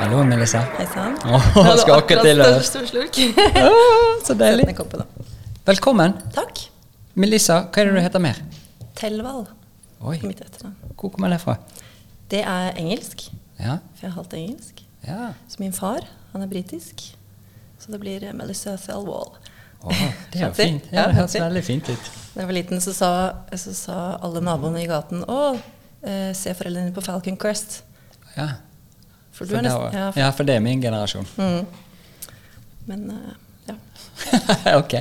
Hallo, Melissa. Hei sann. Oh, skal akkurat til å største slurk. Så deilig. Velkommen. Takk. Melissa, hva er det du heter mer? Telvall. Oi, Mitt etternavn. hvor kommer det fra? Det er engelsk, Ja, for jeg er halvt engelsk. Ja. Så min far, han er britisk. Så det blir eh, Melissa Thelwall. Åh, det er jo fint. Ja, Ja, det høres veldig fint ut. Da jeg var liten, så sa, så sa alle naboene i gaten Å, eh, se foreldrene dine på Falcon Crest. Ja. For du For er det nesten var- Ja. ja, for det er min generasjon. Mm. Men uh, ja. ok,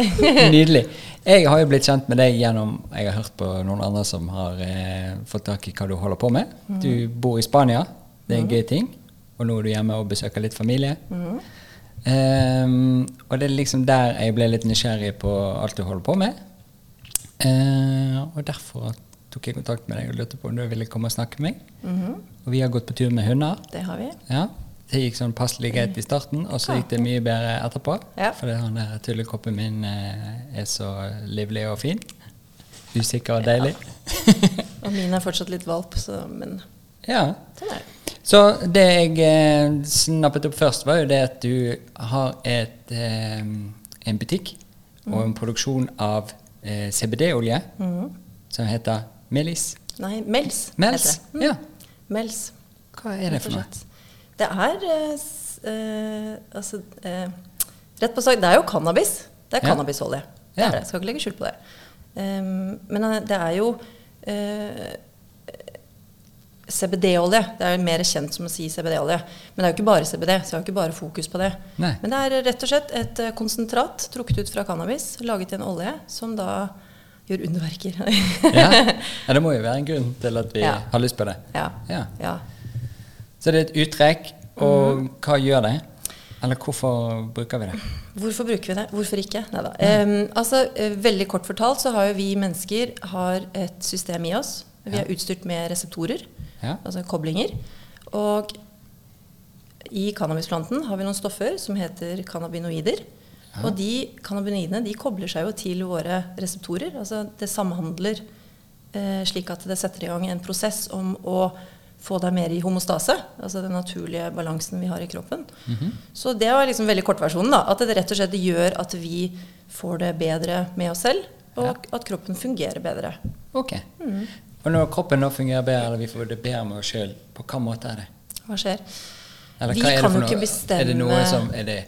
nydelig. Jeg har jo blitt kjent med deg gjennom Jeg har hørt på noen andre som har eh, fått tak i hva du holder på med. Mm. Du bor i Spania, det er en gøy ting. Og nå er du hjemme og besøker litt familie. Mm. Um, og det er liksom der jeg ble litt nysgjerrig på alt du holder på med. Uh, og derfor tok jeg kontakt med deg og lurte på om du ville komme og snakke med meg. Mm. Og vi har gått på tur med hunder. Det har vi. Ja, Det gikk sånn passelig greit i starten, og så gikk det mye bedre etterpå. Ja. Fordi han der tullekoppen min eh, er så livlig og fin. Usikker og deilig. Og min er fortsatt litt valp, så, men Ja. sånn er det. Så det jeg eh, snappet opp først, var jo det at du har et, eh, en butikk og en produksjon av eh, CBD-olje mm. som heter Melis. Nei, Mels. Mels? Mm. Ja. Mels. Hva er det for noe? Det er eh, eh, Altså eh, Rett på sak, det er jo cannabis. Det er Ja. cannabisolje. Det Ja. er det. Skal ikke legge skjul på det. Um, men det er jo eh, CBD-olje. Det er mer kjent som å si CBD-olje. Men det er jo ikke bare CBD, så jeg har ikke bare fokus på det. Nei. Men det er rett og slett et eh, konsentrat trukket ut fra cannabis, laget i en olje, som da gjør underverker. Ja. ja, det må jo være en grunn til at vi Ja. har lyst på det. ja. Ja. ja. Så det er et uttrekk, og Mhm. hva gjør det? Eller hvorfor bruker vi det? Hvorfor bruker vi det? Hvorfor ikke? Neida. Um, altså, eh, veldig kort fortalt så har jo vi mennesker har et system i oss. Vi er utstyrt med reseptorer, Ja. altså koblinger. Og i cannabisplanten har vi noen stoffer som heter cannabinoider. Ja. Og de cannabinoidene de kobler seg jo til våre reseptorer. Altså det samhandler eh, slik at det setter i gang en prosess om å få deg mer i homostase, altså den naturlige balansen vi har i kroppen. Mhm. Så det var liksom veldig kortversjonen. da, At det rett og slett gjør at vi får det bedre med oss selv, og Ja. at kroppen fungerer bedre. Ok. Mhm. Og når kroppen nå fungerer bedre, eller vi får det bedre med oss sjøl, på hvilken måte er det? Hva skjer? Eller Vi hva kan jo ikke bestemme- Er det noe som Er det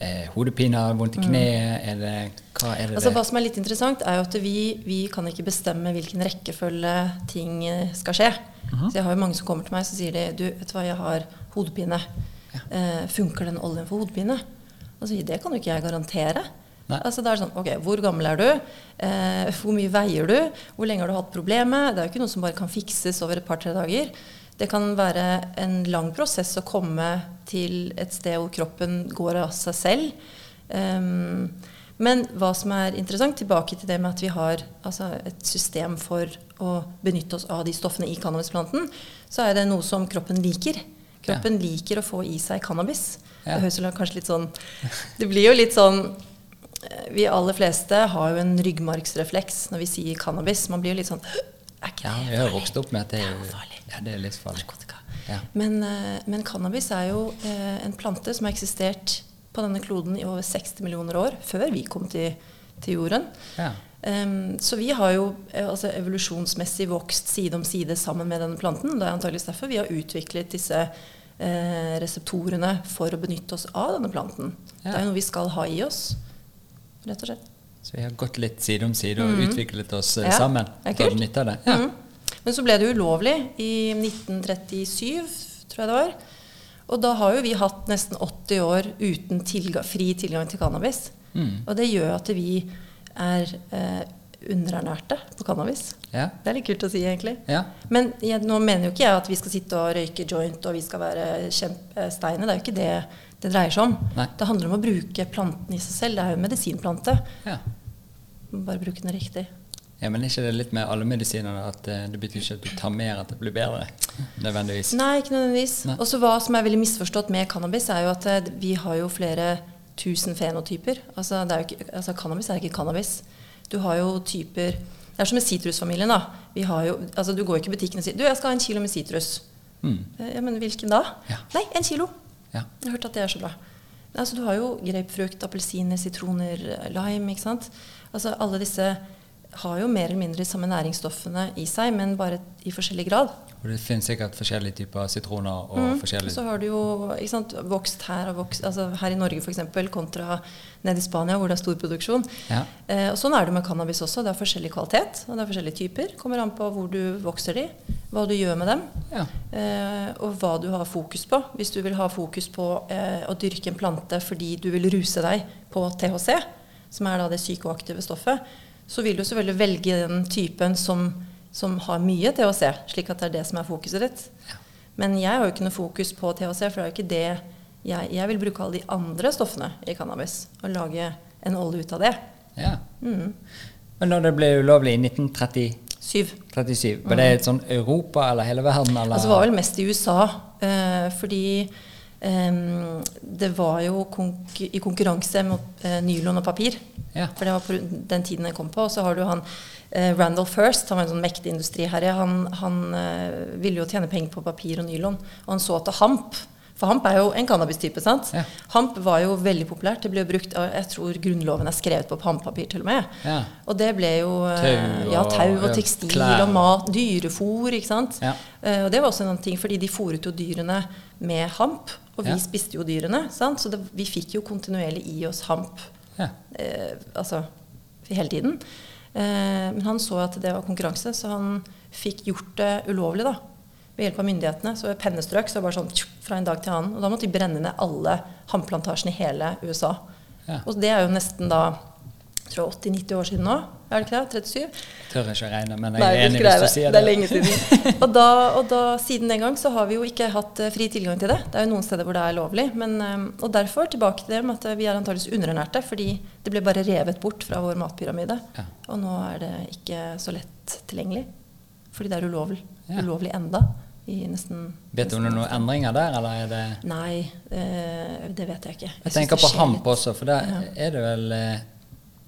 eh, hodepine, vondt i kneet, er det Hva er det? Mm. Altså, det? hva som er litt interessant, er jo at vi, vi kan ikke bestemme hvilken rekkefølge ting eh, skal skje. Mhm. Så jeg har jo mange som kommer til meg så sier de, du, vet du hva, jeg har hodepine. Eh, funker den oljen for hodepine? Og så sier det kan jo ikke jeg garantere. Nei. Altså, det er sånn, ok, Hvor gammel er du? Eh, hvor mye veier du? Hvor lenge har du hatt problemet? Det er jo ikke noe som bare kan fikses over et par-tre dager. Det kan være en lang prosess å komme til et sted hvor kroppen går av seg selv. Um, men hva som er interessant, tilbake til det med at vi har altså, et system for å benytte oss av de stoffene i cannabisplanten, så er det noe som kroppen liker. Kroppen liker å få i seg cannabis. Ja. Det høres kanskje litt sånn Det blir jo litt sånn Vi aller fleste har jo en ryggmargsrefleks når vi sier cannabis. Man blir jo litt sånn Er ikke Ja, det har vokst opp med at det Det er, jo farlig. ja, det er livsfarlig. Narkotika. Ja. Men, eh, men cannabis er jo eh, en plante som har eksistert på denne kloden i over 60 millioner år, før vi kom til, til jorden. Ja. Um, så vi har jo eh, altså evolusjonsmessig vokst side om side sammen med denne planten. Det er antakeligvis derfor vi har utviklet disse eh, reseptorene for å benytte oss av denne planten. Ja. Det er jo noe vi skal ha i oss, rett og slett. Så vi har gått litt side om side og utviklet oss eh. Ja, sammen. det er nytte av det. Ja. Mhm. Men så ble det ulovlig i 1937, tror jeg det var. Og da har jo vi hatt nesten 80 år uten tilga fri tilgang til cannabis. Mm. Og det gjør at vi er eh, underernærte på cannabis. Ja. Det er litt kult å si, egentlig. Ja. Men jeg, nå mener jo ikke jeg at vi skal sitte og røyke joint og vi skal være kjempesteine. Det er jo ikke det det dreier seg om. Nei. Det handler om å bruke planten i seg selv. Det er jo en medisinplante. ja. Bare bruke den riktig. Ja, Men er ikke det litt med alle medisiner at eh, det betyr ikke at du tar mer at det blir bedre? Nødvendigvis. Nei, ikke nødvendigvis. Og så hva som er veldig misforstått med cannabis, er jo at eh, vi har jo flere tusen fenotyper. Altså, det er jo ikke, altså cannabis er ikke cannabis. Du har jo typer Det er som med sitrusfamilien, da. Vi har jo, altså, du går ikke i butikken og sier 'Du, jeg skal ha en kilo med sitrus'. Mm. Eh, Ja, men hvilken da? Ja. Nei, en kilo. Ja. Jeg har hørt at det er så bra. Altså, du har jo grapefrukt, appelsiner, sitroner, lime, ikke sant. Altså, alle disse har jo mer eller mindre de samme næringsstoffene i seg, men bare i forskjellig grad. Og det finnes sikkert forskjellige typer sitroner og Mm. Forskjellige så har du jo sant, vokst her vokst altså her i Norge f.eks. kontra nede i Spania hvor det er stor produksjon. Ja. Eh, og Sånn er det med cannabis også. Det er forskjellig kvalitet og det er forskjellige typer. Kommer an på hvor du vokser de, hva du gjør med dem, Ja. eh, og hva du har fokus på. Hvis du vil ha fokus på eh, å dyrke en plante fordi du vil ruse deg på THC, som er da det psykoaktive stoffet, så vil du selvfølgelig velge den typen som, som har mye THC, slik at det er det som er fokuset ditt. Men jeg har jo ikke noe fokus på THC, for det er jo ikke det jeg, jeg vil bruke alle de andre stoffene i cannabis og lage en olje ut av det. ja. Mm. Men når det ble ulovlig i 1937, 37. var det et sånn Europa eller hele verden? Eller? Altså, det var vel mest i USA, eh, fordi det var jo konk i konkurranse mot eh, nylon og papir. Ja. For det var på den tiden jeg kom på. Og så har du han eh, Randall First, han var en sånn mektig industriherre. Han, han eh, ville jo tjene penger på papir og nylon, og han så til hamp. For hamp er jo en cannabistype. sant? Ja. Hamp var jo veldig populært. Det ble jo brukt, av, Jeg tror grunnloven er skrevet på hamppapir til og med. Ja. Og det ble jo tau Tau ja, tau og- og tekstil klær. og mat, dyrefôr, ikke sant. Eh, og det var også en annen ting, fordi de fòret jo dyrene med hamp. Og vi Ja. spiste jo dyrene. sant? Så det, vi fikk jo kontinuerlig i oss hamp Ja. eh, altså hele tiden. Eh, men han så at det var konkurranse, så han fikk gjort det ulovlig da, ved hjelp av myndighetene. Så ved pennestrøk så var det sånn fra en dag til annen. Og da måtte de brenne ned alle hamplantasjene i hele USA. Ja. Og det er jo nesten da 80-90 år siden nå. Er det ikke det? 37? Tør ikke å regne, men jeg Nei, er enig hvis du sier Det Det er lenge siden. Og, da, og da, siden den gang så har vi jo ikke hatt eh, fri tilgang til det. Det er jo noen steder hvor det er lovlig. Men, eh, og derfor tilbake til det med at eh, vi er antakeligvis underernærte. Fordi det ble bare revet bort fra vår matpyramide. Ja. Og nå er det ikke så lett tilgjengelig. Fordi det er ulovlig, Ja. ulovlig enda. Nesten Vet du om det er noen endringer der, eller er det Nei, eh, det vet jeg ikke. Jeg jeg tenker på hamp også, for der Ja. er det vel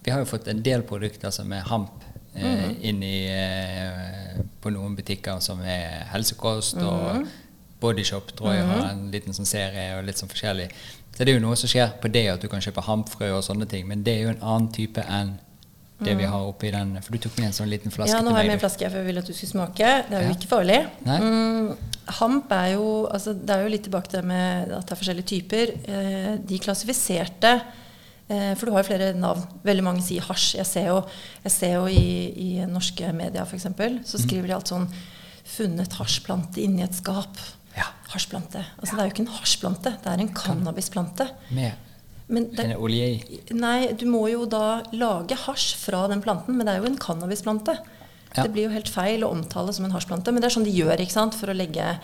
Vi har jo fått en del produkter som er hamp eh, Mhm. inn i eh, på noen butikker som er helsekost, og Mhm. Bodyshop tror jeg har en liten sånn serie og litt sånn forskjellig. Så det er jo noe som skjer på det at du kan kjøpe hampfrø og sånne ting, men det er jo en annen type enn det vi har oppi den. For du tok med en sånn liten flaske til meg. Ja, nå har jeg med en flaske, for jeg vil at du skulle smake. Det er jo Ja. ikke farlig. Mm, hamp er jo altså, Det er jo litt tilbake til det med at det er forskjellige typer. Eh, de klassifiserte For du har jo flere navn. Veldig mange sier hasj. Jeg ser jo, jeg ser jo i, i norske medier f.eks. så Mhm. skriver de alt sånn 'Funnet hasjplante inni et skap'. Ja. Hasjplante. Altså, Det er jo ikke en hasjplante, det er en cannabisplante. Med Men det, en olje i. Nei, du må jo da lage hasj fra den planten, men det er jo en cannabisplante. Ja. Det blir jo helt feil å omtale som en hasjplante, men det er sånn de gjør ikke sant? for å legge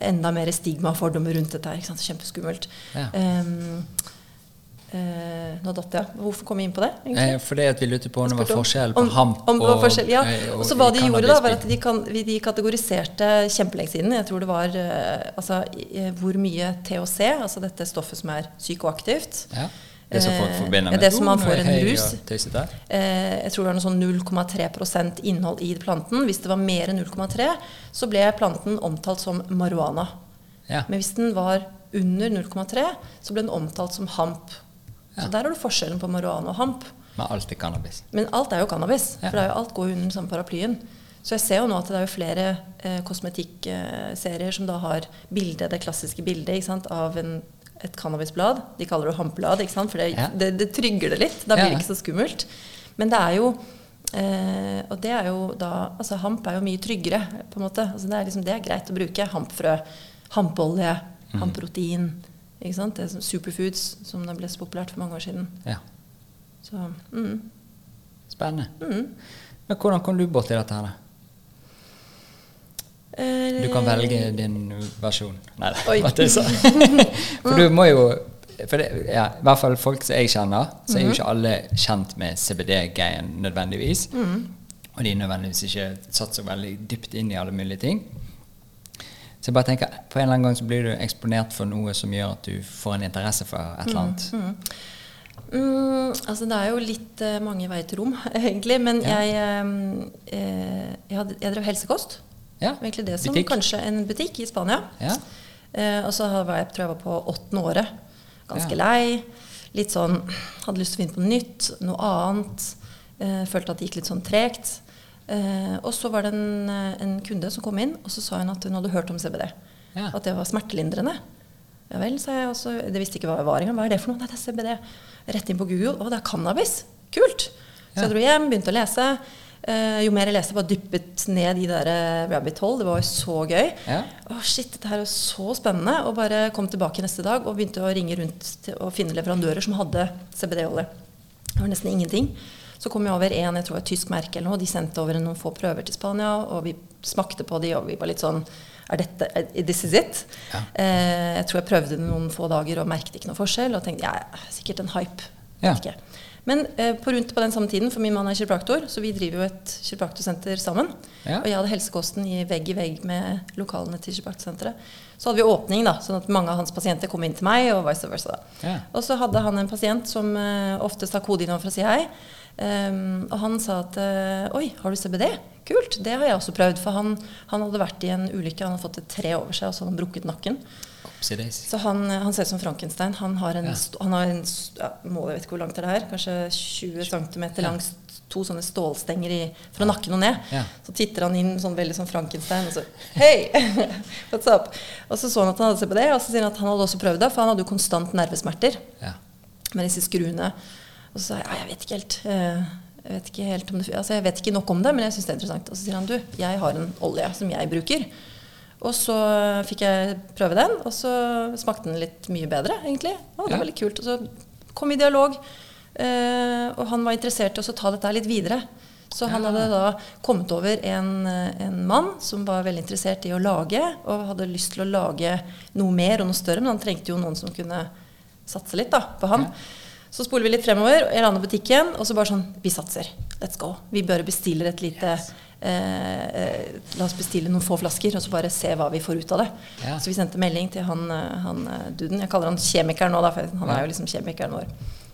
enda mer stigma og fordommer rundt dette. her, ikke sant? Kjempeskummelt. Ja. Ehm, eh, nå datt jeg. Hvorfor kom vi inn på det? egentlig? for fordi at vi lurte på om det var forskjell på om- hamp om det og, forskjell, ja. og, Og så hva de gjorde da, var at de, kan, de kategoriserte kjempelenge siden. Jeg tror det var eh, altså, hvor mye THC, altså dette stoffet som er psykoaktivt Ja. Det som folk Eh, forbinder med det som man «Oh, får en rus». Eh, jeg tror det var noe sånn 0,3% innhold i planten. Hvis det var mer enn 0,3, så ble planten omtalt som marihuana. Ja. Men hvis den var under 0,3, så ble den omtalt som hamp. Så der har du forskjellen på marihuana og hamp. Men alt er cannabis. Men alt er jo cannabis. For det er jo, alt går under den samme paraplyen. Så jeg ser jo nå at det er jo flere eh, kosmetikkserier som da har bildet, det klassiske bildet sant, av en, et cannabisblad. De kaller det sant? for det, Ja. det, det trygger det litt. Da blir Ja. det ikke så skummelt. Men det er jo eh, Og det er jo da Altså hamp er jo mye tryggere, på en måte. Altså, det, er liksom, det er greit å bruke. Hampfrø, hampolje, Mm. Ikke sant? Det er superfoods, som det ble så populært for mange år siden. Ja. Så mm. Spennende. Mm. Men hvordan kom du borti dette her, da? Eh, Du kan velge din versjon. Nei, da. For du må jo for det, ja, I hvert fall folk som jeg kjenner, så er jo ikke alle kjent med CBD-greien nødvendigvis. Og de nødvendigvis ikke satt så veldig dypt inn i alle mulige ting. Så jeg bare tenker, på en eller annen gang så blir du eksponert for noe som gjør at du får en interesse for et eller annet. Mm, altså det er jo litt uh, mange veier til rom, egentlig. Men Ja. jeg, um, eh, jeg, hadde, jeg drev helsekost. Ja, egentlig det som butikk. kanskje en butikk i Spania. Ja. Eh, og så var jeg, tror jeg var på åttende året. Ganske lei. Litt sånn Hadde lyst til å finne på noe nytt, noe annet. Eh, følte at det gikk litt sånn tregt. Eh, og så var det en, eh, en kunde som kom inn, og så sa hun at hun hadde hørt om CBD. Ja. At det var smertelindrende. Ja vel, sa jeg. også. det visste ikke hva jeg var engang. Hva er det for noe? Nei, det er CBD. Rett inn på Google. Å, det er cannabis. Kult. Så Ja. jeg dro hjem, begynte å lese. Eh, jo mer jeg leste, bare dyppet ned i det der eh, rabbit hole. Det var jo så gøy. Ja. Å shit, dette her er så spennende. Og bare kom tilbake neste dag og begynte å ringe rundt å finne leverandører som hadde CBD-olje. Det var nesten ingenting. Så kom jeg over en jeg tror et tysk merke eller noe. og De sendte over noen få prøver til Spania, og vi smakte på de, og vi var litt sånn er dette, er- This is it. Ja. Eh, jeg tror jeg prøvde det noen få dager og merket ikke noe forskjell. Og tenkte ja, sikkert en hype. Ja. Ikke. Men eh, på rundt på den samme tiden, for min mann er kiropraktor, så vi driver jo et kiropraktorsenter sammen. Ja. Og jeg hadde helsekosten i vegg i vegg med lokalene til kiropraktorsenteret. Så hadde vi åpning, da, sånn at mange av hans pasienter kom inn til meg, og vice versa. Ja. Og så hadde han en pasient som eh, oftest har kodeinnom for å si hei. Ehm, og han sa at eh, Oi, har du CBD? Kult. Det har jeg også prøvd. For han, han hadde vært i en ulykke. Han hadde fått et tre over seg, og så hadde han brukket nakken. Så han, eh, han ser ut som Frankenstein. Han har en, Ja. han har en ja, må, Jeg vet ikke hvor langt er det her. Kanskje 20 cm langs to sånne stålstenger i, fra nakken og ned. Ja. Så titter han inn sånn veldig som Frankenstein og så Hei! What's up? Og så så han at han hadde CBD, og så sier han at han hadde også prøvd det, for han hadde jo konstant nervesmerter Ja. med disse skruene. Og så sa jeg ja, jeg vet ikke helt. eh, Jeg vet ikke, helt om det, altså jeg vet ikke nok om det, men jeg syns det er interessant. Og så sier han du, jeg har en olje som jeg bruker. Og så fikk jeg prøve den, og så smakte den litt mye bedre, egentlig. Og det var veldig kult. Og så kom vi i dialog, eh, og han var interessert i å ta dette litt videre. Så han hadde da kommet over en, eh, en mann som var veldig interessert i å lage, og hadde lyst til å lage noe mer og noe større, men han trengte jo noen som kunne satse litt da, på han. Ja. Så spoler vi litt fremover, jeg lander butikken, og så bare sånn Vi satser. Let's go. Vi bare bestiller et lite yes. eh, La oss bestille noen få flasker, og så bare se hva vi får ut av det. Ja. Så vi sendte melding til han, eh, han eh, duden. Jeg kaller han kjemikeren nå, da, for han er jo liksom kjemikeren vår.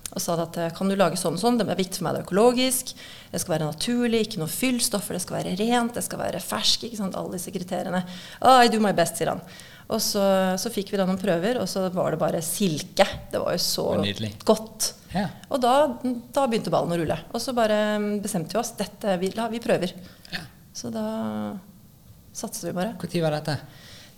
Og sa at eh, kan du lage sånn og sånn, det er viktig for meg, det er økologisk, det skal være naturlig, ikke noe fyllstoffer, det skal være rent, det skal være fersk, ikke sant, alle disse kriteriene. Oh, I do my best, sier han. Og så, så fikk vi da noen prøver, og så var det bare silke. Det var jo så nydelig. godt. Ja. Og da, da begynte ballen å rulle. Og så bare bestemte vi oss. Dette, vi, la, vi prøver. Ja. Så da satser vi bare. Når var dette?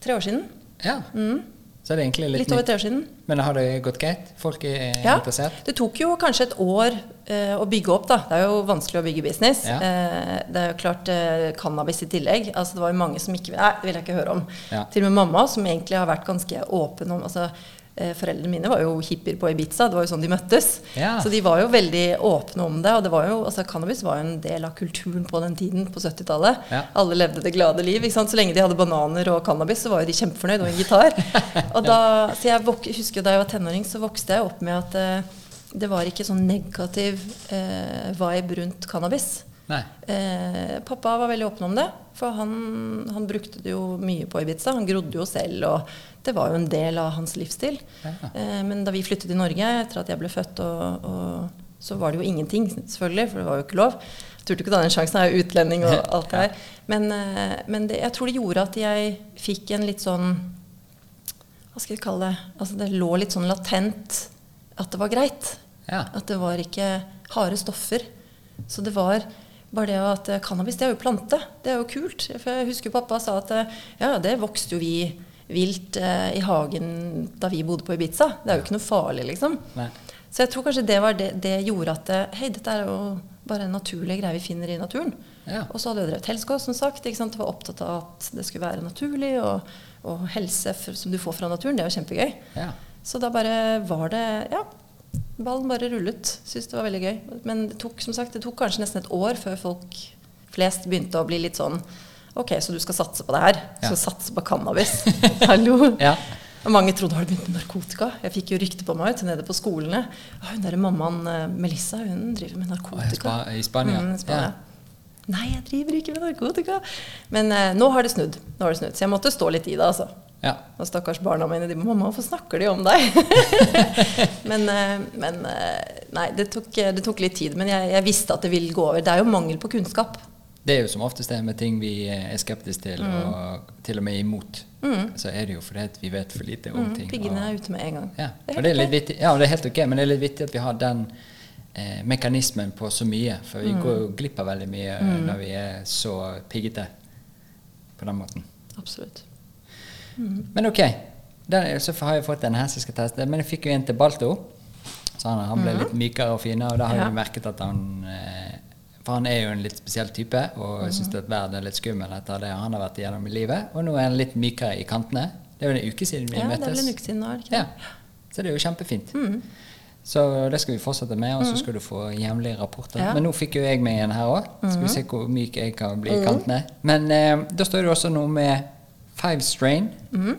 Tre år siden. Ja. Mm. Så det er egentlig litt, Litt over tre år siden. Men har det gått greit? Folk er Ja. interessert? Det tok jo kanskje et år eh, å bygge opp, da. Det er jo vanskelig å bygge business. Ja. Eh, det er jo klart eh, cannabis i tillegg. Altså, det var jo mange som ikke Nei, det vil jeg ikke høre om. Ja. Til og med mamma, som egentlig har vært ganske åpen om altså, Foreldrene mine var jo hippier på Ibiza. Det var jo sånn de møttes. Ja. Så de var jo veldig åpne om det. Og det var jo, altså, cannabis var jo en del av kulturen på den tiden, på 70-tallet. Ja. Alle levde det glade liv. Ikke sant? Så lenge de hadde bananer og cannabis, så var jo de kjempefornøyd, og en gitar. Og da, så jeg husker da jeg var tenåring, så vokste jeg opp med at eh, det var ikke sånn negativ eh, vibe rundt cannabis. Eh, pappa var veldig åpen om det, for han, han brukte det jo mye på Ibiza. Han grodde jo selv, og det var jo en del av hans livsstil. Ja. Eh, men da vi flyttet til Norge, etter at jeg ble født, og, og, så var det jo ingenting, selvfølgelig, for det var jo ikke lov. Jeg turte ikke ta den sjansen, jeg er jo utlending og alt det her. Men, eh, men det, jeg tror det gjorde at jeg fikk en litt sånn Hva skal jeg kalle det? Altså det lå litt sånn latent at det var greit. Ja. At det var ikke harde stoffer. Så det var bare det at eh, cannabis, det er jo plante. Det er jo kult. For jeg husker pappa sa at eh, ja, det vokste jo vi vilt eh, i hagen da vi bodde på Ibiza. Det er jo ikke noe farlig, liksom. Nei. Så jeg tror kanskje det var det, det gjorde at eh, hei, dette er jo bare en naturlig greie vi finner i naturen. Ja. Og så hadde jeg drevet helsekost, som sagt. Ikke sant? Var opptatt av at det skulle være naturlig, og, og helse for, som du får fra naturen, det er jo kjempegøy. Ja. Så da bare var det Ja, ballen bare rullet. Syns det var veldig gøy. Men det tok som sagt, det tok kanskje nesten et år før folk flest begynte å bli litt sånn Ok, så du skal satse på det her? Du Ja. skal satse på cannabis? Hallo? Ja. Og mange trodde har du begynt med narkotika. Jeg fikk jo rykte på meg ut nede på skolene. Ja, hun der mammaen eh, Melissa, hun driver med narkotika. I Spania? Mm, Spania. Ja. Nei, jeg driver ikke med narkotika. Men eh, nå har det snudd. Nå har det snudd. Så jeg måtte stå litt i det, altså. Ja. Og stakkars barna mine de 'Mamma, hvorfor snakker de om deg?' men eh, men eh, nei, det tok, det tok litt tid. Men jeg, jeg visste at det ville gå over. Det er jo mangel på kunnskap. Det er jo som oftest det med ting vi er skeptiske til, Mm. og til og med imot. Så er det jo fordi vi vet for lite om Mm, ting. Piggene og- er ute med en gang. Ja, Det er det er litt vittig, ja, det er helt ok, men det er litt vittig at vi har den eh, mekanismen på så mye. For vi går jo glipp av veldig mye eh, når vi er så piggete på den måten. Absolutt. Men ok, den, så har jeg fått en her som skal teste. Men jeg fikk jo en til Balto. Så han, han ble litt mykere og finere, og da har. Ja. jeg merket at han eh, For han er jo en litt spesiell type, og jeg syns at verden er litt skummel etter det han har vært igjennom i livet. Og nå er han litt mykere i kantene. Det er vel en uke siden vi Ja, det møttes. er vel en uke siden nå, det Ja. Så det er jo kjempefint. Mhm. Så det skal vi fortsette med, og så skal du få jevnlige rapporter. Ja. Men nå fikk jo jeg meg en her òg. Skal vi se hvor myk jeg kan bli i kantene. Men eh, da står det også noe med 5 strain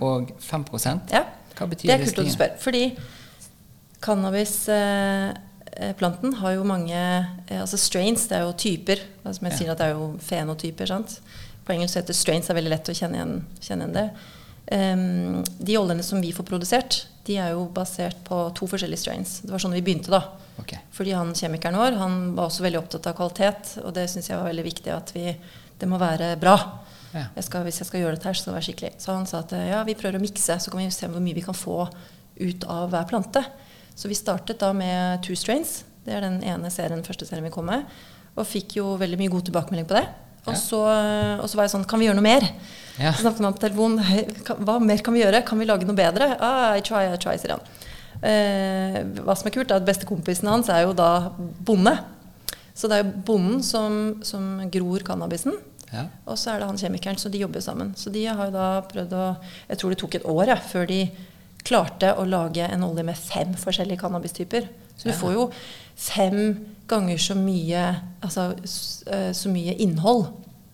og 5 Ja. Hva betyr Det er disse kult at du spør. Fordi cannabisplanten har jo mange eh, altså strains, det er jo typer. Altså, som jeg Ja. sier at det er jo fenotyper. sant? På engelsk heter strains, det er veldig lett å kjenne igjen, kjenne igjen det. Um, de oljene som vi får produsert, de er jo basert på to forskjellige strains. Det var sånn vi begynte, da. Okay. Fordi han kjemikeren vår han var også veldig opptatt av kvalitet, og det syns jeg var veldig viktig. at vi, Det må være bra. Ja. Jeg skal, hvis jeg skal gjøre dette her, så skal det være skikkelig. Så han sa at ja, vi prøver å mikse, så kan vi se hvor mye vi kan få ut av hver plante. Så vi startet da med two strains. Det er den ene serien, første serien vi kom med. Og fikk jo veldig mye god tilbakemelding på det. Og, Ja. så, og så var jeg sånn Kan vi gjøre noe mer? Ja. Så snakket man på telefonen. Hva mer kan vi gjøre? Kan vi lage noe bedre? Ah, I try, I try, sier han. Eh, hva som er kult, er at bestekompisen hans er jo da bonde. Så det er jo bonden som, som gror cannabisen. Ja. Og så er det han kjemikeren, så de jobber sammen. Så de har jo da prøvd å Jeg tror det tok et år ja, før de klarte å lage en olje med fem forskjellige cannabistyper. Så du får jo fem ganger så mye, altså, eh, så mye innhold.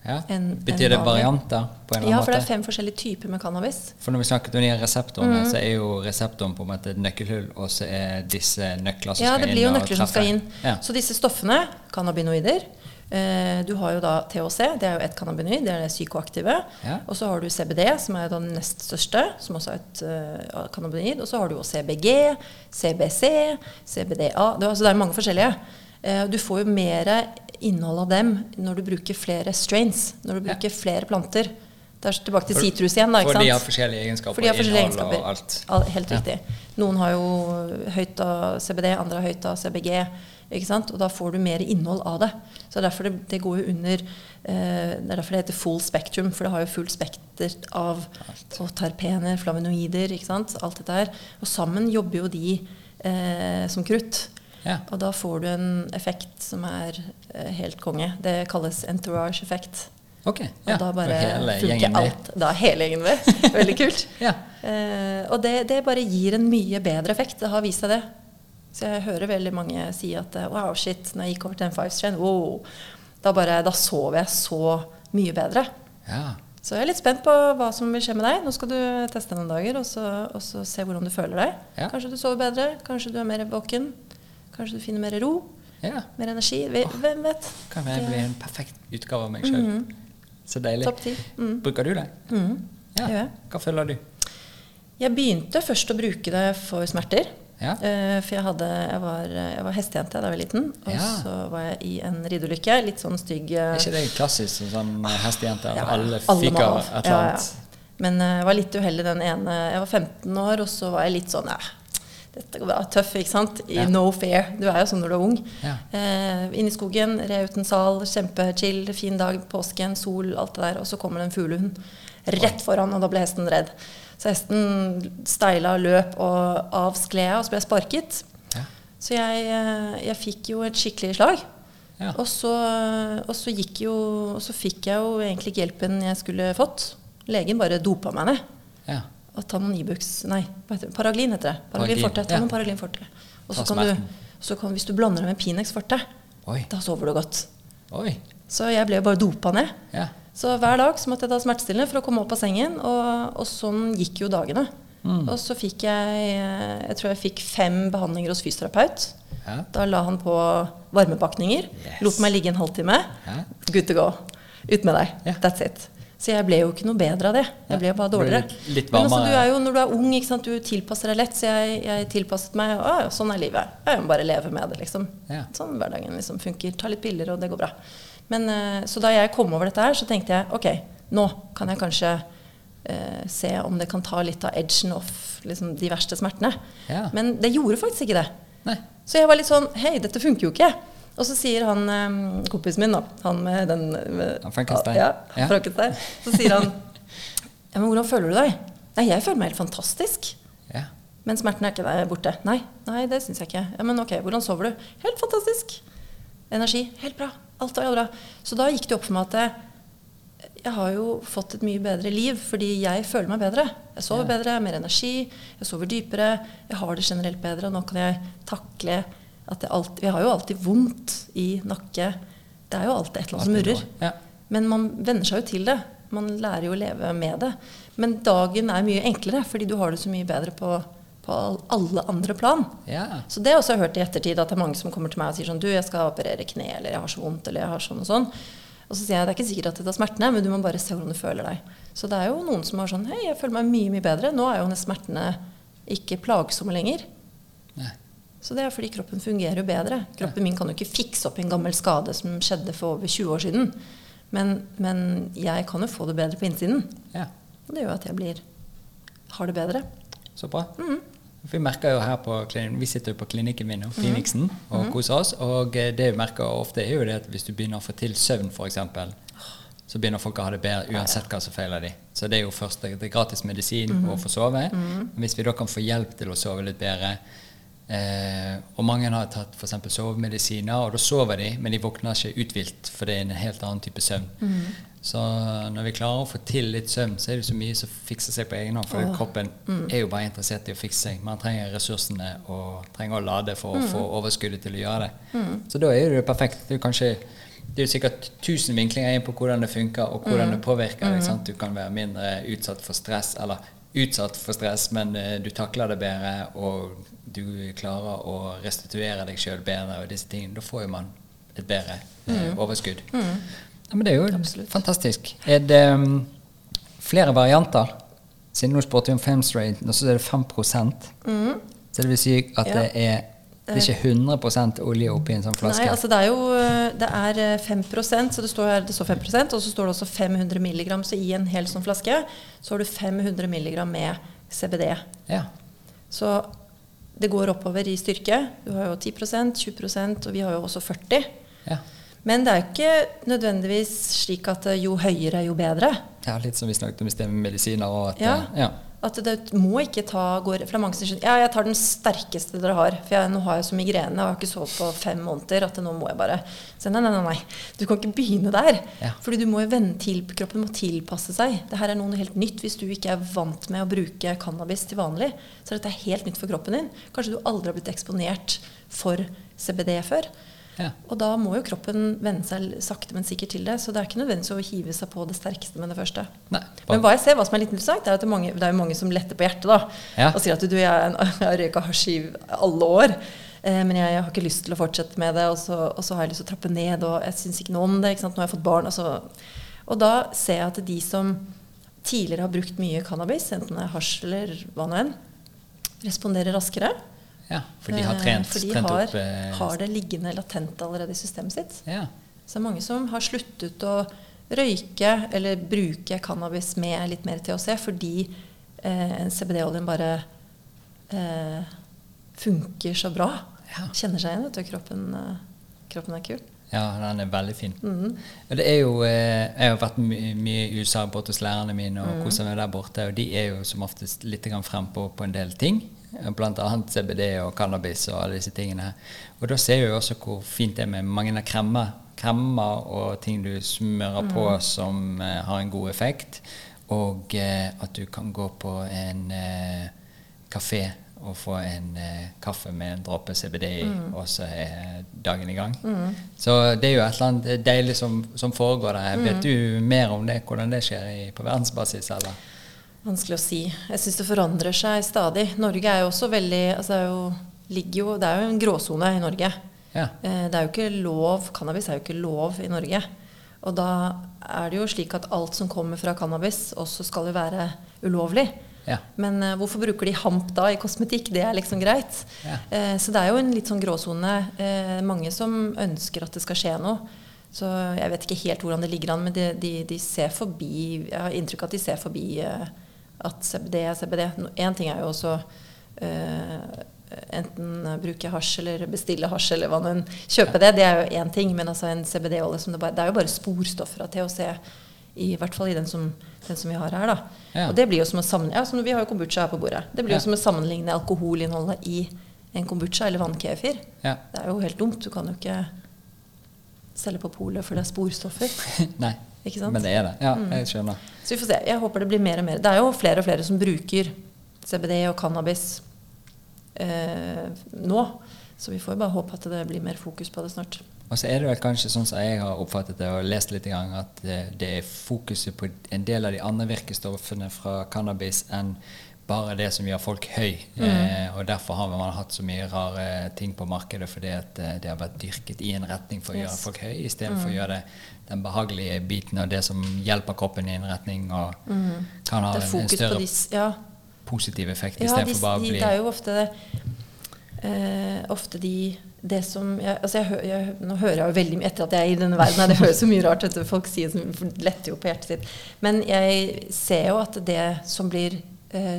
Ja. En- Betyr en det varianter på en eller Ja, for det er fem forskjellige typer med cannabis. For når vi snakket om de reseptorene, Mm. så er jo reseptoren på en måte et nøkkelhull, og så er disse nøkler som Ja, skal det blir jo nøkler som skal inn. Ja. Så disse stoffene, cannabinoider Du har jo da THC, det er jo et cannabinoid, det er det psykoaktive. Ja. Og så har du CBD, som er den nest største, som også er et uh, cannabinoid. Og så har du jo CBG, CBC, CBDA. Det, altså det er mange forskjellige. Uh, du får jo mer innhold av dem når du bruker flere strains, når du Ja. bruker flere planter. Det er tilbake til For- sitrus igjen, da. ikke For sant? de har forskjellige egenskaper, For de har forskjellige egenskaper. og alt. Al- Helt Ja. riktig. Noen har jo høyt av CBD, andre har høyt av CBG. Og da får du mer innhold av det. Så derfor det, det går jo under eh, Det er derfor det heter full spectrum, for det har jo fullt spekter av terpener, flaminoider. Alt dette her. Og sammen jobber jo de eh, som krutt. Ja. Og da får du en effekt som er eh, helt konge. Det kalles entourage-effekt. Ok, Og da bare funker alt. Da er hele gjengen med. Veldig kult. Ja. Eh, og det, det bare gir en mye bedre effekt. Det har vist seg det. Så jeg hører veldig mange si at wow, shit, når jeg gikk over til en five strain, wow, da, bare, da sov jeg så mye bedre. ja. Så jeg er litt spent på hva som vil skje med deg. Nå skal du teste noen dager og så, og så se hvordan du føler deg. Ja. Kanskje du sover bedre, kanskje du er mer våken. Kanskje du finner mer ro, ja. mer energi. Hvem vet? Kan jeg bli en perfekt utgave av meg sjøl. Så deilig. Topp ti. Mm. Bruker du det? Mm. Ja. Hva føler du? Jeg begynte først å bruke det for smerter. Ja. Eh, for jeg, hadde, jeg, var, jeg var hestejente da jeg var liten. Og Ja. så var jeg i en rideulykke. Litt sånn stygg eh, Er ikke det klassisk som sånn eh, hestejente? ja, alle fikk av et eller annet? Men eh, jeg var litt uheldig den ene Jeg var 15 år, og så var jeg litt sånn ja, dette går bra. Tøff, ikke sant? I. No fair. Du er jo sånn når du er ung. Eh, inn i skogen, re uten sal, kjempechill, fin dag, påsken, sol, alt det der. Og så kommer det en fuglehund rett foran, og da ble hesten redd. Så hesten steila, løp, og av skled og så ble jeg sparket. Ja. Så jeg, eh, jeg fikk jo et skikkelig slag. Ja. Og, så, og så gikk jo Og så fikk jeg jo egentlig ikke hjelpen jeg skulle fått. Legen bare dopa meg ned. ja. Og ta noen Ibux Nei? Paraglin heter det. Paraglin forte. Ta noen Paraglin forte. Og så kan du så kan, Hvis du blander det med Pinex forte, Oi. da sover du godt. Oi. Så jeg ble jo bare dopa ned. Ja. Så hver dag så måtte jeg ta smertestillende for å komme opp av sengen. Og, og sånn gikk jo dagene. Mm. Og så fikk jeg Jeg tror jeg fikk fem behandlinger hos fysioterapeut. Ja. Da la han på varmepakninger. Yes. Lot meg ligge en halvtime. Ja. Good to go. Ut med deg. Ja. That's it. Så jeg ble jo ikke noe bedre av det. Jeg ble jo bare dårligere. litt- litt Men altså, du er jo, når du er ung, ikke sant? du tilpasser deg lett. Så jeg, jeg tilpasset meg. Å, sånn er livet. Jeg må bare leve med det, liksom. Ja. Sånn hverdagen liksom funker. Ta litt piller, og det går bra. Men, eh, så da jeg kom over dette her, så tenkte jeg ok, nå kan jeg kanskje eh, se om det kan ta litt av edgen off liksom, de verste smertene. Ja. Men det gjorde faktisk ikke det. Nei. Så jeg var litt sånn Hei, dette funker jo ikke. Og så sier han eh, kompisen min, da, han med den med, Han Frankenstein. Ja, Ja. Frankenstein. Så sier han Ja, men hvordan føler du deg? Nei, jeg føler meg helt fantastisk. Ja. Men smerten er ikke der borte. Nei, nei, det syns jeg ikke. Ja, Men ok, hvordan sover du? Helt fantastisk. Energi. Helt bra. Alt er bra. Så da gikk det opp for meg at jeg, jeg har jo fått et mye bedre liv fordi jeg føler meg bedre. Jeg sover Ja. bedre, mer energi, jeg sover dypere, jeg har det generelt bedre. Og nå kan jeg takle at det alltid Vi har jo alltid vondt i nakke. Det er jo alltid et eller annet som murrer. Ja. Men man venner seg jo til det. Man lærer jo å leve med det. Men dagen er mye enklere fordi du har det så mye bedre på, på alle andre plan. ja. Så det har jeg også hørt i ettertid, at det er mange som kommer til meg og sier sånn Du, jeg skal operere kne, eller jeg har så vondt, eller jeg har sånn og sånn. Og så sier jeg det er ikke sikkert at det tar smertene, men du må bare se hvordan du føler deg. Så det er jo noen som har sånn Hei, jeg føler meg mye, mye bedre. Nå er jo smertene ikke plagsomme lenger. Nei. Så det er fordi kroppen fungerer jo bedre. Kroppen min kan jo ikke fikse opp en gammel skade som skjedde for over 20 år siden. Men, men jeg kan jo få det bedre på innsiden. ja. Og det gjør at jeg blir har det bedre. Så bra. Mm. For Vi merker jo her på klinikken, vi sitter jo på klinikken min, Mm. Phoenixen, og koser oss. Og eh, det vi merker ofte, er jo det at hvis du begynner å få til søvn, f.eks., så begynner folk å ha det bedre uansett hva som feiler de. Så det er jo først det er gratis medisin Mm. å få sove. Men Hvis vi da kan få hjelp til å sove litt bedre eh, Og mange har tatt f.eks. sovemedisiner, og da sover de, men de våkner ikke uthvilt, for det er en helt annen type søvn. Så når vi klarer å få til litt søvn, så er det så mye som fikser seg på egen hånd. For oh. kroppen er jo bare interessert i å fikse seg. Man trenger ressursene og trenger å lade for å få overskuddet til å gjøre det. Så da er det jo perfekt. Det er, kanskje, det er sikkert tusen vinklinger inn på hvordan det funker, og hvordan det påvirker deg. sant? Du kan være mindre utsatt for stress, eller utsatt for stress, men eh, du takler det bedre, og du klarer å restituere deg sjøl bedre, og disse tingene. Da får jo man et bedre eh, overskudd. Ja, men det er jo Absolutt. fantastisk. Er det um, flere varianter? Siden nå spurte vi om femstrate, og så er det 5 Så det vil si at Mm. Ja. det er det er ikke 100 olje oppi en sånn flaske? Nei, altså det er jo eh, det er eh, 5 så det står her det står 5% og så står det også 500 milligram. Så i en hel sånn flaske så har du 500 milligram med CBD. Ja. Så det går oppover i styrke. Du har jo 10% 20% og vi har jo også 40 ja. Men det er ikke nødvendigvis slik at eh, jo høyere, jo bedre. ja. Litt som vi snakket om i sted med medisiner. Og at, Ja. eh, ja. At det må ikke ta går, For det er mange som skjønner, ja, jeg tar den sterkeste dere har. For jeg, nå har jeg så migrene, jeg har ikke sovet på fem måneder. At nå må jeg bare Så nei, nei, nei, nei. Du kan ikke begynne der. Ja. Fordi du må jo vende til, kroppen må tilpasse seg. Det her er noe helt nytt. Hvis du ikke er vant med å bruke cannabis til vanlig, så er dette helt nytt for kroppen din. Kanskje du aldri har blitt eksponert for CBD før. Ja. Og da må jo kroppen venne seg sakte, men sikkert til det. Så det er ikke nødvendigvis å hive seg på det sterkeste med det første. Nei, Men hva jeg ser, hva som er litt interessant, er at det er, mange, det er mange som letter på hjertet da, Ja. og sier at du, jeg, jeg har røyka hasj i alle år, eh, men jeg, jeg har ikke lyst til å fortsette med det, og så, og så har jeg lyst til å trappe ned, og jeg syns ikke noe om det. Nå har jeg fått barn. Altså. Og da ser jeg at de som tidligere har brukt mye cannabis, enten det er hasj eller hva nå enn, responderer raskere. Ja, for de har Eh, trent, for de trent har, opp eh, har det liggende latent allerede i systemet sitt. Ja. Så det er mange som har sluttet å røyke eller bruke cannabis med litt mer THC fordi eh, CBD-oljen bare eh, funker så bra. Ja. Kjenner seg igjen, vet du. Kroppen, eh, kroppen er kul. Ja, den er veldig fin. Mm. Det er jo, eh, jeg har vært my mye i USA borte hos lærerne mine og mm. koset meg der borte, og de er jo som oftest litt frempå på en del ting. Blant annet CBD og cannabis og alle disse tingene. Og da ser vi også hvor fint det er med mange av kremmer, kremmer og ting du smører på som eh, har en god effekt. Og eh, at du kan gå på en eh, kafé og få en eh, kaffe med en dråpe CBD i, og så er dagen i gang. Så det er jo et eller annet deilig som, som foregår der. Vet du mer om det, hvordan det skjer i, på verdensbasis? eller? Vanskelig å si. Jeg syns det forandrer seg stadig. Norge er jo også veldig altså det er jo jo Det er jo en gråsone i Norge. Ja. Eh, Det er jo ikke lov Cannabis er jo ikke lov i Norge. Og da er det jo slik at alt som kommer fra cannabis, også skal jo være ulovlig. Ja. Men uh, hvorfor bruker de hamp da i kosmetikk? Det er liksom greit. Ja. Uh, så det er jo en litt sånn gråsone. Uh, mange som ønsker at det skal skje noe. Så jeg vet ikke helt hvordan det ligger an, men de, de, de ser forbi Jeg har inntrykk av at de ser forbi eh, at CBD er CBD. Én ting er jo også uh, enten bruke hasj eller bestille hasj eller hva nå. Kjøpe det, det er jo én ting. Men altså en CBD-olje som det, bare, det er jo bare sporstoffer av THC. I hvert fall i den som, den som vi har her. da. Ja. Og det blir jo som å sammenligne, ja, Vi har jo kombucha her på bordet. Det blir Ja. jo som å sammenligne alkoholinnholdet i en kombucha eller vannkefir. Ja. Det er jo helt dumt. Du kan jo ikke selge på polet for det er sporstoffer. Nei. Men det er det. Ja, Mm. jeg skjønner. Så vi får se. Jeg håper det blir mer og mer. Det er jo flere og flere som bruker CBD og cannabis eh, nå. Så vi får bare håpe at det blir mer fokus på det snart. Og så er det vel kanskje sånn som jeg har oppfattet det og lest litt, i gang, at det, det er fokuset på en del av de andre virkestoffene fra cannabis enn bare det som gjør folk høy. Eh, og derfor har man hatt så mye rare ting på markedet, fordi at eh, det har vært dyrket i en retning for å gjøre folk høy, istedenfor å gjøre det, den behagelige biten og det som hjelper kroppen i en retning og kan ha Det en, en større de Ja, positiv effekt, ja de, istedenfor bare å bli det er jo ofte eh, ofte de det som jeg, altså jeg, jeg, Nå hører jeg jo veldig mye etter at jeg er i denne verden. her, Det høres så mye rart ut. Folk sier som letter jo på hjertet sitt. Men jeg ser jo at det som blir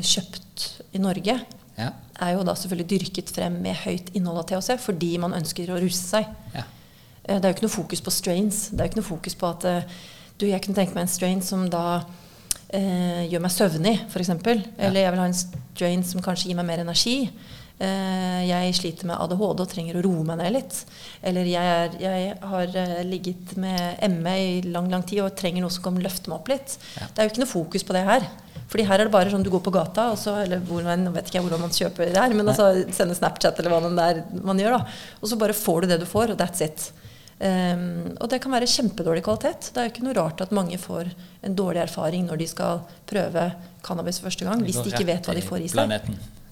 kjøpt i Norge, Ja. er jo da selvfølgelig dyrket frem med høyt innhold av THC fordi man ønsker å ruse seg. ja. Eh, Det er jo ikke noe fokus på strains. Det er jo ikke noe fokus på at eh, du, jeg kunne tenke meg en strain som da eh, gjør meg søvnig, f.eks. Eller jeg vil ha en strain som kanskje gir meg mer energi. Eh, jeg sliter med ADHD og trenger å roe meg ned litt. Eller jeg, er, jeg har eh, ligget med ME i lang lang tid og trenger noe som kan løfte meg opp litt. Ja. Det er jo ikke noe fokus på det her. Fordi her er det bare sånn du går på gata, og så, eller hvordan, vet ikke jeg hvordan man kjøper det her, men Nei. altså sende Snapchat eller hva det er man gjør, da. Og så bare får du det du får, og that's it. Um, og det kan være kjempedårlig kvalitet. Det er jo ikke noe rart at mange får en dårlig erfaring når de skal prøve cannabis første gang, hvis de ikke vet hva de får i seg.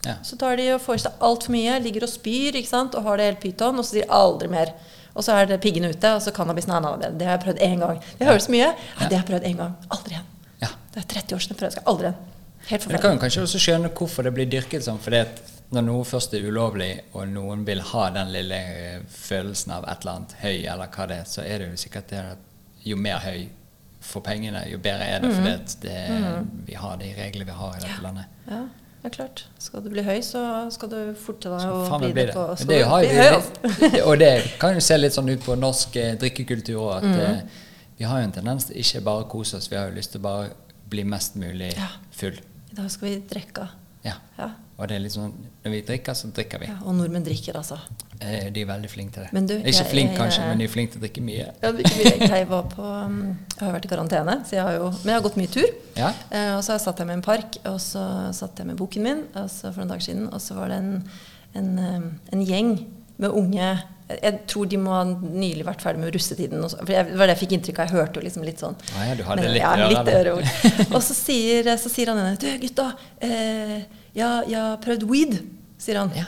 Ja. Så tar de og får i seg altfor mye, ligger og spyr og har det helt pyton, og så sier aldri mer. Og så er det piggene ute, og så cannabis nei, nei, det, det har jeg prøvd én gang. Det høres mye. Ja, det har jeg prøvd én gang. Aldri igjen. Ja. Det er 30 år siden jeg prøvde, jeg skal aldri. Helt Men jeg kan jo kanskje også skjønne hvorfor det blir dyrket sånn. fordi at når noe først er ulovlig, og noen vil ha den lille eh, følelsen av et eller annet høy, eller hva det er, så er det jo sikkert det at jo mer høy for pengene, jo bedre er det. Mm. Fordi at det, vi har de reglene vi har i dette landet. Ja, det er klart. Skal du bli høy, så skal du forte deg å bli det. det. På, det vi høy, og det kan jo se litt sånn ut på norsk eh, drikkekultur òg, at Mhm. eh, vi har jo en tendens til ikke bare å kose oss, vi har jo lyst til å bare bli mest mulig full. I dag skal vi drikke. Ja. Ja. Og det er litt sånn, når vi drikker, så drikker vi. ja. Og nordmenn drikker, altså. Eh, De er veldig flinke til det. Du, ikke jeg- flink jeg- kanskje, men de er flinke til å drikke mye. Ja, mye. Jeg var på um, Jeg har vært i karantene, så jeg har jo Men jeg har gått mye tur. Ja. Eh, og så har jeg satt jeg med en park, og så satt jeg med boken min for noen dager siden, og så var det en, en, um, en gjeng med unge Jeg tror de må ha nylig vært ferdig med russetiden. og så- For jeg, det var det jeg fikk inntrykk av. Jeg hørte jo liksom litt sånn Nei, du har Men- litt ja, litt øreord. Og så sier, så sier han ene Du, gutta. Eh, ja, jeg har prøvd weed, sier han. Ja.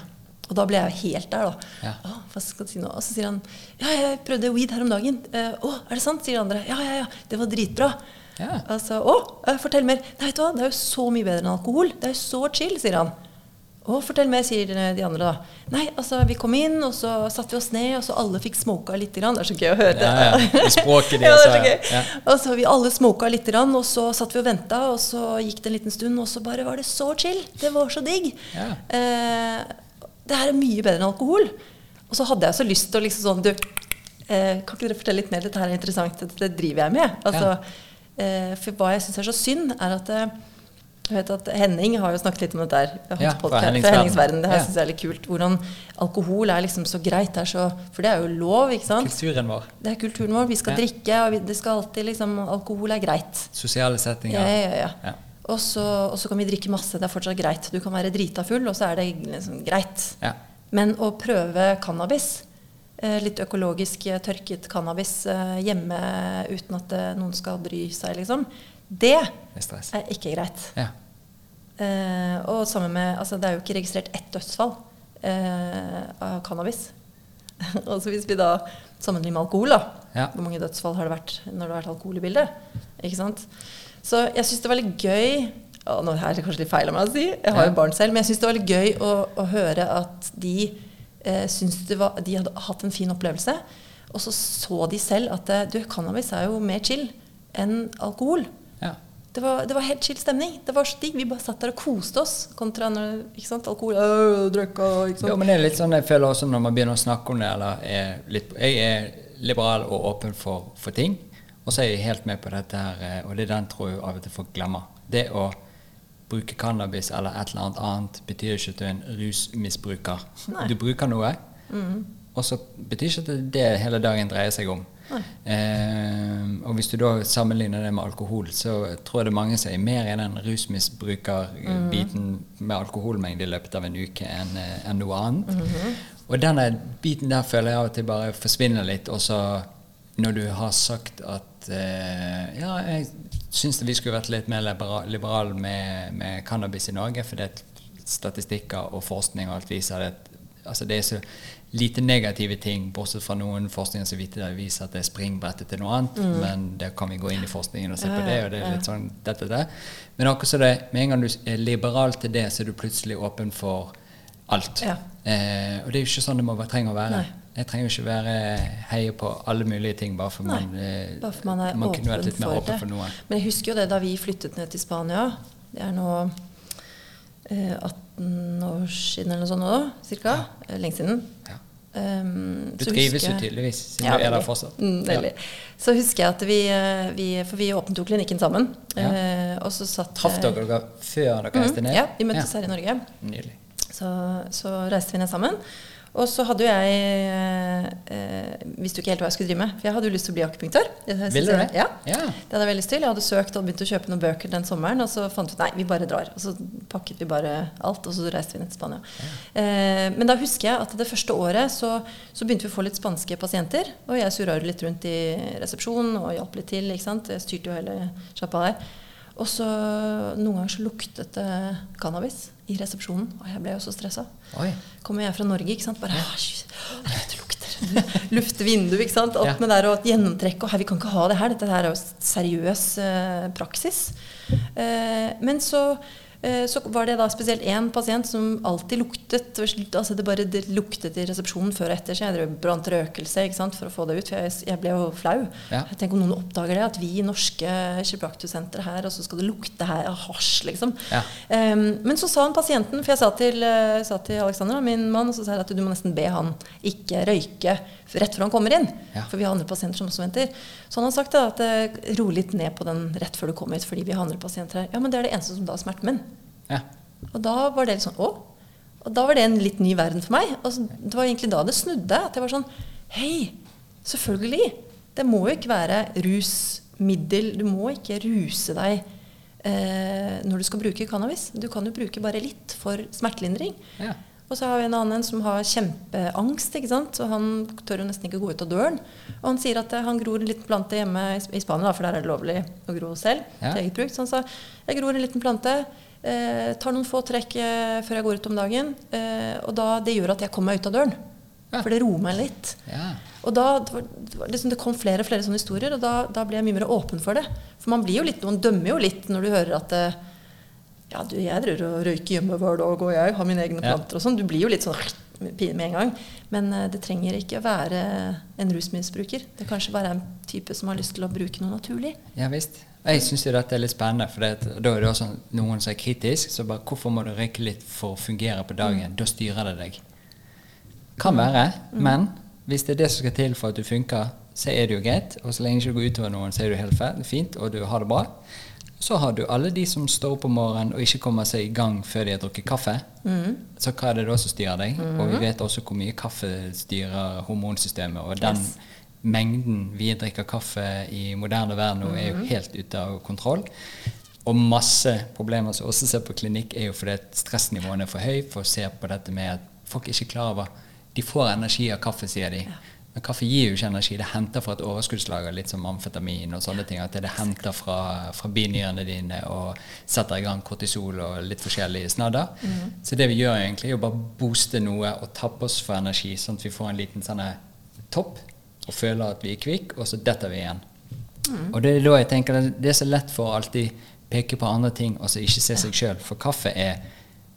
Og da ble jeg jo helt der, da. Ja. Å, hva skal du si nå? Og så sier han Ja, jeg prøvde weed her om dagen. Eh, å, er det sant? sier de andre. Ja, ja, ja. Det var dritbra. Ja. Altså, å, eh, fortell mer. Nei, vet du hva, det er jo så mye bedre enn alkohol. Det er jo så chill, sier han. Å, fortell mer, sier de andre da. Nei, altså, vi kom inn, og så satte vi oss ned, og så alle fikk smoka litt. Grann. Det er så gøy å høre. Ja, ja. I språket ja, det er så ja. Ja. Og så vi alle smoka litt, grann, og så satt vi og venta, og så gikk det en liten stund, og så bare var det så chill. Det var så digg. Ja. Eh, det her er mye bedre enn alkohol. Og så hadde jeg så lyst til å liksom sånn Du, eh, kan ikke dere fortelle litt mer? Dette her er interessant. Dette det driver jeg med. Altså, eh, for hva jeg syns er så synd, er at eh, jeg vet at Henning har jo snakket litt om dette her. Ja, fra podcast- Hennings fra Hennings Verden. verden. Det her Ja. synes jeg er litt kult. Hvordan alkohol er liksom så greit. Det så, for det er jo lov, ikke sant? Kulturen vår. Det er kulturen vår. Vi skal Ja. drikke, og vi, det skal alltid liksom Alkohol er greit. Sosiale settinger. Ja, ja, ja. Og så og så kan vi drikke masse. Det er fortsatt greit. Du kan være drita full, og så er det liksom greit. Men å prøve cannabis, eh, litt økologisk eh, tørket cannabis eh, hjemme uten at noen skal bry seg, liksom, det er ikke greit. Ja. Eh, og sammen med Altså, det er jo ikke registrert ett dødsfall eh, av cannabis. altså hvis vi da sammenligner med alkohol, da. Ja. Hvor mange dødsfall har det vært når det har vært alkohol i bildet? Ikke sant? Så jeg syns det var litt gøy og Nå er det kanskje litt feil av meg å si, jeg har Ja. jo barn selv, men jeg syns det var litt gøy å, å høre at de eh, syns det var, de hadde hatt en fin opplevelse. Og så så de selv at eh, du, cannabis er jo mer chill enn alkohol. Det var, det var helt chill stemning. Det var så digg. Vi bare satt der og koste oss. Kontra når ikke sant, alkohol øh, drøkka, ikke sant? Jo, men det er litt sånn jeg føler også når man begynner å snakke om det, eller er litt Jeg er liberal og åpen for, for ting, og så er jeg helt med på dette her, eh, og det er den tror jeg av og til folk glemmer. Det å bruke cannabis eller et eller annet annet betyr ikke at du er en rusmisbruker. Nei. Du bruker noe, og så betyr ikke at det er det hele dagen dreier seg om. Eh, og hvis du da sammenligner det med alkohol, så tror jeg det mange sier er mer i den rusmisbrukerbiten med alkoholmengde i løpet av en uke enn en noe annet. Og denne biten der føler jeg av og til bare forsvinner litt. Og så når du har sagt at eh, Ja, jeg syns vi skulle vært litt mer liberale liberal med, med cannabis i Norge, fordi er statistikker og forskning og alt viser at altså det er så lite negative ting, bortsett fra noen forskninger som viser at det er springbrettet til noe annet. Men det kan vi gå inn i forskningen og se på det. og det er litt sånn dette der. Men akkurat så det, med en gang du er liberal til det, så er du plutselig åpen for alt. Ja. Eh, og det er jo ikke sånn det må være, trenger å være. Nei. Jeg trenger jo ikke være heie på alle mulige ting bare for Nei, man, eh, Bare for man er man åpen for åpen det. for noe. Men jeg husker jo det da vi flyttet ned til Spania. Det er nå eh, 18 år siden eller noe sånt nå, cirka. Ja. Lenge siden. Ja. Um, Du trives jo tydeligvis, siden Ja, du er der fortsatt. Mm. Så husker jeg at vi, eh, vi For vi åpnet jo klinikken sammen. Eh, og så satt Traff dere dere før dere reiste ned? Ja, vi møttes her i Norge. Nydelig. Så, så reiste vi ned sammen. Og så hadde jo jeg eh, Visste jo ikke helt hva jeg skulle drive med. For jeg hadde jo lyst til å bli akupunktør. Ville du det? Ja. Ja. Det hadde jeg lyst til. Jeg hadde søkt og begynt å kjøpe noen bøker den sommeren. Og så fant vi ut nei, vi bare drar. Og så pakket vi bare alt, og så reiste vi ned til Spania. Eh, men da husker jeg at det første året så, så begynte vi å få litt spanske pasienter. Og jeg surra litt rundt i resepsjonen og hjalp litt til. ikke sant? Jeg styrte jo hele sjappa der. Og så noen ganger så luktet det cannabis i resepsjonen, og jeg ble jo så stressa. Kommer jeg fra Norge, ikke sant. Bare det lukter. Lufte vinduet, ikke sant. Opp med der og gjennomtrekk. Og her, vi kan ikke ha det her. Dette her er jo seriøs eh, praksis. Eh, men så, så var det da spesielt én pasient som alltid luktet. Altså det bare det luktet i resepsjonen før og etter, så jeg drev brant røkelse sant, for å få det ut. For jeg, jeg ble jo flau. Ja. Tenker om noen oppdager det, at vi norske kiropraktorsentre her, og så skal det lukte her av hasj, liksom. Ja. Um, men så sa han pasienten, for jeg sa til, eh, sa til Alexander, min mann, og så sa jeg at du må nesten be han ikke røyke rett før han kommer inn. Ja. For vi har andre pasienter som også venter. Så han har sagt da, at eh, ro litt ned på den rett før du kommer hit, fordi vi har andre pasienter her. Ja, men det er det eneste som da er smerten min. Ja. Og da var det litt sånn Å? Og da var det en litt ny verden for meg. Og så, det var egentlig da det snudde. At jeg var sånn Hei, selvfølgelig. Det må jo ikke være rusmiddel. Du må ikke ruse deg eh, når du skal bruke cannabis. Du kan jo bruke bare litt for smertelindring. Ja. Og så har vi en annen som har kjempeangst, ikke sant? og han tør jo nesten ikke gå ut av døren. Og han sier at eh, han gror en liten plante hjemme i Spania, for der er det lovlig å gro selv. Ja. til eget bruk. Så han sa jeg gror en liten plante, eh, tar noen få trekk eh, før jeg går ut om dagen. Eh, og da, det gjør at jeg kommer meg ut av døren. Ja. For det roer meg litt. Ja. Og da det, var, liksom, det kom flere og flere sånne historier, og da, da ble jeg mye mer åpen for det. For man blir jo litt, man dømmer jo litt når du hører at eh, ja, du, jeg driver og røyker hjemme hver dag, og jeg har mine egne planter og sånn. Du blir jo litt sånn med en gang. Men eh, det trenger ikke være en rusmisbruker. Det kan kanskje være en type som har lyst til å bruke noe naturlig. Ja visst. Jeg syns jo dette er litt spennende, for det, da er det også noen som er kritisk. Så bare hvorfor må du røyke litt for å fungere på dagen? Da styrer det deg. Kan være, men hvis det er det som skal til for at du funker, så er det jo greit. Og så lenge det ikke går utover noen, så er det helt fint, og du har det bra. Så har du alle de som står opp om morgenen og ikke kommer seg i gang før de har drukket kaffe. Så hva er det da som styrer deg? Og vi vet også hvor mye kaffe styrer hormonsystemet. Og den Yes. mengden vi drikker kaffe i moderne verden nå, er jo helt ute av kontroll. Og masse problemer som også ser på klinikk, er jo fordi stressnivåene er for høy. For å se på dette med at folk ikke klarer over De får energi av kaffe, sier de. Men kaffe gir jo ikke energi. Det henter fra et overskuddslager, litt som amfetamin og sånne ting. At det henter fra, fra binyrene dine og setter i gang kortisol og litt forskjellige snadder. Så det vi gjør egentlig, er å bare booste noe og tappe oss for energi, sånn at vi får en liten sånn topp og føler at vi er kvikk, og så detter vi igjen. Og det er da jeg tenker det er så lett for å alltid peke på andre ting og så ikke se seg sjøl. For kaffe er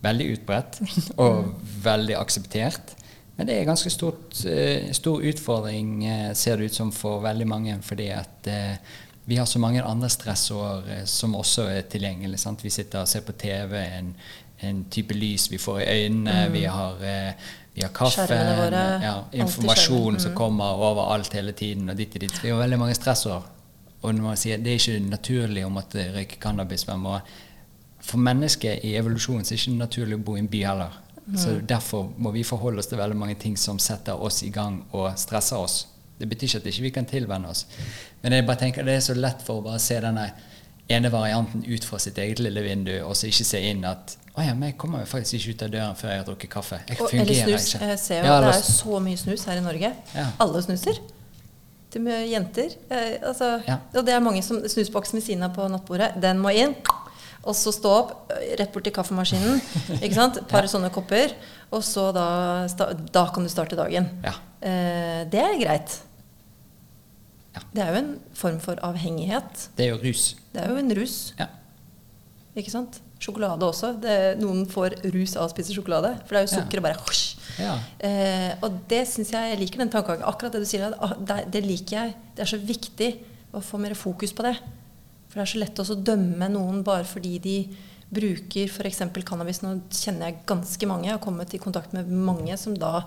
veldig utbredt og veldig akseptert. Men det er en ganske stort, eh, stor utfordring, eh, ser det ut som, for veldig mange. Fordi at eh, vi har så mange andre stressår som også er tilgjengelig. Sant? Vi sitter og ser på TV, en, en type lys vi får i øynene. Vi har, vi har kaffe, våre, ja, informasjon mm. som kommer overalt hele tiden. og dit og dit. Vi har veldig mange stressår. Og når man sier Det er ikke naturlig å måtte røyke cannabis. Man må, for mennesket i evolusjonen så er det ikke naturlig å bo i en by heller. Så Derfor må vi forholde oss til veldig mange ting som setter oss i gang og stresser oss. Det betyr ikke at vi ikke kan tilvenne oss. Men jeg bare tenker det er så lett for å bare se denne ene varianten ut fra sitt eget lille vindu, og så ikke se inn at å ja, men jeg kommer jo faktisk ikke ut av døren før jeg har drukket kaffe. Jeg Og, eller fungerer snus. ikke. Jeg ser jo Ja, det er så mye snus her i Norge. Ja. Alle snuser. Til jenter. Eh, altså, Ja. Og det er mange som Snusboksen ved siden av på nattbordet, den må inn. Og så stå opp, eh, rett bort til kaffemaskinen. ikke sant? Et par sånne kopper. Og så da, da kan du starte dagen. Ja. Eh, det er greit. Ja. Det er jo en form for avhengighet. Det er jo rus. Det er jo en rus. Ja. Ikke sant? Sjokolade også. Det, noen får rus av å spise sjokolade. For det er jo Ja. sukker og bare husj. Ja. Eh, og det syns jeg jeg liker den tankegangen. Akkurat det du sier, det, det liker jeg. Det er så viktig å få mer fokus på det. For det er så lett å dømme noen bare fordi de bruker f.eks. cannabis. Nå kjenner jeg ganske mange. Jeg har kommet i kontakt med mange som da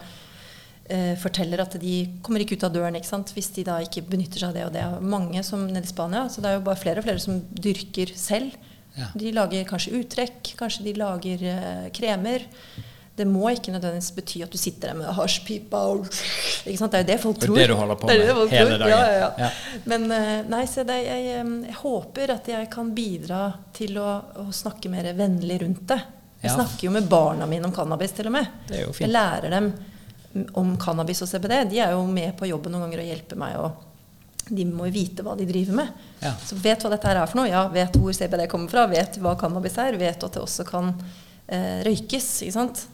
eh, forteller at de kommer ikke ut av døren ikke sant? hvis de da ikke benytter seg av det og det. Mange som nede i Spania. Så det er jo bare flere og flere som dyrker selv. Ja. De lager kanskje uttrekk, kanskje de lager eh, kremer. Det må ikke nødvendigvis bety at du sitter der med hasjpipa og ikke sant? Det er jo det folk tror. Det er det du holder på med det det hele dagen. Ja, ja, ja. Men eh, nei, se det, jeg, jeg håper at jeg kan bidra til å, å snakke mer vennlig rundt det. Jeg snakker jo med barna mine om cannabis, til og med. Det er jo fint. Jeg lærer dem om cannabis og CBD. De er jo med på jobben noen ganger og hjelper meg. og de må vite hva de driver med. Ja. Så vet hva dette her er for noe. Ja, vet hvor CBD kommer fra, vet hva cannabis er, vet at det også kan eh, røykes. ikke sant?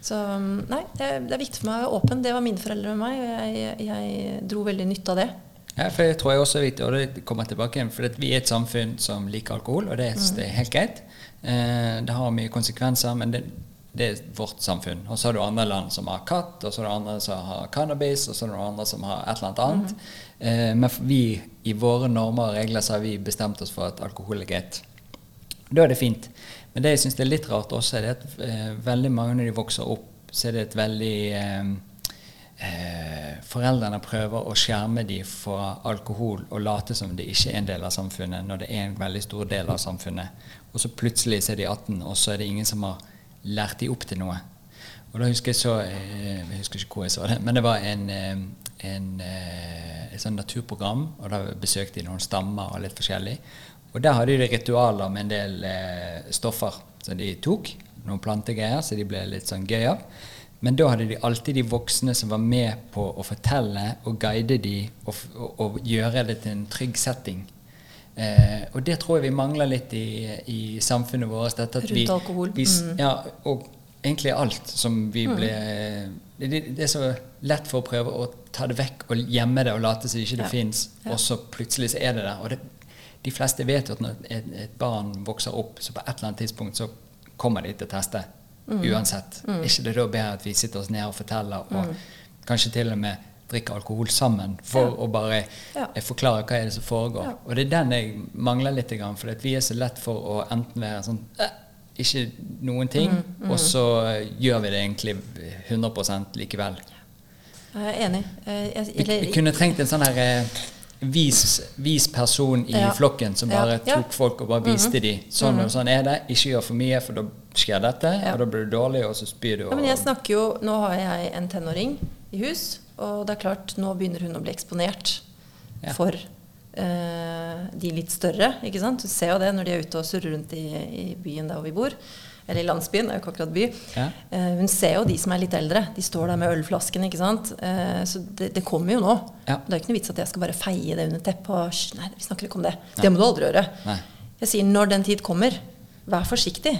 Så mm, nei, det er, det er viktig for meg å være åpen. Det var mine foreldre med meg, og jeg, jeg dro veldig nytte av det. Ja, for det tror jeg også er viktig, og det kommer tilbake igjen, for vi er et samfunn som liker alkohol, og det, Mm. det er helt greit. Eh, det har mye konsekvenser, men det, det er vårt samfunn. Og så har du andre land som har katt, og så er det andre som har cannabis, og så er det andre som har et eller annet annet. Mm. Eh, men vi, i våre normer og regler, så har vi bestemt oss for at alkohol er greit. Da er det fint. Men det jeg syns er litt rart også, er at eh, veldig mange når de vokser opp, så er det et veldig eh, eh, Foreldrene prøver å skjerme dem fra alkohol og late som det ikke er en del av samfunnet, når det er en veldig stor del av samfunnet. Og så plutselig så er de 18, og så er det ingen som har lært dem opp til noe. Og da husker jeg så eh, Jeg husker ikke hvor jeg så det, men det var en, eh, en, eh, et sånt naturprogram, og da besøkte de noen stammer og litt forskjellig. Og der hadde de ritualer med en del eh, stoffer som de tok. Noen plantegreier, så de ble litt sånn gøy av. Men da hadde de alltid de voksne som var med på å fortelle og guide de og, og, og gjøre det til en trygg setting. Eh, og det tror jeg vi mangler litt i, i samfunnet vårt. Rundt vi, alkohol. Vi, Mm. ja, og egentlig alt som vi ble det, det er så lett for å prøve å ta det vekk og gjemme det og late som ikke det Ja. fins, Ja. og så plutselig så er det der. Og det, de fleste vet jo at når et, et barn vokser opp, så på et eller annet tidspunkt så kommer de til å teste. Mm. Uansett. Er ikke det da bedre at vi sitter oss ned og forteller, og kanskje til og med drikker alkohol sammen for Mm. Ja. å bare Ja. eh, forklare hva er det som foregår. Ja. Og det er den jeg mangler litt, for vi er så lett for å enten være sånn eh, ikke noen ting, Mm, og så eh, gjør vi det egentlig 100 likevel. Jeg er enig. Jeg, Jeg, Vi, vi kunne trengt en sånn her eh, vis, vis person i Ja. flokken som bare Ja. tok folk og bare viste de sånn og sånn er det. Ikke gjør for mye, for da skjer dette, Ja. og da blir du dårlig, og så spyr du. Ja, men jeg snakker jo, Nå har jeg en tenåring i hus, og det er klart, nå begynner hun å bli eksponert for uh, de litt større. ikke sant? Du ser jo det når de er ute og surrer rundt i, i byen der hvor vi bor. Eller i landsbyen, det er jo ikke akkurat by. Ja. Eh, hun ser jo de som er litt eldre. De står der med ølflaskene, ikke sant. Eh, så det, det kommer jo nå. Ja. Det er jo ikke noe vits at jeg skal bare feie det under teppet Nei, vi snakker ikke om det. Det må du aldri gjøre. Nei. Jeg sier når den tid kommer, vær forsiktig.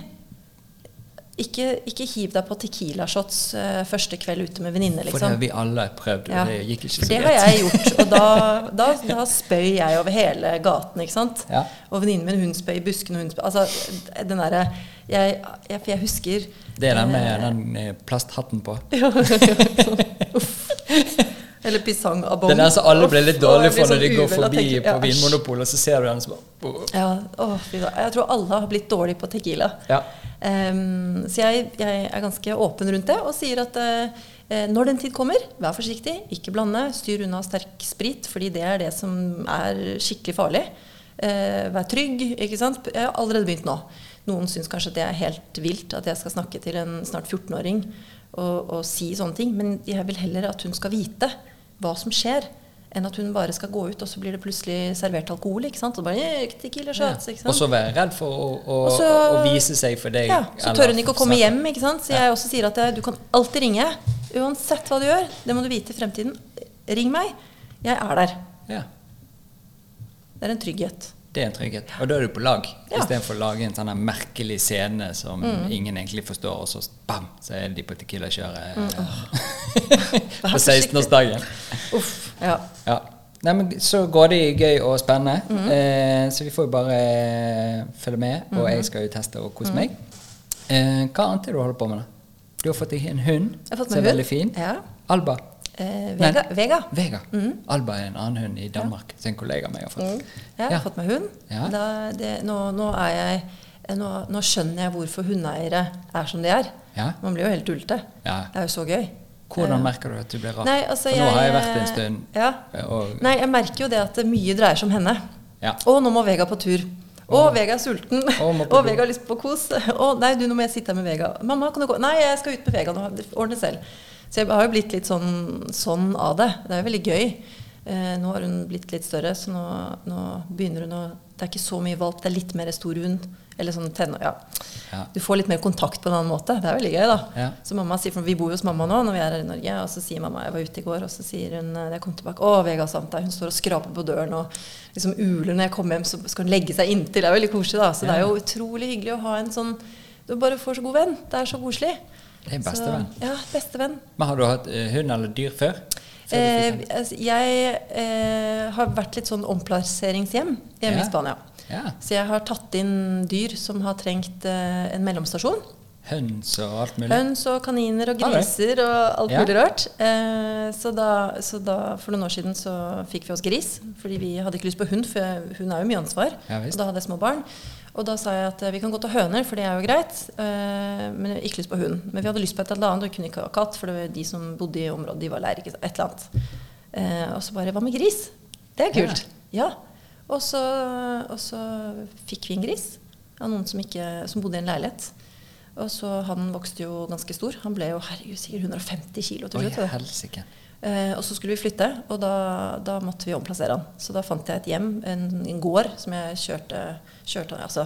Ikke, ikke hiv deg på Tequila-shots eh, første kveld ute med venninne, For det liksom. har vi alle prøvd, og Ja, det gikk ikke så greit. det har jeg gjort. Og da, da, da spøy jeg over hele gaten, ikke sant. Ja. Og venninnen min hun spøy i buskene, hun spøy Altså, den derre jeg, jeg, jeg husker Det er den med eh, den eh, plasthatten på. Eller pisangabong. Den der som alle blir litt dårlige for når de går sånn av forbi tenker, på ja, på Vinmonopolet, så ser du den som bare. Jeg tror alle har blitt dårlige på tequila. Ja. Ehm, så jeg, jeg er ganske åpen rundt det og sier at eh, når den tid kommer, vær forsiktig, ikke blande, styr unna sterk sprit, fordi det er det som er skikkelig farlig. Uh, vær trygg, ikke sant. Jeg har allerede begynt nå. Noen syns kanskje at det er helt vilt at jeg skal snakke til en snart 14-åring og, og si sånne ting, men jeg vil heller at hun skal vite hva som skjer. Enn at hun bare skal gå ut, og så blir det plutselig servert alkohol. ikke sant? Og bare, «Eh, tequila shots, ikke sant? Og så være redd for å, å, Og så- å vise seg for deg. Ja, så tør hun ikke å komme hjem. ikke sant? Så jeg også sier at jeg, du kan alltid ringe. Uansett hva du gjør. Det må du vite i fremtiden. Ring meg. Jeg er der. Ja, Det er en trygghet. det er en trygghet. Og da er du på lag, Ja. Mm. istedenfor å lage en sånn merkelig scene som ingen egentlig forstår, og så bam, så er de på Tequila-kjøret Mm, på 16-årsdagen. Uff. Ja. Ja. Nei, men Så grådig gøy og spennende. Mm. Eh, så vi får jo bare eh, følge med, og Mm. jeg skal jo teste og kose meg. Eh, hva annet er det du holder på med? da? Du har fått deg en hund Jeg har fått som er veldig fin. Ja. Alba. Eh, Vega. Nei. Vega. Vega. Mhm. Alba er en annen hund i Danmark, som en kollega av meg har fått. Mm. Jeg har Ja. fått meg hund. Ja. Da, det, nå, nå, jeg, nå, nå skjønner jeg hvorfor hundeeiere er som de er. Ja. Man blir jo helt ulte. Ja. Det er jo så gøy. Hvordan merker du at du blir rar? Nei, altså, nå har jeg vært en stund. Ja. Og, Nei, jeg merker jo det at det mye dreier seg om henne. Ja. Og nå må Vega på tur. Å, Vega er sulten. Do. Vega har lyst på kos. Å, nei, du, nå må jeg sitte her med Vega. Mamma, kan du gå? Nei, jeg skal ut med Vega nå. Ordne selv. Så jeg har jo blitt litt sånn, sånn av det. Det er jo veldig gøy. Eh, nå har hun blitt litt større, så nå, nå begynner hun å Det er ikke så mye valp, det er litt mer stor hund. Eller sånn tenår... Ja. Ja. Du får litt mer kontakt på en annen måte. Det er veldig gøy, da. Ja. Så mamma sier, for Vi bor jo hos mamma nå når vi er her i Norge. Og så sier mamma jeg var ute i går, og så sier hun da jeg kom tilbake Å, Vega deg. Hun står og skraper på døren og liksom uler når jeg kommer hjem, så skal hun legge seg inntil. Det er veldig koselig, da. Så det er jo utrolig hyggelig å ha en sånn Du bare får så god venn. Det er så koselig. Det er bestevenn. Ja, bestevenn. Men har du hatt eh, hund eller dyr før? Eh, altså, jeg eh, har vært litt sånn omplasseringshjem hjemme Ja. i Spania. Ja. Så jeg har tatt inn dyr som har trengt eh, en mellomstasjon. Høns og alt mulig? Høns og kaniner og griser og alt Ja. mulig rart. Eh, så, da, så da, for noen år siden så fikk vi oss gris, fordi vi hadde ikke lyst på hund, for hun er jo mye ansvar. Ja, og da hadde jeg små barn. Og da sa jeg at eh, vi kan gå til høner, for det er jo greit, eh, men ikke lyst på hund. Men vi hadde lyst på et eller annet, og vi kunne ikke ha katt, for det var de som bodde i området, de var allergiske. Et eller annet. Eh, og så bare Hva med gris? Det er kult. Ja. Og, så, og så fikk vi en gris av noen som, ikke, som bodde i en leilighet. Og så Han vokste jo ganske stor. Han ble jo herregud, sikkert 150 kilo til slutt. Eh, og så skulle vi flytte, og da, da måtte vi omplassere han. Så da fant jeg et hjem, en, en gård, som jeg kjørte, kjørte altså,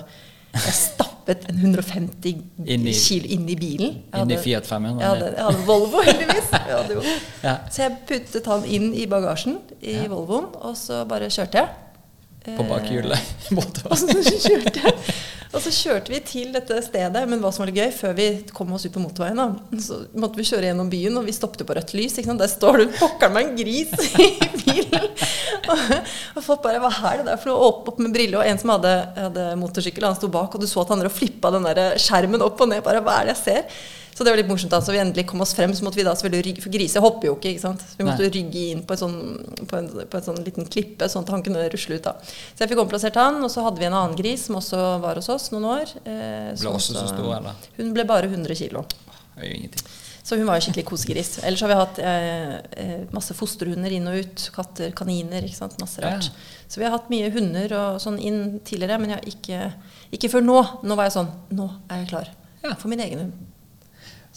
Jeg stappet en 150 Inn i- kilo inn i bilen. Inn i Fiat 500? Jeg hadde, jeg hadde Volvo, heldigvis. Jeg hadde. Ja. Så jeg puttet han inn i bagasjen i Ja. Volvoen, og så bare kjørte jeg. På bakhjulet. Og så, kjørte og så kjørte vi til dette stedet. Men hva som var litt gøy, før vi kom oss ut på motorveien, da, så måtte vi kjøre gjennom byen, og vi stoppet på rødt lys. Der står det pokker meg en gris i bilen! Og, og folk bare Hva er det der for noe? Opp, opp med briller. Og en som hadde, hadde motorsykkel, han sto bak, og du så at han drev og flippa den der skjermen opp og ned. Bare hva er det jeg ser? Så det var litt morsomt. da, Så vi endelig kom oss frem, så måtte vi da selvfølgelig rygge For griser hopper jo ikke, ikke sant. Så vi måtte Nei. rygge inn på en sånn, på en, på en sånn liten klippe, sånn at han kunne rusle ut. da. Så jeg fikk omplassert han, og så hadde vi en annen gris som også var hos oss noen år. Eh, Ble også så stor, eller? Hun ble bare 100 kilo. Det er jo ingenting. Så hun var jo skikkelig kosegris. Ellers har vi hatt eh, eh, masse fosterhunder inn og ut. Katter, kaniner, ikke sant. Masse rart. Ja. Så vi har hatt mye hunder og sånn inn tidligere, men ikke, ikke før nå. Nå var jeg sånn Nå er jeg klar Ja. for min egen hund.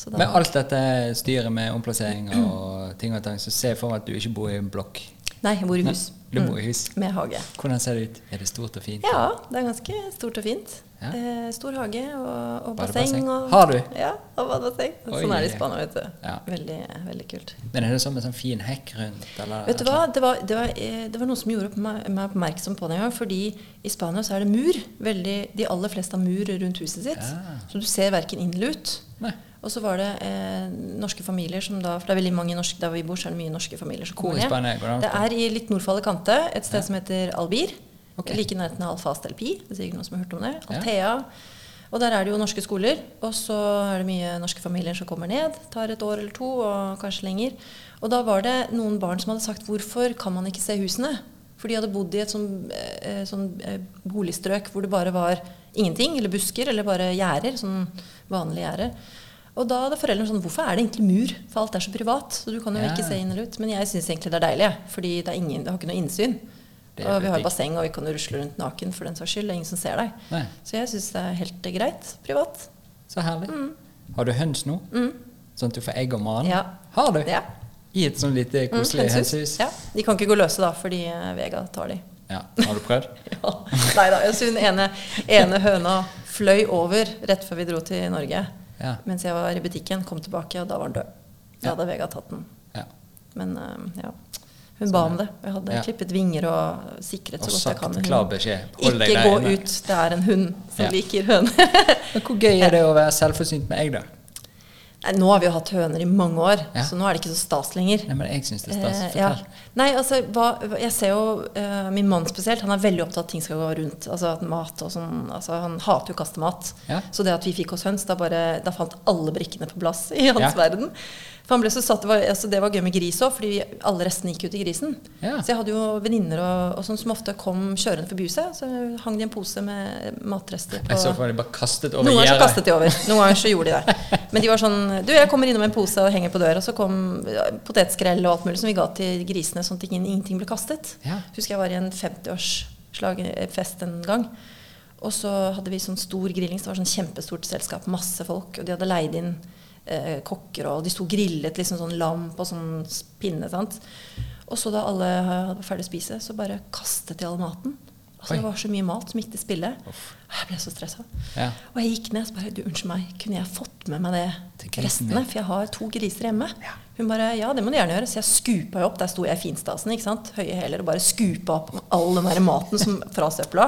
Da- Med alt dette styret med omplassering og ting og tang, så ser jeg for meg at du ikke bor i en blokk. Nei, jeg bor i hus. Du bor i hus. Med hage. Hvordan ser det ut? Er det stort og fint? Ja, det er ganske stort og fint. Ja. Eh, stor hage og, og basseng. Og, Har du? Ja, og badebasseng. Sånn er det i Spania, vet du. Ja. Veldig, veldig kult. Men er det sånn med sånn fin hekk rundt? Eller, Vet du hva? Det var, det var, eh, det var noe som gjorde meg meg oppmerksom på det en gang. Fordi i Spania så er det mur. Veldig, de aller fleste har mur rundt huset sitt. Ja. Så du ser verken inn eller ut. Nei. Og så var det eh, norske familier som da For det er veldig mange norske, der vi bor, så er det mye norske familier som kommer ned. Det er i litt nord for Alicante, et sted som heter Albir. Ok. Like i nærheten av Alfast del Pi. Det er sikkert noen som har hørt om det. Althea. Og der er det jo norske skoler. Og så er det mye norske familier som kommer ned. Tar et år eller to, og kanskje lenger. Og da var det noen barn som hadde sagt hvorfor kan man ikke se husene? For de hadde bodd i et sånn, eh, sånn eh, boligstrøk hvor det bare var ingenting, eller busker, eller bare gjerder. Sånn vanlige gjerder. Og da hadde foreldrene sånn Hvorfor er det egentlig mur? For alt er så privat. Så du kan jo Ja. ikke se inn eller ut. Men jeg syns egentlig det er deilig, fordi det, er ingen, det har ikke noe innsyn. Og vi har basseng, og vi kan rusle rundt naken for den saks skyld. Det er ingen som ser deg. Nei. Så jeg syns det er helt greit privat. Så herlig. Har du høns nå? Sånn at du får egg om morgenen? Mm. Ja. Har du? Ja. I et sånn lite Mm, koselig hønsehus? Ja. De kan ikke gå løse da, fordi eh, Vega tar de. Ja. Har du prøvd? Ja. Nei da. Jeg hun ene, ene høna fløy over rett før vi dro til Norge. Ja. Mens jeg var i butikken, kom tilbake, og da var den død. Da hadde Vega tatt den. ja. Men eh, ja. Hun ba om det. Jeg hadde Ja. klippet vinger og sikret så Og godt jeg kan. sagt med klar beskjed. Hold Ikke gå inne. ut. Det er en hund som Ja. liker høner. Men hvor gøy er det å være selvforsynt med egg, da? Nei, nå har vi jo hatt høner i mange år, Ja. så nå er det ikke så stas lenger. Nei, men jeg syns det er stas. Eh, ja. Nei, altså, hva, jeg ser jo uh, Min mann spesielt, han er veldig opptatt av at ting skal gå rundt. Altså at mat og sånn altså, Han hater jo å kaste mat. Ja. Så det at vi fikk oss høns, da, bare, da falt alle brikkene på plass i hans verden. For han ble så satt, det, var, altså, det var gøy med gris òg, fordi alle restene gikk jo til grisen. Ja. Så jeg hadde jo venninner og, og sånn som ofte kom kjørende forbi huset. Så hang de en pose med matrester på Jeg så for meg de bare kastet over noen ganger så kastet de over. Noen ganger så gjorde de det. Men de var sånn Du, jeg kommer innom en pose og henger på døra. Og så kom potetskrell og alt mulig som vi ga til grisene, sånn at ingen- ingenting ble kastet. Ja. Husker jeg var i en 50-årsfest en gang. Og så hadde vi sånn stor grilling. Så det var sånn kjempestort selskap. Masse folk. Og de hadde leid inn eh, kokker, og de sto grillet liksom sånn lam på sånn pinne. sant? Og så da alle var ferdig å spise, så bare kastet de all maten. Altså, Oi. det var så mye mat som gikk til spille. Jeg ble så stressa. Ja. Og jeg gikk ned og så bare Du, unnskyld meg, kunne jeg fått med meg det Til restene? For jeg har to griser hjemme. Ja. Hun bare Ja, det må du gjerne gjøre. Så jeg skupa jo opp. Der sto jeg i finstasen, ikke sant. Høye hæler. Og bare skupa opp all den der maten som, fra søpla.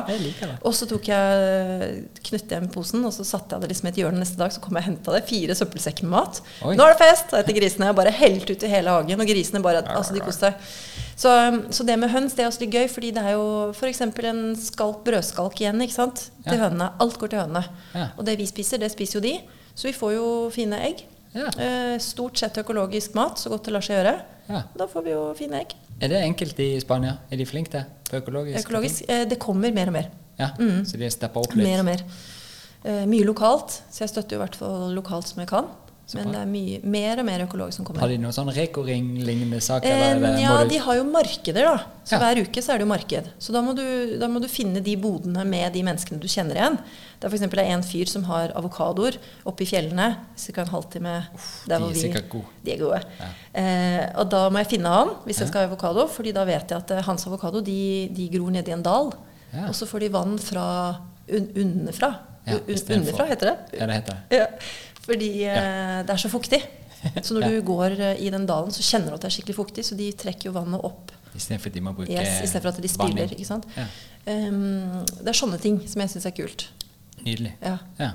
Og så tok jeg knyttet hjem posen, og så satte jeg det liksom i et hjørne neste dag. Så kom jeg og henta det. Fire søppelsekker med mat. Oi. Nå er det fest! Og etter grisene. Jeg bare helt ut i hele hagen. Og grisene bare Altså, de koste seg. Så, så det med høns det er også litt gøy, fordi det er jo f.eks. en skalk, brødskalk igjen ikke sant? til Ja. hønene. Alt går til hønene. Ja. Og det vi spiser, det spiser jo de. Så vi får jo fine egg. Ja. Eh, stort sett økologisk mat, så godt det lar seg gjøre. Ja. Da får vi jo fine egg. Er det enkelt i Spania? Er de flinke til på økologisk? Økologisk. Eh, det kommer mer og mer. Ja, Mm. Så de stepper opp litt? Mer og mer. Eh, mye lokalt, så jeg støtter jo i hvert fall lokalt som jeg kan. Men det er mye, mer og mer økologisk som kommer. Har de noen sånn Reko-ring-lignende sak? Eh, eller ja, de har jo markeder, da. Så Ja. hver uke så er det jo marked. Så da må, du, da må du finne de bodene med de menneskene du kjenner igjen. Det er f.eks. en fyr som har avokadoer oppe i fjellene. Ca. en halvtime. der de er vi- gode. De er gode. Eh, og da må jeg finne han hvis jeg skal ha avokado, Fordi da vet jeg at eh, hans avokado de, de gror nedi en dal. Ja. Og så får de vann fra un, underfra. Ja, Un- Underfra, heter det. Ja, det heter det. Ja, fordi eh, det er så fuktig. Så når Ja. du går eh, i den dalen, så kjenner du at det er skikkelig fuktig, så de trekker jo vannet opp Istedenfor at de må bruke yes, istedenfor at de spiller. vanning. ikke sant? Ja. Ehm, det er sånne ting som jeg syns er kult. Nydelig. Ja. Ja.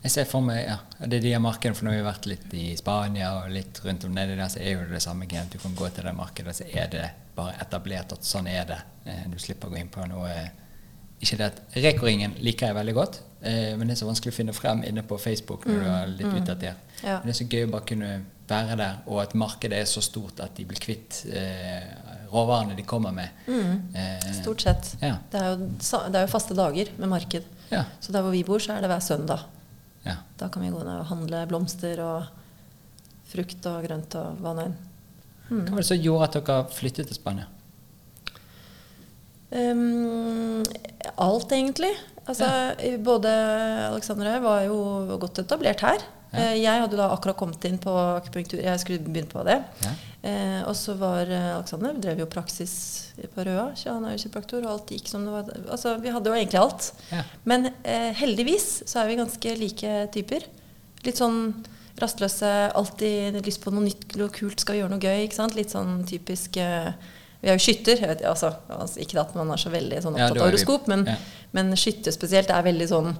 Jeg ser for meg, ja, det er de markedene, for nå har vi vært litt i Spania og litt rundt om nedi der, så er jo det samme gent. Du kan gå til det markedet, så er det bare etablert at sånn er det. Eh, Du slipper å gå inn på noe Ikke det at Reko-ringen liker jeg veldig godt, eh, men det er så vanskelig å finne frem inne på Facebook når du er litt utdatert. Ja. Men det er så gøy å bare kunne være der, og at markedet er så stort at de blir kvitt eh, råvarene de kommer med. Eh, Stort sett. Ja. Det, er jo, det er jo faste dager med marked. Ja. Så der hvor vi bor, så er det hver søndag. ja. Da kan vi gå ned og handle blomster og frukt og grønt og hva nå enn. Hva var det som gjorde at dere flyttet til Spania? Um, alt, egentlig. Altså, Både Alexander og jeg var jo godt etablert her. Eh, Jeg hadde da akkurat kommet inn på akupunktur. Jeg skulle begynne på det. Ja. Eh, og så var eh, Alexander drev jo praksis på Røa. Han er jo kiropraktor, og alt gikk som det var. Altså, vi hadde jo egentlig alt. Ja. Men eh, heldigvis så er vi ganske like typer. Litt sånn rastløse, alltid lyst på noe nytt, noe kult, skal gjøre noe gøy. ikke sant? Litt sånn typisk eh, Vi er jo skytter. Vet, altså, altså, ikke at man er så veldig sånn opptatt av horoskop, men, ja. men skytter spesielt er veldig sånn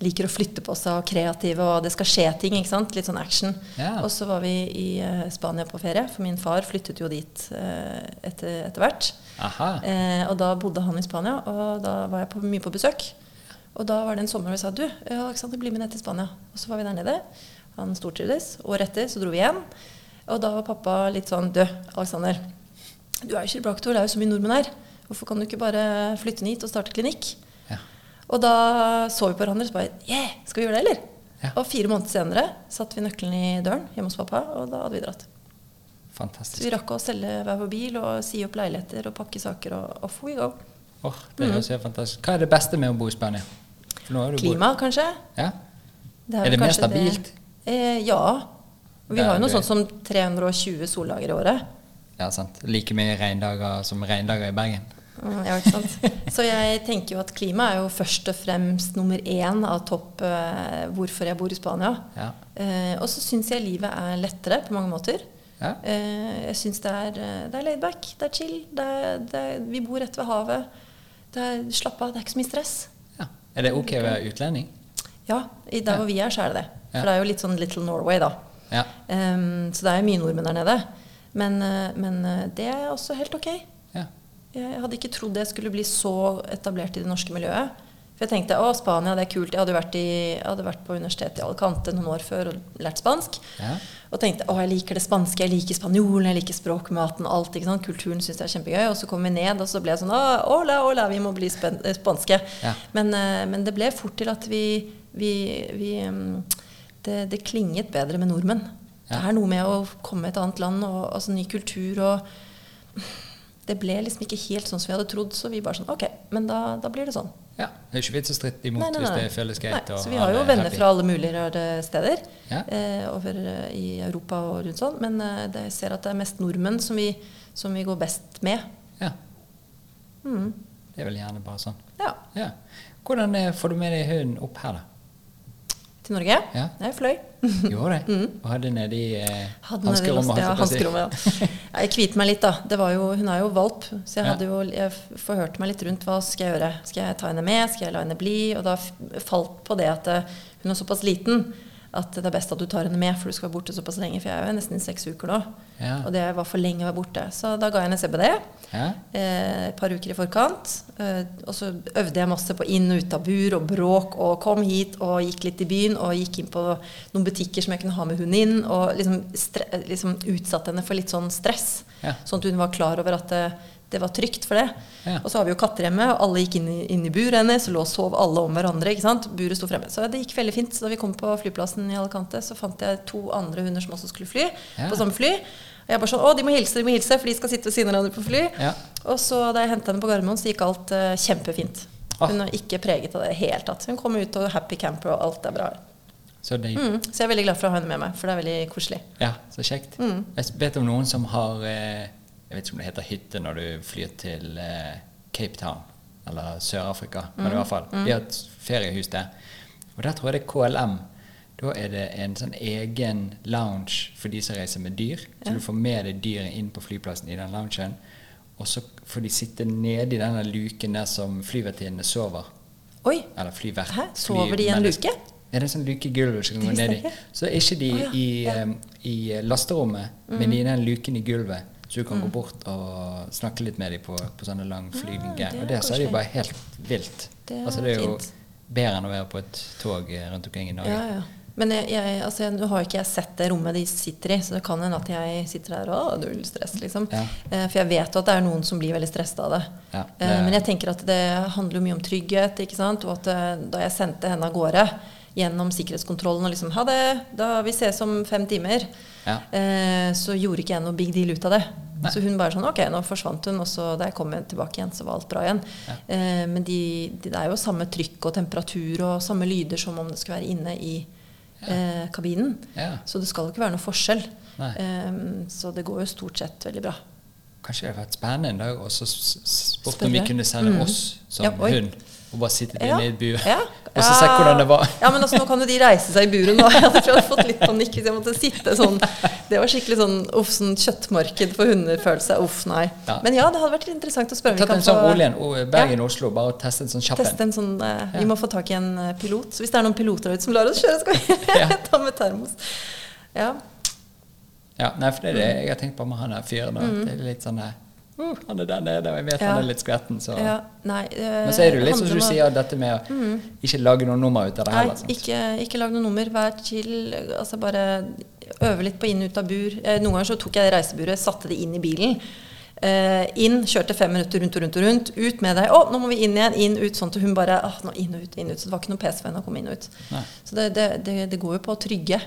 Liker å flytte på seg og kreative, og det skal skje ting. ikke sant? Litt sånn action. Yeah. Og så var vi i uh, Spania på ferie, for min far flyttet jo dit uh, etter, etter hvert. Aha. Eh, og da bodde han i Spania, og da var jeg på, mye på besøk. Og da var det en sommer hvor vi sa du, Alexander, bli med ned til Spania. Og så var vi der nede. Han stortrivdes. Året etter så dro vi igjen. Og da var pappa litt sånn Du, Alexander, du er jo kiropraktor, det er jo så mye nordmenn her. Hvorfor kan du ikke bare flytte ned hit og starte klinikk? Og da så vi på hverandre og så bare Yeah, skal vi gjøre det, eller? Ja. Og fire måneder senere satte vi nøkkelen i døren hjemme hos pappa, og da hadde vi dratt. Fantastisk. Så vi rakk å selge hver vår bil og si opp leiligheter og pakke saker, og off we go. Åh, det høres helt fantastisk Hva er det beste med å bo i Spania? Klima, kanskje? Ja? Det Er er, det mer stabilt? stabilt? Eh, ja. Vi har jo noe sånt som 320 soldager i året. Ja, sant. Like mye regndager som regndager i Bergen. Mm, Ja, ikke sant? Så jeg tenker jo at klima er jo først og fremst nummer én av topp eh, hvorfor jeg bor i Spania. Ja. Eh, og så syns jeg livet er lettere på mange måter. Ja. Eh, jeg syns det er, eh, det er laid back, det er chill. Det er, det er, vi bor rett ved havet. Det er Slapp av, det er ikke så mye stress. ja. Er det ok å være utlending? Ja, i der hvor vi er, så er det det. For det er jo litt sånn Little Norway, da. Ja. Ehm, så det er jo mye nordmenn der nede. Men, eh, men eh, det er også helt ok. Ja. Jeg hadde ikke trodd jeg skulle bli så etablert i det norske miljøet. For jeg tenkte å, Spania, det er kult. Jeg hadde, vært i, jeg hadde vært på universitetet i Alicante noen år før og lært spansk. Ja. Og tenkte å, jeg liker det spanske, jeg liker spanjolen, jeg liker språkmaten, alt. ikke sant? Kulturen syns jeg er kjempegøy. Og så kom vi ned, og så ble jeg sånn å, hola, hola, vi må bli eh, spanske. Ja. Men, eh, men det ble fort til at vi, vi, vi mm, det, det klinget bedre med nordmenn. Det er noe med å komme i et annet land og altså ny kultur og Det ble liksom ikke helt sånn som vi hadde trodd, så vi bare sånn Ok, men da, da blir det sånn. ja. Det er ikke vits å stritte imot Nei, nei, hvis det føles greit. Nei, så vi har jo er venner happy. fra alle mulige rare steder Ja. eh, over eh, i Europa og rundt sånn, men eh, det, jeg ser at det er mest nordmenn som vi, som vi går best med. Ja. Mm. Det er vel gjerne bare sånn. Ja. Ja. Hvordan eh, får du med deg hunden opp her, da? Til Norge? Ja. Jeg fløy. Gjorde det? Og hadde nede i eh, Mm. Hanskerommet? ja, hanskerommet, ja. Jeg kviet meg litt, da. Det var jo, hun er jo valp, så jeg, hadde jo, jeg forhørte meg litt rundt hva skal jeg gjøre. Skal jeg ta henne med? Skal jeg la henne bli? Og da falt på det at eh, hun er såpass liten at det er best at du tar henne med, for du skal være borte såpass lenge. For jeg er jo nesten i seks uker nå. Ja. Og det var for lenge å være borte. Så da ga jeg henne CBD. Ja. eh, et par uker i forkant. Eh, og så øvde jeg masse på inn og ut av bur og bråk og kom hit og gikk litt i byen og gikk inn på noen butikker som jeg kunne ha med hunden inn. Og liksom, liksom utsatte henne for litt sånn stress. Ja. Sånn at hun var klar over at det, var trygt for det. Ja. Og så har vi jo katter hjemme, og alle gikk inn i, inn i buret hennes lå og sov alle om hverandre. ikke sant? Buret sto fremme. Så det gikk veldig fint. Så da vi kom på flyplassen i Alicante, så fant jeg to andre hunder som også skulle fly, Ja. på samme fly. Og jeg bare sånn Å, de må hilse, de må hilse, for de skal sitte ved siden av hverandre på fly. Ja. Og så da jeg hentet henne på Gardermoen, så gikk alt uh, kjempefint. Ah. Hun er ikke preget av det i det hele tatt. Hun kom ut og happy camper, og alt er bra. Så det Mm. Så jeg er veldig glad for å ha henne med meg, for det er veldig koselig. Ja, så kjekt. Mm. Jeg vet om noen som har eh, Jeg vet ikke om det heter hytte når du flyr til eh, Cape Town eller Sør-Afrika, men Mm. i hvert fall. De har et feriehus der. Og der tror jeg det er KLM. Da er det en sånn egen lounge for de som reiser med dyr. Så du får med deg dyret inn på flyplassen i den loungen. Og så får de sitte nede i denne luken der som flyvertinnene sover. Oi! Eller flyvert. Hæ? Sover de i en luke? Ja, det er en sånn luke i gulvet som går ned i. Så er ikke de oh, ja. i, Ja. Mm. i lasterommet, men i den luken i gulvet. Så du kan gå bort og snakke litt med dem på, på sånne lang flygninger. Ah, det er og det så er det jo bare helt vilt. Det altså, det er jo fint. bedre enn å være på et tog eh, rundt omkring i Norge. Ja, ja. Men jeg, jeg, altså, nå har ikke jeg sett det rommet de sitter i, så det kan hende at jeg sitter der og null stress, liksom. Ja. Eh, for jeg vet jo at det er noen som blir veldig stressa av det. Ja, Eh, men jeg tenker at det handler jo mye om trygghet, ikke sant. Og at eh, da jeg sendte henne av gårde gjennom sikkerhetskontrollen og liksom Ha det, da vi ses om fem timer. Ja. Eh, så gjorde ikke jeg noe big deal ut av det. Nei. Så hun bare sånn Ok, nå forsvant hun, og så da jeg kom tilbake igjen, så var alt bra igjen. Ja. Eh, men de, de, det er jo samme trykk og temperatur og samme lyder som om det skulle være inne i, eh, kabinen. Ja. Så det skal jo ikke være noe forskjell. Nei. Så det går jo stort sett veldig bra. Kanskje det hadde vært spennende en dag å s- s- om vi kunne sende Mm. oss som Ja, hund. Og bare sitte Ja, inne i et bur. ja. Og så se hvordan det var. Ja, men altså, nå kan jo de reise seg i buret nå. Jeg tror jeg hadde fått litt panikk hvis jeg måtte sitte sånn. Det var skikkelig sånn uff, sånn kjøttmarked for hunder-følelse. Uff, nei. Men ja, det hadde vært interessant å spørre om vi Tatt en sånn få Olien, Bergen-Oslo, bare teste en sånn kjapp en. sånn uh, Vi må få tak i en eh, pilot. Så hvis det er noen piloter der ute som lar oss kjøre, skal vi ta med termos. Ja. Ja, nei, for det er det Mm. jeg har tenkt på med han her fyren. Mm. Det er litt sånn eh, uh, Han er der nede, og jeg vet Ja. han er litt skvetten, så ja. Nei. det, Men så er det jo litt som du sier, dette med å ikke lage noe nummer ut av det Nei, heller. sant? ikke, ikke lag noe nummer. Vær chill. Altså bare øve litt på inn og ut av bur. Eh, Noen ganger så tok jeg det reiseburet, satte det inn i bilen. Eh, inn, kjørte fem minutter rundt og rundt og rundt. Ut med deg. Å, nå må vi inn igjen. Inn, ut. Sånn til hun bare ah, nå inn og ut, inn og ut. Så det var ikke noe PC for henne å komme inn og ut. Nei. Så det, det, det, det går jo på å trygge.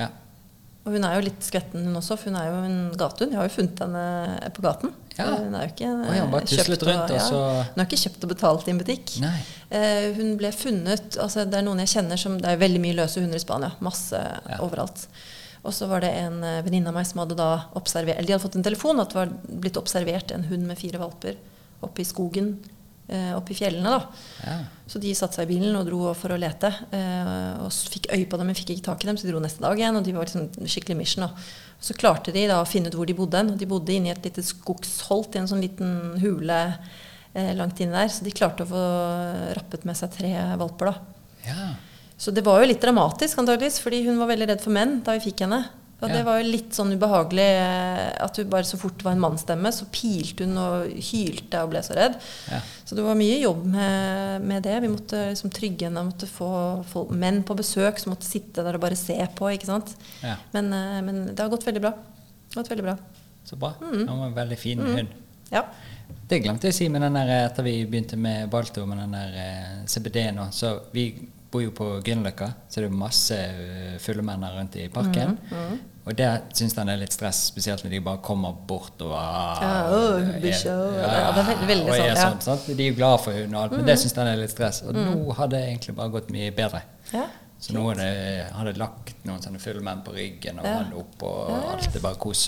Ja. Og hun er jo litt skvetten, hun også, for hun er jo en gatehund. Jeg har jo funnet henne på gaten. Ja. Hun har jo ikke oh, ja, kjøpt rundt, og ja. Hun har ikke kjøpt og betalt i en butikk. Eh, hun ble funnet altså Det er noen jeg kjenner som Det er veldig mye løse hunder i Spania. Masse overalt. Og så var det en eh, venninne av meg som hadde da observert Eller de hadde fått en telefon at det var blitt observert en hund med fire valper oppe i skogen, eh, oppe i fjellene. da Ja. så de satte seg i bilen og dro for å lete. Eh, og fikk øye på dem, men fikk ikke tak i dem, så de dro neste dag igjen. Og de var liksom skikkelig mission. Da. Så klarte de da å finne ut hvor de bodde. Og de bodde inne i et lite skogsholt i en sånn liten hule eh, langt inne der. Så de klarte å få rappet med seg tre valper. da. ja. Så det var jo litt dramatisk, antageligvis, fordi hun var veldig redd for menn da vi fikk henne. Og Ja. det var jo litt sånn ubehagelig eh, at hun bare så fort det var en mannsstemme, så pilte hun og hylte og ble så redd. Ja. Så det var mye jobb med, med det. Vi måtte liksom trygge henne, måtte få folk, menn på besøk som måtte sitte der og bare se på. ikke sant? Ja. Men, eh, men det har gått veldig bra. Gått veldig bra. Så bra. Mm. Han var en veldig fin hund. Ja. Det glemte jeg å si med den der, etter vi begynte med Balto, med den der eh, CBD nå. Så vi bor jo på Grünerløkka, så det er masse eh, fulle menn rundt i parken. Mm, Og det syns han er litt stress, spesielt når de bare kommer bort og Ja, «Åh, er- bikkja», ja, og sånn, ja. Mm. sånn, sant? De er jo glade for hund og alt, men det syns han er litt stress. Og nå har det egentlig bare gått mye bedre. ja. Så nå hadde jeg har det lagt noen sånne fulle menn på ryggen og Ja. han opp, og alt er bare kos.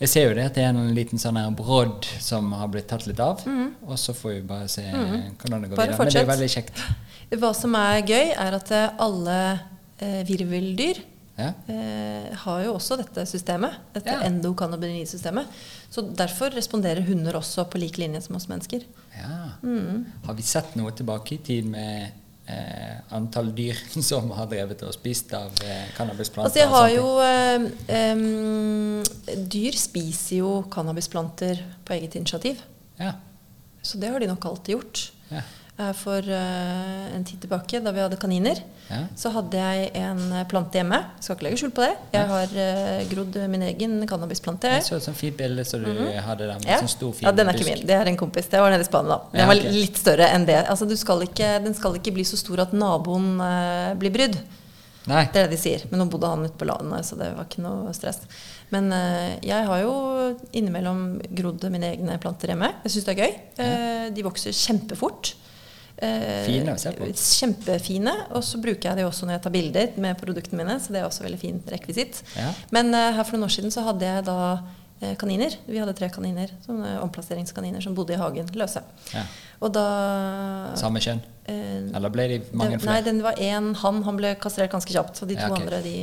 Jeg ser jo det at det er en liten sånn her brodd som har blitt tatt litt av. Og så får vi bare se hvordan det går Mm. Videre. Men det er veldig kjekt. Hva som er gøy, er at eh, alle eh, virveldyr Ja. eh, har jo også dette systemet. Dette Ja. endokannabinoidsystemet. Så derfor responderer hunder også på lik linje som oss mennesker. ja. Mm. Har vi sett noe tilbake i tid med eh, antall dyr som har drevet og spist av eh, cannabisplanter? Altså jeg har jo eh, em, Dyr spiser jo cannabisplanter på eget initiativ. Ja. Så det har de nok alltid gjort. Ja. Eh, For eh, en tid tilbake, da vi hadde kaniner, Ja. så hadde jeg en eh, plante hjemme. Skal ikke legge skjul på det. Jeg har grodd min egen cannabisplante. Jeg så et sånt fint bilde som du hadde der. Ja. sånn stor, ja, den er ikke min. Det er en kompis. Det var nede i Spania, da. Den Ja, var ok. litt større enn det. Altså, du skal ikke, den skal ikke bli så stor at naboen uh, blir brydd. Nei. Det er det de sier. Men nå bodde han ute på landet, så det var ikke noe stress. Men uh, jeg har jo innimellom grodd mine egne planter hjemme. Jeg syns det er gøy. Uh, de vokser kjempefort. Eh, Fine å se på. Kjempefine. Og så bruker jeg de også når jeg tar bilder med produktene mine, så det er også veldig fint rekvisitt. Ja. Men eh, her for noen år siden så hadde jeg da eh, kaniner. Vi hadde tre kaniner, sånne omplasseringskaniner som bodde i hagen, løse. Ja. Og da Samme kjønn? eh, Eller ble de mange det, Nei, den var én han. Han ble kastrert ganske kjapt. Så de to Ja, okay. andre, de,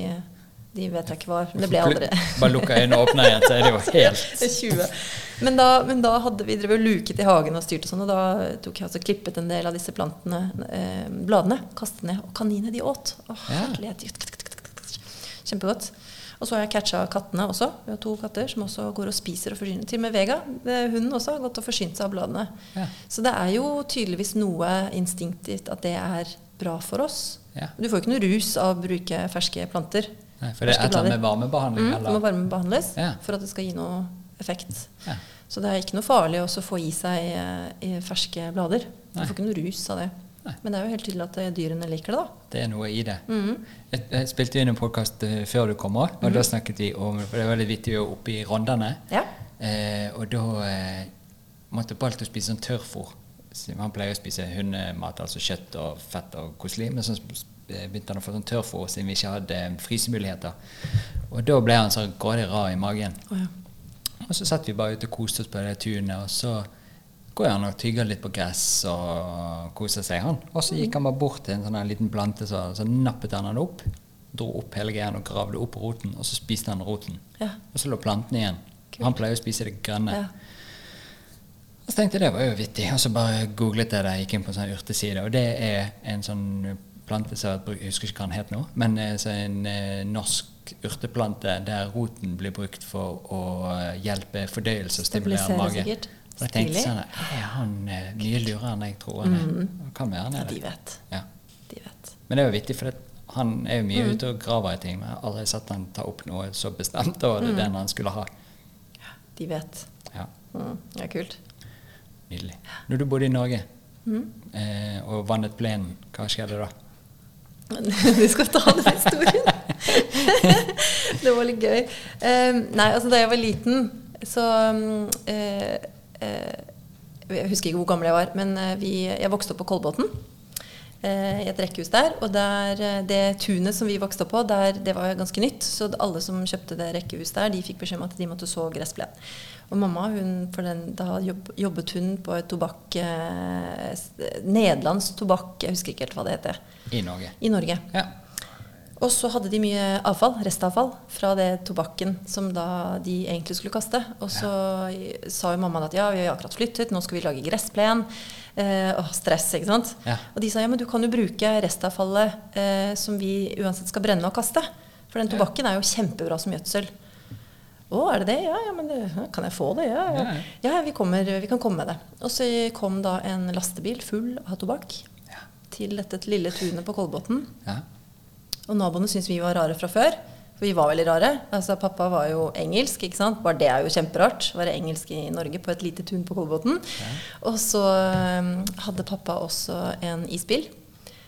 de vet jeg ikke hva Det ble aldri Bare lukka øynene og åpna igjen, så er det jo helt 20. Men da, men da hadde vi drevet luket i hagen og styrt og sånn, og da tok jeg altså klippet en del av disse plantene, eh, bladene, kastet ned, og kaninene de åt. Å, Ja. herlighet. Kjempegodt. Og så har jeg catcha kattene også. Vi har to katter som også går og spiser og forsyner. Til og med Vega, det- hunden også, har gått og forsynt seg av bladene. Ja. Så det er jo tydeligvis noe instinktivt at det er bra for oss. Ja. Du får jo ikke noe rus av å bruke ferske planter. Nei, For det er et eller annet med varmebehandling? Mm, det må varmebehandles Ja. for at det skal gi noe effekt. Ja. Så det er ikke noe farlig å få i seg eh, i ferske blader. Du får ikke noe rus av det. Nei. Men det er jo helt tydelig at eh, dyrene liker det, da. Det er noe i det. Mhm. Jeg, jeg spilte inn en podkast før du kom òg, og da snakket vi om For det er veldig vittig å oppe i Rondane. Ja. Eh, og da eh, måtte Balto spise sånn tørrfôr. Han pleier å spise hundemat, altså kjøtt og fett og koselig, men sånn eh, begynte han å få sånn tørrfòr siden vi ikke hadde eh, frysemuligheter. Og da ble han så grådig rar i magen. Oh, ja. Og så satt vi bare ute og koste oss på det tunet, og så går han og tygger litt på gress og koser seg, han. Og så gikk han bare bort til en sånn liten plante, så, så nappet han den opp. Dro opp hele greia og gravde opp roten, og så spiste han roten. Ja. Og så lå planten igjen. Han pleier å spise det grønne. Ja. Og så tenkte jeg det var jo vittig, og så bare googlet jeg det, gikk inn på en sånn urteside, og det er en sånn plante som jeg husker ikke hva den het nå, men eh, så en eh, norsk urteplante der roten blir brukt for å eh, hjelpe fordøyelse og stimulere mage. sikkert. Og jeg tenkte sånn, er han mye lurere enn jeg tror han er? Kan være han ja, er de vet. Ja. De vet. Men det er jo vittig, for han er jo mye ute og graver i ting, men jeg har aldri sett han ta opp noe så bestemt, og det er den han skulle ha. Ja, De vet. Ja. Mm. Det er kult. Nydelig. Når du bodde i Norge eh, og vannet plenen, hva skjedde da? Du skal ta den historien. det var litt gøy. Eh, nei, altså da jeg var liten, så uh, eh, Jeg husker ikke hvor gammel jeg var, men vi, jeg vokste opp på Kolbotn. Eh, I et rekkehus der. Og der, eh, det tunet som vi vokste opp på, der, det var ganske nytt. Så alle som kjøpte det rekkehuset der, de fikk beskjed om at de måtte så gressplen. Og mamma, hun, den, da jobbet hun på et tobakk eh, Nederlandsk tobakk, jeg husker ikke helt hva det heter, I Norge. i Norge. Ja. Og så hadde de mye avfall, restavfall, fra det tobakken som da de egentlig skulle kaste. Og så sa jo mammaen at ja, vi har akkurat flyttet, nå skal vi lage gressplen. Eh, åh, stress, ikke sant. Ja. Og de sa ja, men du kan jo bruke restavfallet eh, som vi uansett skal brenne og kaste. For den tobakken er jo kjempebra som gjødsel. Å, er det det? Ja, ja, men det, ja, kan jeg få det? Ja, ja. Ja, vi, kommer, vi kan komme med det. Og så kom da en lastebil full av tobakk til dette lille tunet på Kolbotn. Ja. Og naboene syntes vi var rare fra før. For vi var veldig rare. Altså, pappa var jo engelsk, ikke sant. Bare det er jo kjemperart. Være engelsk i Norge på et lite tun på Kolbotn. Og så um, hadde pappa også en isbil.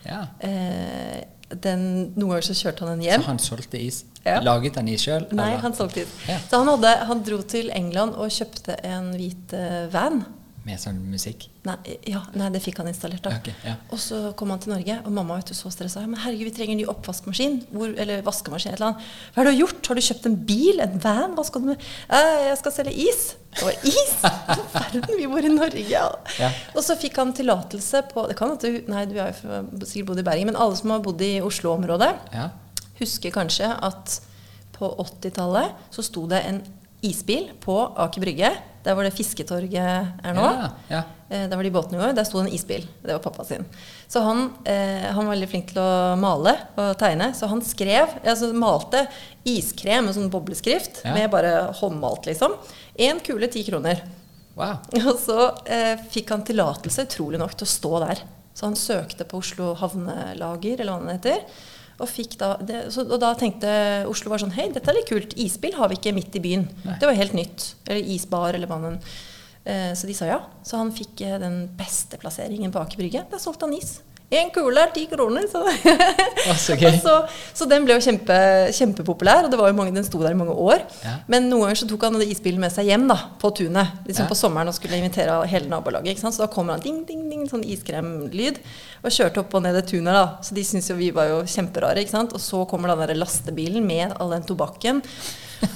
ja. Eh, den, noen ganger så kjørte han den hjem. Så han solgte is? Ja. Laget han is sjøl? Nei, han solgte is. Ja. Så han, hadde, han dro til England og kjøpte en hvit eh, van. Med sånn musikk? Nei, ja, nei, det fikk han installert, da. Okay, ja. Og så kom han til Norge, og mamma vet du, så stressa. Men herregud, vi trenger en ny oppvaskmaskin. Hvor, eller vaskemaskin. et eller annet. Hva har du gjort? Har du kjøpt en bil? En van? Hva skal du med? «Eh, jeg skal selge is. Det var is! Hva verden, vi bor i Norge. Ja. Ja. Og så fikk han tillatelse på det kan at du, Nei, du har jo sikkert bodd i Bergen, men alle som har bodd i Oslo-området, Ja. husker kanskje at på 80-tallet så sto det en isbil på Aker Brygge, der hvor det fisketorget er nå. Ja, ja. Eh, Der var de båtene går. Der sto en isbil. Det var pappa sin. Så han, eh, han var veldig flink til å male og tegne. Så han skrev, altså malte iskrem med sånn bobleskrift. Ja. Med bare håndmalt, liksom. Én kule, ti kroner. Wow. Og så eh, fikk han tillatelse, utrolig nok, til å stå der. Så han søkte på Oslo havnelager, eller hva det heter. Og, da, det, så, og da tenkte Oslo var sånn Hei, dette er litt kult. Isbil har vi ikke midt i byen. Nei. Det var helt nytt. Eller isbar, eller hva eh, Så de sa ja. Så han fikk eh, den beste plasseringen på Aker Brygge. Der solgte han is. Én kule er ti kroner. Så, Altså, okay. så, så den ble jo kjempe, kjempepopulær, og det var jo mange, den sto der i mange år. Ja. Men noen ganger så tok han isbilen med seg hjem da, på tunet liksom Ja. på sommeren og skulle invitere hele nabolaget. Ikke sant? Så da kommer han ding, ding, ding, sånn iskremlyd, og kjørte opp og ned det tunet. da. Så de syntes jo vi var jo kjemperare. ikke sant? Og så kommer den der lastebilen med all den tobakken.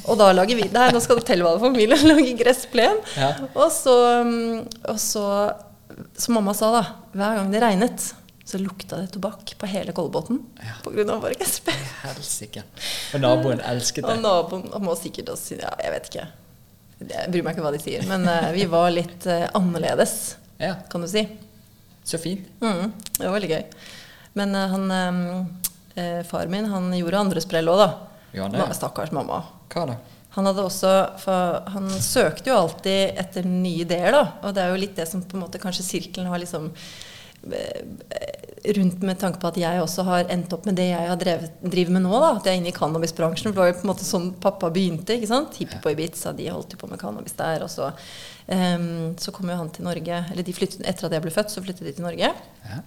Og da lager vi Nei, nå skal du telle hva det er familien lager gressplen. Ja. Og så, mm, og så, som mamma sa, da, hver gang det regnet, så lukta det tobakk på hele Kolbotn Ja. av våre gressplen. Helsike. Og naboen elsket det. Og naboen må sikkert også si Ja, jeg vet ikke. Jeg bryr meg ikke hva de sier. Men uh, vi var litt uh, annerledes, Ja, kan du si. så fint. Mm, det var veldig gøy. Men uh, han uh, Far min han gjorde andre sprell òg, da. Ja, det. Stakkars mamma. Hva da? Han hadde også for Han søkte jo alltid etter nye ideer, da. Og det er jo litt det som på en måte kanskje sirkelen har liksom rundt med tanke på at jeg også har endt opp med det jeg har drevet, driver med nå. da, At jeg er inne i cannabisbransjen. For det var jo på en måte sånn pappa begynte. ikke sant? Hippie på Ibiza, de holdt jo på med cannabis der. Og så, um, så kom jo han til Norge Eller de flyttet, etter at jeg ble født, så flyttet de til Norge. Ja.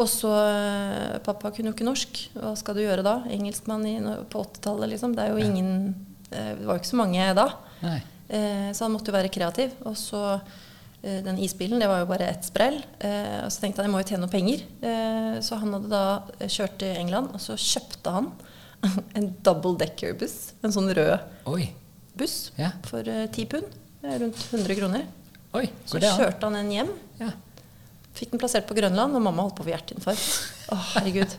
Og så eh, Pappa kunne jo ikke norsk. Hva skal du gjøre da? Engelskmann i, på 80-tallet, liksom. Det er jo ingen eh, Det var jo ikke så mange da. Nei. Eh, så han måtte jo være kreativ. Og så Den isbilen, det var jo bare ett sprell. Eh, og så tenkte han jeg må jo tjene noen penger. Eh, så han hadde da kjørt til England, og så kjøpte han en double decker-buss. En sånn rød Oi. buss Ja. for eh, 10 pund. eh, Rundt 100 kroner. Oi, Så kjørte han en hjem. Ja. Fikk den plassert på Grønland, og mamma holdt på å få hjerteinfarkt. Å, herregud.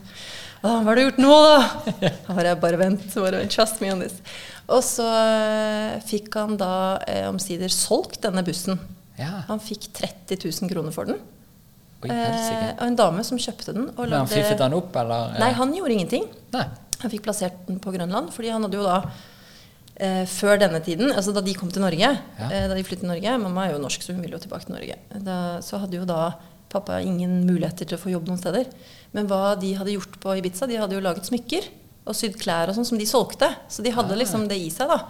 Å, hva har du gjort nå, da? Da var jeg bare vent. Bare vent. Trust me on this. Og så eh, fikk han da eh, omsider solgt denne bussen. Ja. Han fikk 30 000 kroner for den. Oi, Eh, og en dame som kjøpte den. Og Men han fiffet han opp, eller? Nei, han gjorde ingenting. Nei. Han fikk plassert den på Grønland, fordi han hadde jo da eh, før denne tiden, altså da de kom til Norge, Ja. eh, da de flyttet til Norge Mamma er jo norsk, så hun vil jo tilbake til Norge. Da, så hadde jo da pappa ingen muligheter til å få jobb noen steder. Men hva de hadde gjort på Ibiza, de hadde jo laget smykker og sydd klær og sånn som de solgte. Så de hadde Ah. liksom det i seg, da.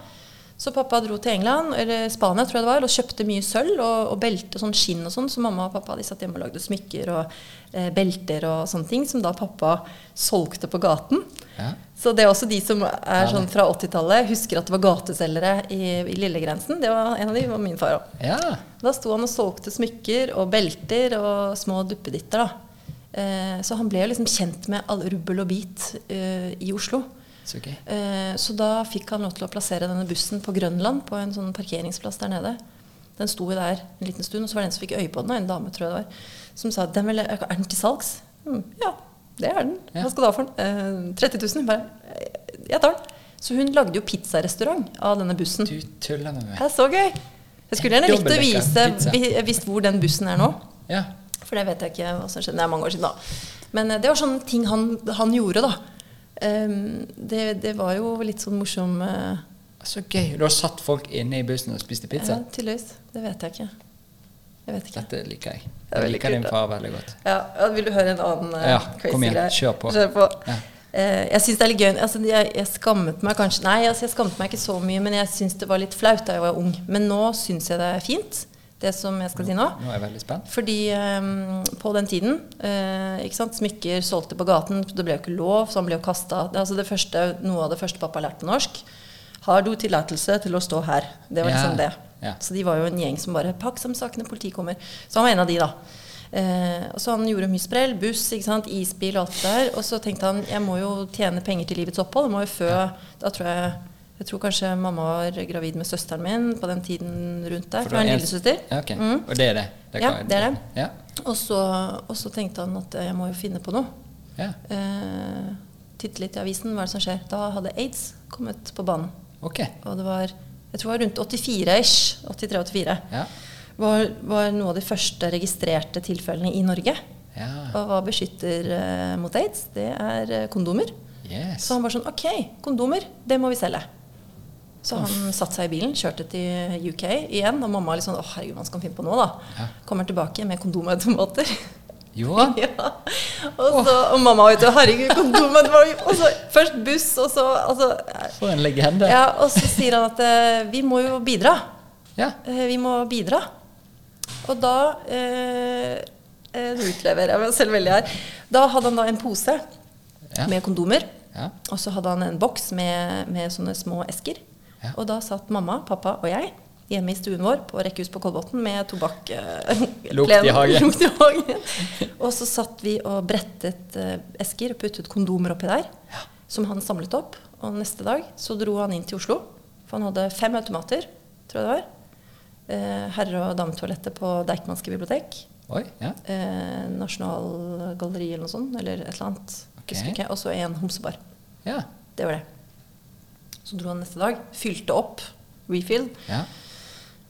Så pappa dro til England, eller Spania tror jeg det var, og kjøpte mye sølv og, og belte, sånn skinn og sånn. Så mamma og pappa de satt hjemme og lagde smykker og eh, belter og sånne ting, som da pappa solgte på gaten. Ja. Så det er også de som er sånn fra 80-tallet, husker at det var gateselgere i, i Lillegrensen. Det var En av de var min far òg. ja. Da sto han og solgte smykker og belter og små duppeditter. da. Eh, så han ble jo liksom kjent med all rubbel og bit eh, i Oslo. Så gøy. Eh, så da fikk han lov til å plassere denne bussen på Grønland, på en sånn parkeringsplass der nede. Den sto jo der en liten stund, og så var det en som fikk øye på den, en dame tror jeg det var, som sa den vil, er den til salgs. Mm, ja, det er den. Hva skal du ha for den? Eh, 30 000. Jeg bare, «Eh, jeg tar den. Så hun lagde jo pizzarestaurant av denne bussen. Du tuller med Det er så gøy! Jeg skulle gjerne likt å vise visst hvor den bussen er nå. Ja. For det vet jeg ikke hva som skjedde. Det er mange år siden, da. Men eh, det var sånne ting han, han gjorde, da. Ehm, det, det var jo litt sånn morsom uh, Så gøy. Du har satt folk inne i bussen og spiste pizza? Ja, tydeligvis. Det vet jeg ikke. Jeg vet ikke. Dette liker jeg. Det Jeg liker kult, din far veldig godt. Ja, ja, Vil du høre en annen uh, Ja, kom igjen. Kjør på. Kjør på. Ja. Uh, jeg syns det er litt gøy. Altså, jeg, jeg skammet meg kanskje Nei, altså, jeg skammet meg ikke så mye, men jeg syns det var litt flaut da jeg var ung. Men nå syns jeg det er fint, det som jeg skal si nå. Nå er jeg veldig spent. Fordi um, på den tiden uh, sant? Smykker solgte på gaten. Det ble jo ikke lov, så han ble jo kasta. Altså det første, noe av det første pappa lærte på norsk. Har du tillatelse til å stå her? Det var liksom det. ja. Så de var jo en gjeng som bare Pakk som sakene, politiet kommer. Så han var en av de, da. Eh, og så Han gjorde mye sprell. Buss, ikke sant? isbil og alt det der. Og så tenkte han jeg må jo tjene penger til livets opphold. Jeg må jo fø Da tror jeg jeg tror kanskje mamma var gravid med søsteren min på den tiden rundt der. For For det en er lillesøster. Ja, ok. Mm. Og det er det? Ja, det er det. Ja. Og så, og så tenkte han at jeg må jo finne på noe. ja. Eh, titte litt i avisen. Hva er det som skjer? Da hadde aids kommet på banen. Okay. Og det var jeg tror det var rundt 84-ish. 83-84. Ja. Var, var noe av de første registrerte tilfellene i Norge. ja. Og hva beskytter eh, mot aids? Det er eh, kondomer. Yes. Så han var sånn Ok, kondomer, det må vi selge. Så han satte seg i bilen, kjørte til UK igjen. Og mamma litt sånn Å, herregud, hva skal han finne på nå, da? Ja. Kommer tilbake med kondomautomater. Jo da. ja. og, så, og mamma vet du, herregud, kondomautomater. Og så først buss, og så altså, For en legende. ja, Og så sier han at eh, vi må jo bidra. Ja. Eh, vi må bidra. Og da eh, eh, Nå utleverer jeg meg selv veldig her. Da hadde han da en pose Ja. med kondomer. Ja. Og så hadde han en boks med, med sånne små esker. Ja. Og da satt mamma, pappa og jeg hjemme i stuen vår på rekkehus på Kolbotn med tobakk eh, Lukt i hagen. lukt i hagen. Og så satt vi og brettet eh, esker og puttet kondomer oppi der. Som han samlet opp. Og neste dag så dro han inn til Oslo. For han hadde fem automater, tror jeg det var. Eh, herre- og dametoalettet på Deichmanske bibliotek. Oi. Ja. Eh, Nasjonalgalleriet eller noe sånt. Eller et eller annet. Okay. Og så en homsebar. Ja. Det var det. Så dro han neste dag, fylte opp, refill, ja.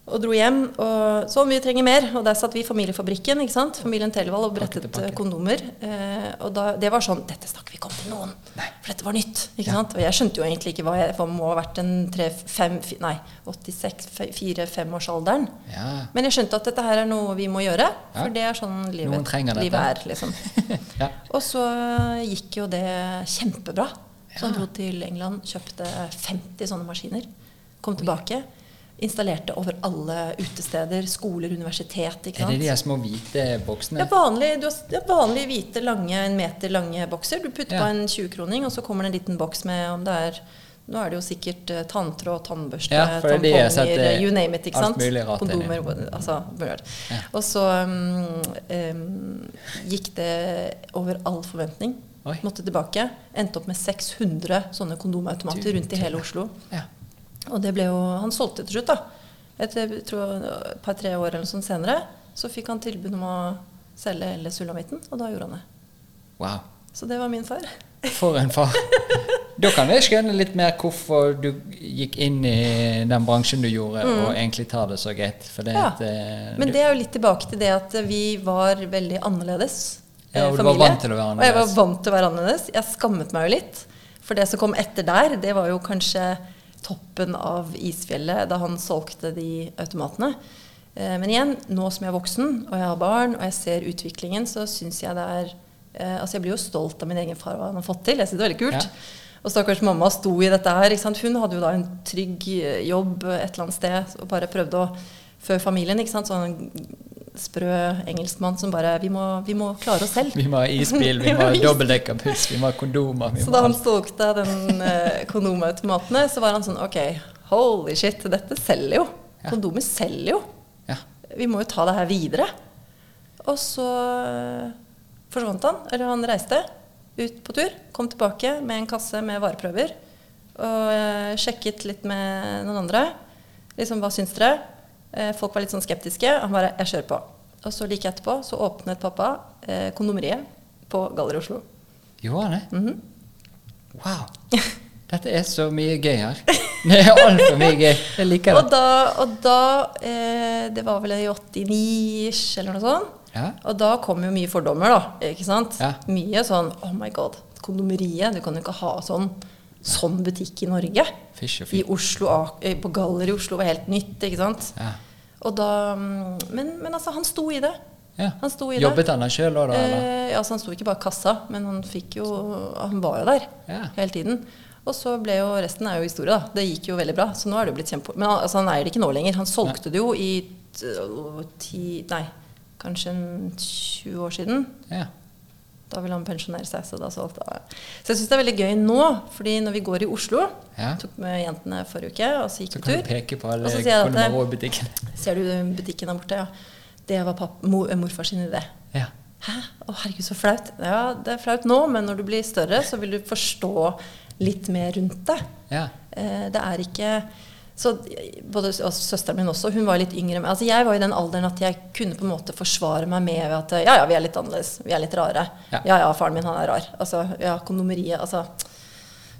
og dro hjem. Og så om vi trenger mer. Og der satt vi i Familiefabrikken, ikke sant? familien Televold, og brettet pakke. pakke. kondomer. Eh, og da, det var sånn Dette snakker vi ikke om til noen, for dette var nytt. ikke Ja. sant? Og jeg skjønte jo egentlig ikke hva jeg for må ha vært en tre, fem, fi- nei, 86, fire-femårsalderen. ja. Men jeg skjønte at dette her er noe vi må gjøre, Ja. for det er sånn livet, livet er. liksom. ja. Og så gikk jo det kjempebra. Så han dro til England, kjøpte 50 sånne maskiner. Kom tilbake. Installerte over alle utesteder, skoler, universitet. ikke sant? Er det de små hvite boksene? Ja, vanlig, du har, ja, vanlige hvite, lange, en meter lange bokser. Du putter Ja. på en 20-kroning, og så kommer det en liten boks med om det er Nå er det jo sikkert uh, tanntråd, tannbørste, Ja, er tamponger, eh, you name it. ikke sant? Kondomer, altså. Ja. Og så um, um, gikk det over all forventning. Oi. Måtte tilbake. Endte opp med 600 sånne kondomautomater rundt i hele Oslo. Ja. Og det ble jo Han solgte til slutt, da. Etter et par-tre år eller noe sånt senere så fikk han tilbud om å selge hele sulamitten, og da gjorde han det. Wow. Så det var min far. For en far. Da kan jeg skjønne litt mer hvorfor du gikk inn i den bransjen du gjorde, og egentlig tar det så greit. For det Mm. Ja. at, uh, Men det er jo litt tilbake til det at vi var veldig annerledes. Ja, familie. var vant til å være Og jeg var vant til å være annerledes. Jeg skammet meg jo litt. For det som kom etter der, det var jo kanskje toppen av isfjellet da han solgte de automatene. Eh, Men igjen, nå som jeg er voksen og jeg har barn og jeg ser utviklingen, så syns jeg det er eh, Altså jeg blir jo stolt av min egen far og hva han har fått til. Jeg syns det er veldig kult. Ja. Og stakkars mamma sto i dette her. Ikke sant? Hun hadde jo da en trygg eh, jobb et eller annet sted og bare prøvde å fø familien. Ikke sant? Sånn sprø engelskmann som bare vi må, vi må klare oss selv. Vi må ha isbil, vi må ha dobbeltdekkerbuss, vi må ha kondomer. Så da han solgte den eh, kondomautomatene, så var han sånn Ok, holy shit, dette selger jo. Ja. Kondomer selger jo. ja. Vi må jo ta det her videre. Og så eh, forsvant han. Eller han reiste ut på tur. Kom tilbake med en kasse med vareprøver. Og eh, sjekket litt med noen andre. Liksom, hva syns dere? Eh, folk var litt sånn skeptiske. Han bare Jeg kjører på. Og så like etterpå så åpnet pappa eh, kondomeriet på Galler Oslo. Gjorde han det? Mhm. Wow. Dette er så mye gøy her. Det er altfor mye gøy. Jeg liker Og da, og da eh, Det var vel i 89-ish eller noe sånt. Ja. Og da kom jo mye fordommer, da. Ikke sant? Ja. Mye sånn Oh my god, kondomeriet. Du kan jo ikke ha sånn, sånn butikk i Norge. I. Oslo, eh, På Galler i Oslo var helt nytt, ikke sant? Ja. Og da mm, men, men altså, han sto i det. Ja. Han sto i det. Han sjøl òg, da? Eh, altså, han sto ikke bare i kassa, men han fikk jo Han var jo der Ja. hele tiden. Og så ble jo resten er jo historie, da. Det gikk jo veldig bra. Så nå er det jo blitt kjempe... Men altså, han eier det ikke nå lenger. Han solgte det jo i ti Nei, kanskje 20 år siden. Ja. Da ville han pensjonere seg, så. Så jeg syns det er veldig gøy nå, fordi når vi går i Oslo Ja. Tok med jentene forrige uke, og så gikk Så vi kan du tur. peke på alle Og så sier jeg at det- Ser du butikken der borte? Ja. Det var papp, mor, morfar sin idé. Ja. Hæ? Å, herregud, så flaut. Ja, det er flaut nå, men når du blir større, så vil du forstå litt mer rundt det. ja. Eh, det er ikke så både Søsteren min også, hun var litt yngre. Altså, jeg var i den alderen at jeg kunne på en måte forsvare meg med at ja, ja, vi er litt annerledes. Vi er litt rare. Ja. Ja, ja, faren min han er rar. Altså, ja, kondomeriet. Altså,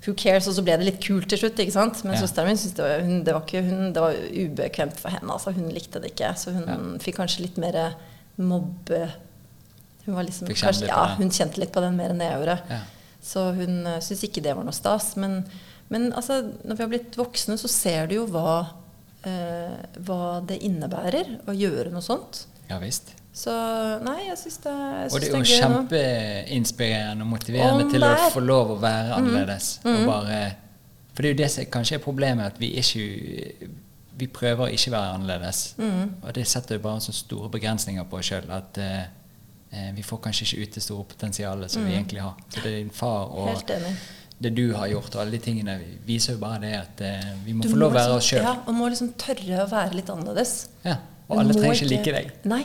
who cares? Og så ble det litt kult til slutt. ikke sant? Men Ja. søsteren min syntes det var, hun, det var, ikke, hun, det var ubekvemt for henne. altså Hun likte det ikke. Så hun Ja. fikk kanskje litt mer mobbe... Hun var liksom, kanskje, ja, hun kjente litt på den mer enn det jeg gjorde. Så hun uh, syntes ikke det var noe stas. Men, men altså, når vi har blitt voksne, så ser du jo hva, eh, hva det innebærer å gjøre noe sånt. ja visst. Så nei, jeg syns det, jeg Og synes det det er er jo kjempeinspirerende og motiverende Om til å er. få lov å være annerledes. Mm. Og bare, for det er jo det som kanskje er problemet, at vi ikke vi prøver å ikke være annerledes. Mm. Og det setter jo bare så store begrensninger på oss sjøl at eh, eh, vi får kanskje ikke ut det store potensialet som vi egentlig har. Så det er din far og Mm. Det du har gjort, og alle de tingene viser jo bare det at eh, vi må Du få lov å være liksom- oss sjøl. Ja, og må liksom tørre å være litt annerledes. Ja. Du Og alle trenger ikke like deg. Nei.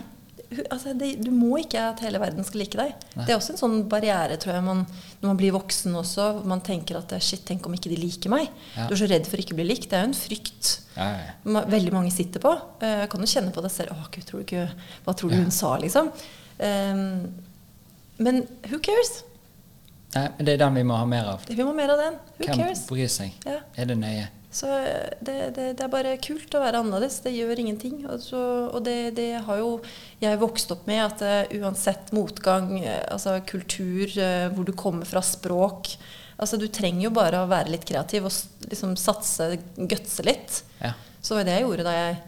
Altså, det, du må ikke at hele verden skal like deg. Nei. Det er også en sånn barriere, tror jeg, man, når man blir voksen også. Man tenker at shit, tenk om ikke de liker meg. Ja. Du er så redd for ikke å bli likt. Det er jo en frykt Ja, ja, veldig mange sitter på. Uh, kan du kjenne på deg selv. Å, Gud, tror du ikke, hva tror du hun sa, liksom? Um, men who cares? Nei, men det er den vi må ha mer av. Vi må ha mer av den. Who Hvem cares? bryr seg? Ja. Er det nøye? Så det, det, det er bare kult å være annerledes. Det gjør ingenting. Og, så, og det, det har jo jeg vokst opp med at uh, uansett motgang, uh, altså kultur, uh, hvor du kommer fra, språk Altså du trenger jo bare å være litt kreativ og liksom satse, gutse litt. Ja. Så var det jeg gjorde da jeg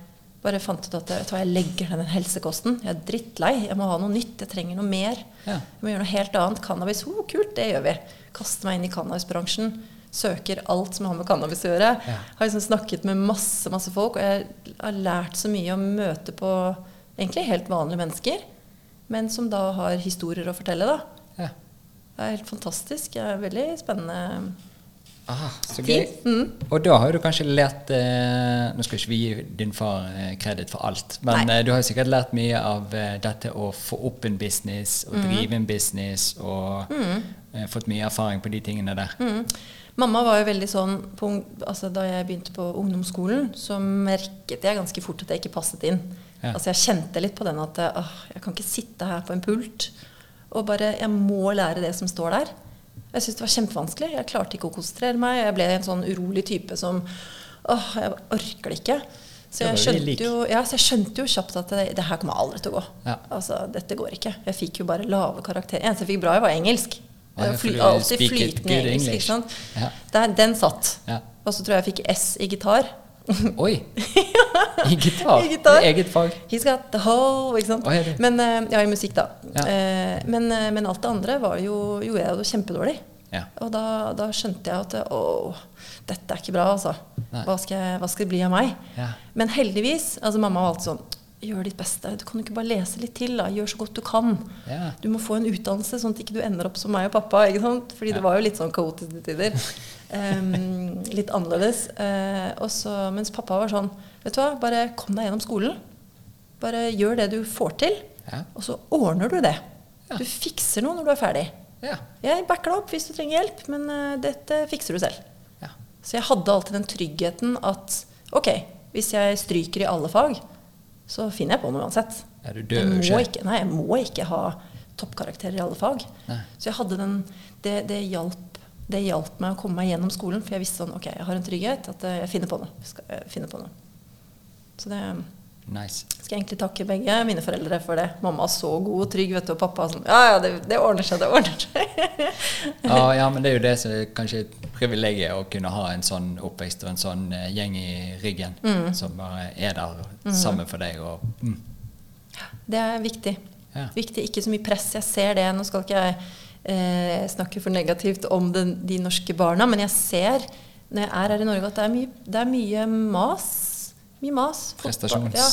bare fant ut at jeg, jeg legger ned den helsekosten. Jeg er drittlei. Jeg må ha noe nytt. Jeg trenger noe mer. Ja. Jeg må gjøre noe helt annet. Cannabis, oh, kult, det gjør vi. Kaste meg inn i cannabisbransjen. Søker alt som har med cannabis å gjøre. Ja. Har liksom snakket med masse masse folk, og jeg har lært så mye å møte på egentlig helt vanlige mennesker, men som da har historier å fortelle. da. ja. Det er helt fantastisk. Det er veldig spennende. Ah, så gøy. Mm. Og da har du kanskje lært eh, Nå skal ikke vi gi din far eh, kreditt for alt, men eh, du har sikkert lært mye av eh, dette å få opp en business og drive en business og eh, fått mye erfaring på de tingene der. Mm. Mamma var jo veldig sånn på, altså Da jeg begynte på ungdomsskolen, så merket jeg ganske fort at jeg ikke passet inn. Ja. Altså Jeg kjente litt på den at åh, jeg kan ikke sitte her på en pult og bare Jeg må lære det som står der. Jeg syntes det var kjempevanskelig. Jeg klarte ikke å konsentrere meg. Jeg ble en sånn urolig type som åh, jeg orker det ikke. Så jeg, skjønte jo, ja, så jeg skjønte jo kjapt at det, det her kommer aldri til å gå. Ja. Altså, Dette går ikke. Jeg fikk jo bare lave karakterer. Eneste jeg fikk bra i, var engelsk. Ja, fly, alltid flytende engelsk. Ikke sant? Ja. Der, den satt. Og så tror jeg jeg fikk S i gitar. Oi! I gitar. I gitar. Eget fag. He's got the whole, ikke sant? Er? Men, eh, ja, i musikk, da. Ja. Eh, Men, eh, men alt det andre var jo, gjorde jeg jo kjempedårlig. Ja. Og da, da skjønte jeg at å, dette er ikke bra, altså. Hva skal, hva skal det bli av meg? Ja. Men heldigvis, altså mamma var alltid sånn Gjør ditt beste. Du kan jo ikke bare lese litt til. da, Gjør så godt du kan. Ja. Du må få en utdannelse, sånn at ikke du ender opp som meg og pappa. ikke sant? Fordi det var jo litt sånn kaotisk til tider. Em, litt annerledes. Uh, og så, mens pappa var sånn Vet du hva, bare kom deg gjennom skolen. Bare gjør det du får til, Ja. og så ordner du det. Ja. Du fikser noe når du er ferdig. Ja. Jeg backer deg opp hvis du trenger hjelp, men uh, dette fikser du selv. ja. Så jeg hadde alltid den tryggheten at ok, hvis jeg stryker i alle fag, så finner jeg på noe uansett. Ja, du dør jo ikke. ikke. Nei, jeg må ikke ha toppkarakterer i alle fag. Nei. Så jeg hadde den det, det, hjalp, det hjalp meg å komme meg gjennom skolen, for jeg visste sånn Ok, jeg har en trygghet, at eh, jeg finner på noe. Jeg finne på noe. Så det Nice. skal jeg egentlig takke begge mine foreldre for det. Mamma er så god og trygg, vet du, og pappa sånn Ja, ja, det, det ordner seg, det ordner seg. Ja, ja, men det er jo det som er kanskje privilegium å kunne ha en sånn oppvekst og en sånn eh, gjeng i ryggen Mm. som bare er der sammen for deg. Og, mm. Det er viktig. Ja. Viktig, Ikke så mye press. Jeg ser det. Nå skal ikke jeg eh, snakker for negativt om den, de norske barna, men jeg ser når jeg er her i Norge, at det er mye, det er mye mas. Mye mas. Fotball, ja,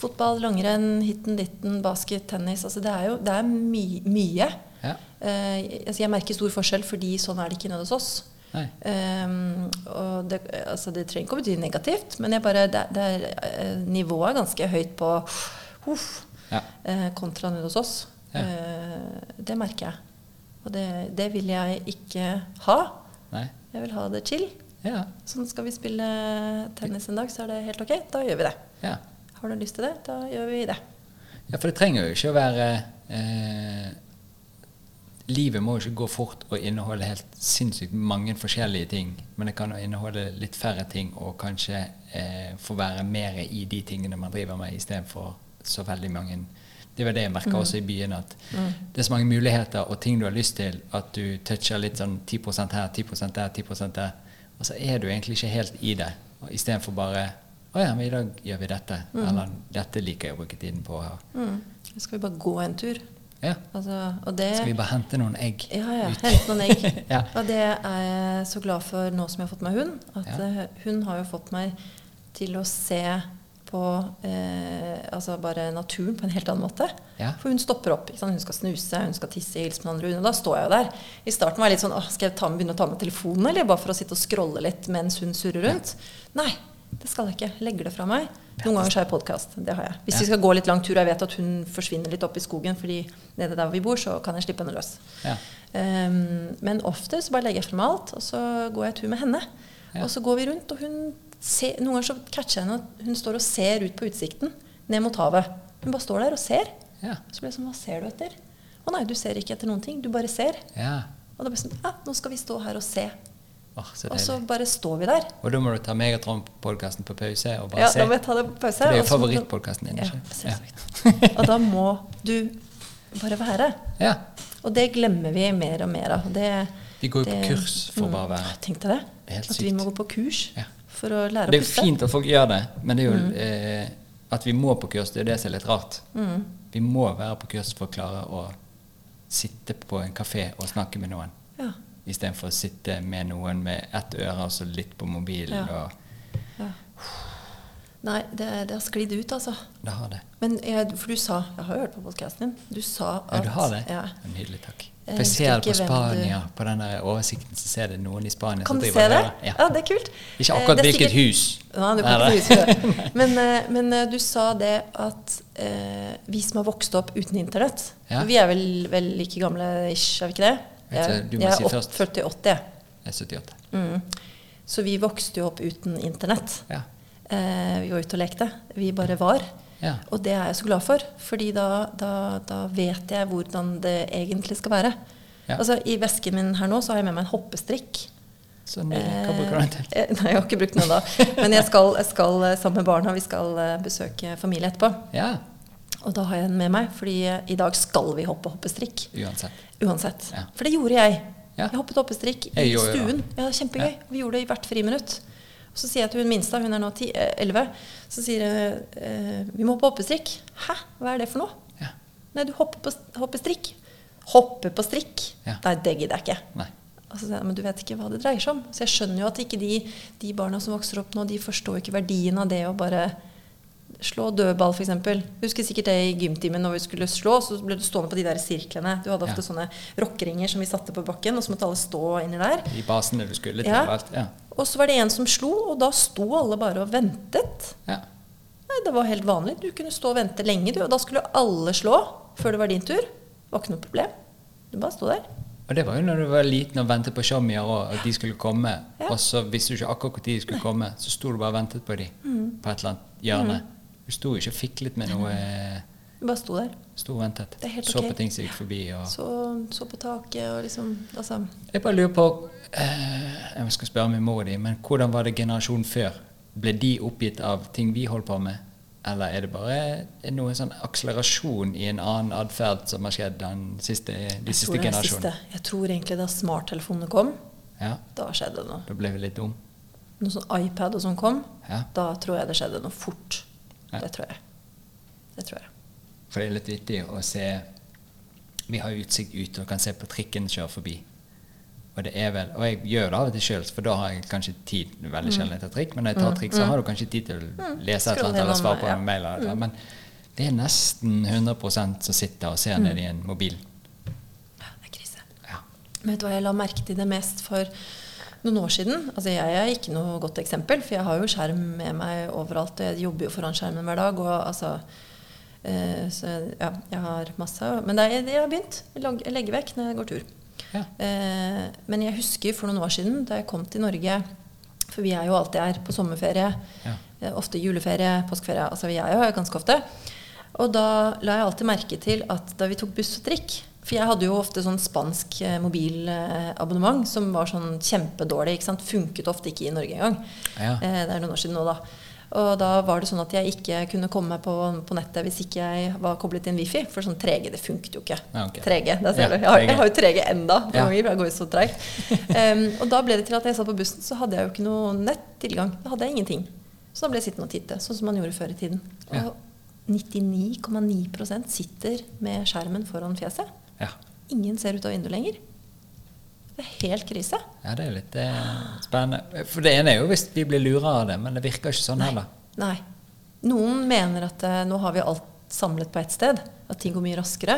fotball, langrenn, hitten ditten, basket, tennis. Altså det er jo det er my, mye. Ja. Eh, altså jeg merker stor forskjell, fordi sånn er det ikke nede hos oss. Um, og det, altså det trenger ikke å bety negativt, men jeg bare, det, det er, eh, nivået er ganske høyt på uff, Ja. eh, kontra nede hos oss. Ja. Uh, det merker jeg. Og det, det vil jeg ikke ha. Nei. Jeg vil ha det chill. Ja. Sånn skal vi spille tennis en dag, så er det helt ok. Da gjør vi det. ja. Har du lyst til det, da gjør vi det. Ja, for det trenger jo ikke å være eh, Livet må jo ikke gå fort og inneholde helt sinnssykt mange forskjellige ting. Men det kan jo inneholde litt færre ting og kanskje eh, få være mer i de tingene man driver med, istedenfor så veldig mange Det var det jeg merka også i byen, at det er så mange muligheter og ting du har lyst til, at du toucher litt sånn 10% her, 10% der, 10 der. Og så er du egentlig ikke helt i det. Istedenfor bare Å ja, men i dag gjør vi dette. Eller dette liker jeg å bruke tiden på. Mm. Så skal vi bare gå en tur. Ja. Altså, det, Skal vi bare hente noen egg? Ja, ja. ut? Hente noen egg. Ja. Og det er jeg så glad for nå som jeg har fått meg hund. At Ja. hun har jo fått meg til å se på eh, altså bare naturen på en helt annen måte. Ja. For hun stopper opp. Hun skal snuse, hun skal tisse, hilse på den andre hunden. Og da står jeg jo der. I starten var jeg litt sånn Skal jeg ta, begynne å ta med telefonen, eller bare for å sitte og scrolle litt mens hun surrer rundt? Nei, det skal jeg ikke. Legger det fra meg. Noen ganger så har jeg podkast. Det har jeg. Hvis Ja. vi skal gå litt lang tur, jeg vet at hun forsvinner litt opp i skogen, fordi nede der vi bor, så kan jeg slippe henne løs. Ja. Um, men ofte så bare legger jeg frem alt, og så går jeg tur med henne. Ja. Og så går vi rundt, og hun ser, noen ganger så catcher jeg henne at hun står og ser ut på utsikten ned mot havet. Hun bare står der og ser. Ja. Så blir jeg sånn, hva ser du etter? Å nei, du ser ikke etter noen ting, du bare ser. ja. Og da blir jeg sånn, ja, nå skal vi stå her og se. Oh, så Og så bare står vi der. Og da må du ta Megatron-podkasten på pause og bare Ja, se. da må jeg ta det på pause. For det er jo favorittpodkasten din, Ja? Ja. Og da må du bare være. Ja. Og det glemmer vi mer og mer av. Det, Vi går jo på kurs for å bare være Tenk jeg det? Det At vi må gå på kurs Ja. For å lære Det er jo fint at folk gjør det, men det er jo Mm. eh, at vi må på kurs, det er det som er litt rart. Mm. Vi må være på kurs for å klare å sitte på en kafé og snakke med noen. Ja. Istedenfor å sitte med noen med ett øre og så litt på mobilen. Ja. Og, Ja. Nei, det, det har sklidd ut, altså. Det har det. Men jeg, for du sa Jeg har hørt på podkasten din. Du sa at Ja, du har det? Ja. Nydelig, takk. For jeg ser på Spania, du- på den oversikten, så ser det noen i Spania Kan som driver se det? Ja. Ja. det er kult. Ikke Eh, akkurat det er hvilket sikkert- hus. Nei, du kan ikke huske det. Men, eh, men eh, du sa det at eh, vi som har vokst opp uten internett Ja. Vi er vel, vel like gamle ish, er vi ikke det? Jeg, du må jeg si er først. 40-80. jeg. Jeg er 78. Mm. Så vi vokste jo opp uten internett. Ja. Eh, vi var ute og lekte. Vi bare var. Ja. Og det er jeg så glad for, fordi da, da, da vet jeg hvordan det egentlig skal være. Ja. Altså, I vesken min her nå så har jeg med meg en hoppestrikk. Så ny, Hva bruker du den til? Eh, Nei, jeg har ikke brukt den ennå. Men jeg skal, jeg skal eh, sammen med barna vi skal eh, besøke familie etterpå. Ja, Og da har jeg den med meg, fordi i dag skal vi hoppe hoppestrikk. uansett. Uansett. Ja. For det gjorde jeg. Jeg hoppet hoppestrikk i stuen. Ja, kjempegøy. Vi gjorde det i hvert friminutt. Så sier jeg til hun minste, hun er nå 10, eh, 11, så sier jeg eh, vi må hoppe hoppestrikk. Hæ? Hva er det for noe? Ja. Nei, du hopper på, hopper strikk. Hoppe på strikk? Ja. Nei, det gidder jeg ikke. Nei. Og så sier jeg, men du vet ikke hva det dreier seg om. Så jeg skjønner jo at ikke de, de barna som vokser opp nå, de forstår ikke verdien av det å bare slå dødball, f.eks. Husker sikkert det i gymtimen når vi skulle slå, så ble du stående på de der sirklene. Du hadde ofte Ja. sånne rockeringer som vi satte på bakken, og så måtte alle stå inni der. I basen der du skulle til Ja. alt. Ja. Og så var det en som slo, og da sto alle bare og ventet. ja. Nei, Det var helt vanlig. Du kunne stå og vente lenge, du. Og da skulle alle slå før det var din tur. Det var ikke noe problem. Du bare sto der. Og det var jo når du var liten og ventet på showmier og at de skulle komme. Ja. Og så visste du ikke akkurat når de skulle komme, så sto du bare og ventet på dem Mm. på et eller annet hjørne. Du sto ikke og fiklet med noe eh, Du bare sto der. Sto og ventet. Det er helt Så okay. på ting som gikk forbi. Og Så, så på taket og liksom Altså. Jeg bare lurer på eh, Jeg skal spørre min mor og de, men hvordan var det generasjonen før? Ble de oppgitt av ting vi holdt på med? Eller er det bare noe sånn akselerasjon i en annen atferd som har skjedd den siste, de siste er generasjonene? Jeg tror egentlig da smarttelefonene kom, Ja, da skjedde det noe. da ble vi litt dum. Når sånn iPad og sånn kom, Ja. da tror jeg det skjedde noe fort. Ja. Det tror jeg. Det tror jeg. For det er litt vittig å se Vi har utsikt ut og kan se på trikken kjøre forbi. Og det er vel, og jeg gjør det av og til sjøl, for da har jeg kanskje tid Veldig sjelden etter trikk, men når jeg tar trikk, så har du kanskje tid til å lese et eller annet eller svare på en mail. Eller. Men det er nesten 100% som sitter og ser ned i en mobil. Ja, det er krise. Ja. Men vet du hva jeg la merke til det mest for noen år siden? Altså Jeg er ikke noe godt eksempel, for jeg har jo skjerm med meg overalt. og Jeg jobber jo foran skjermen hver dag. Og altså eh, Så ja, jeg har masse Men det er, jeg har begynt. Jeg legger vekk når jeg går tur. Ja. Eh, men jeg husker for noen år siden, da jeg kom til Norge For vi er jo alltid her på sommerferie. Ja. eh, Ofte juleferie, påskeferie. Altså vi er jo her ganske ofte. Og da la jeg alltid merke til at da vi tok buss og trikk For jeg hadde jo ofte sånn spansk eh, mobilabonnement som var sånn kjempedårlig. ikke sant? Funket ofte ikke i Norge engang. Ja. Eh, det er noen år siden nå, da. Og da var det sånn at jeg ikke kunne komme meg på, på nettet hvis ikke jeg var koblet inn wifi. For sånn 3G, det funket jo ikke. Ja, okay. 3G, der ser Ja, du. Jeg har, jeg har jo 3G enda. Ja. mobil, for det går jo så treigt. Um, og da ble det til at jeg satt på bussen, så hadde jeg jo ikke noe nettilgang. Da hadde jeg ingenting. Så da ble jeg sittende og titte, sånn som man gjorde før i tiden. Og 99,9% sitter med skjermen foran fjeset. Ja. Ingen ser ut av vinduet lenger. Det er helt krise. ja, det er litt eh, spennende. For det ene er jo hvis vi blir lura av det, men det virker ikke sånn heller. Nei. Noen mener at eh, nå har vi alt samlet på ett sted. At ting går mye raskere.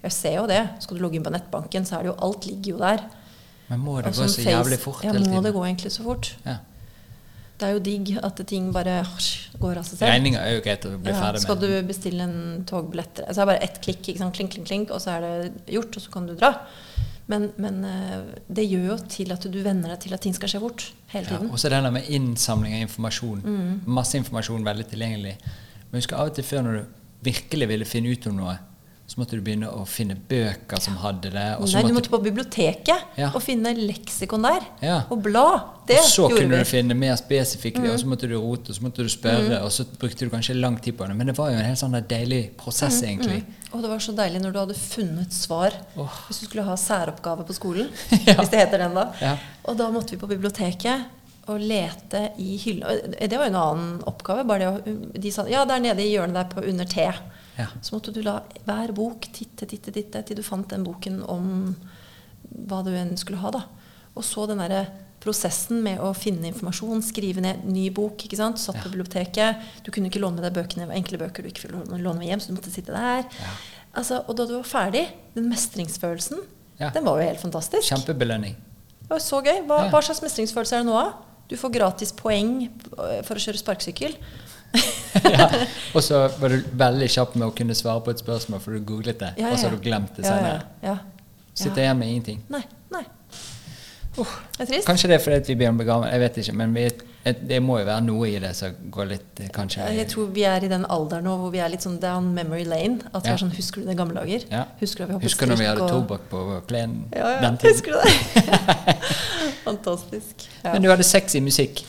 Jeg ser jo det. Skal du logge inn på nettbanken, så er det jo alt ligger jo der. Men må det gå sånn så Face- jævlig fort ja, hele må det gå egentlig så fort? Ja. Det er jo digg at ting bare går av seg selv. Regninga er jo greit å bli Ja, ferdig skal du bestille en togbillett Så er det bare ett klikk, ikke sant? Klink, klink, klink, og så er det gjort, og så kan du dra. Men, men eh, det gjør jo til at du venner deg til at ting skal skje fort hele Ja, og så det der med innsamling av informasjon. Mm. Masse informasjon veldig tilgjengelig. Men husk av og til før når du virkelig ville finne ut om noe, så måtte du begynne å finne bøker som hadde det. Nei, du måtte, på biblioteket Ja. og finne leksikon der. Ja. Og bla. Det og så gjorde kunne vi. Mm. du finne mer spesifikt, og så måtte du rote, og så måtte du spørre, og så brukte du kanskje lang tid på det. Men det var jo en helt sånn deilig prosess, Mm, egentlig. Og det var så deilig når du hadde funnet svar Oh. hvis du skulle ha særoppgave på skolen. Ja. Hvis det heter den, da. Og da måtte vi på biblioteket og lete i hylla. Det var jo en annen oppgave. bare det å, De sa ja, der nede i hjørnet der på under T. Ja. Så måtte du la hver bok titte, titte, titte til du fant den boken om hva du enn skulle ha. da. Og så den derre prosessen med å finne informasjon, skrive ned ny bok. ikke sant? Satt på biblioteket. Du kunne ikke låne med deg bøkene, enkle bøker du ikke fikk låne med hjem, så du måtte sitte der. Altså, og da du var ferdig, den mestringsfølelsen, Ja. den var jo helt fantastisk. Kjempebelønning. Det var så gøy. Hva, Ja. hva slags mestringsfølelse er det nå, av? Du får gratis poeng eh, for å kjøre sparkesykkel. ja. Og så var du veldig kjapp med å kunne svare på et spørsmål, for du googlet det, Ja, og så har du glemt det senere. ja, ja. Sitter igjen med ingenting. Nei. nei. Det er trist. Kanskje det er fordi vi blir begravet, jeg vet ikke, men vi, det må jo være noe i det som går litt kanskje Jeg tror vi er i den alderen nå hvor vi er litt sånn down memory lane. At vi Ja. er sånn, Husker du det gamle dager? ja. Husker du Husker du når vi hadde og- tobakk på plenen? Ja, ja. den tiden? Husker du det? Fantastisk. Men du hadde sexy musikk.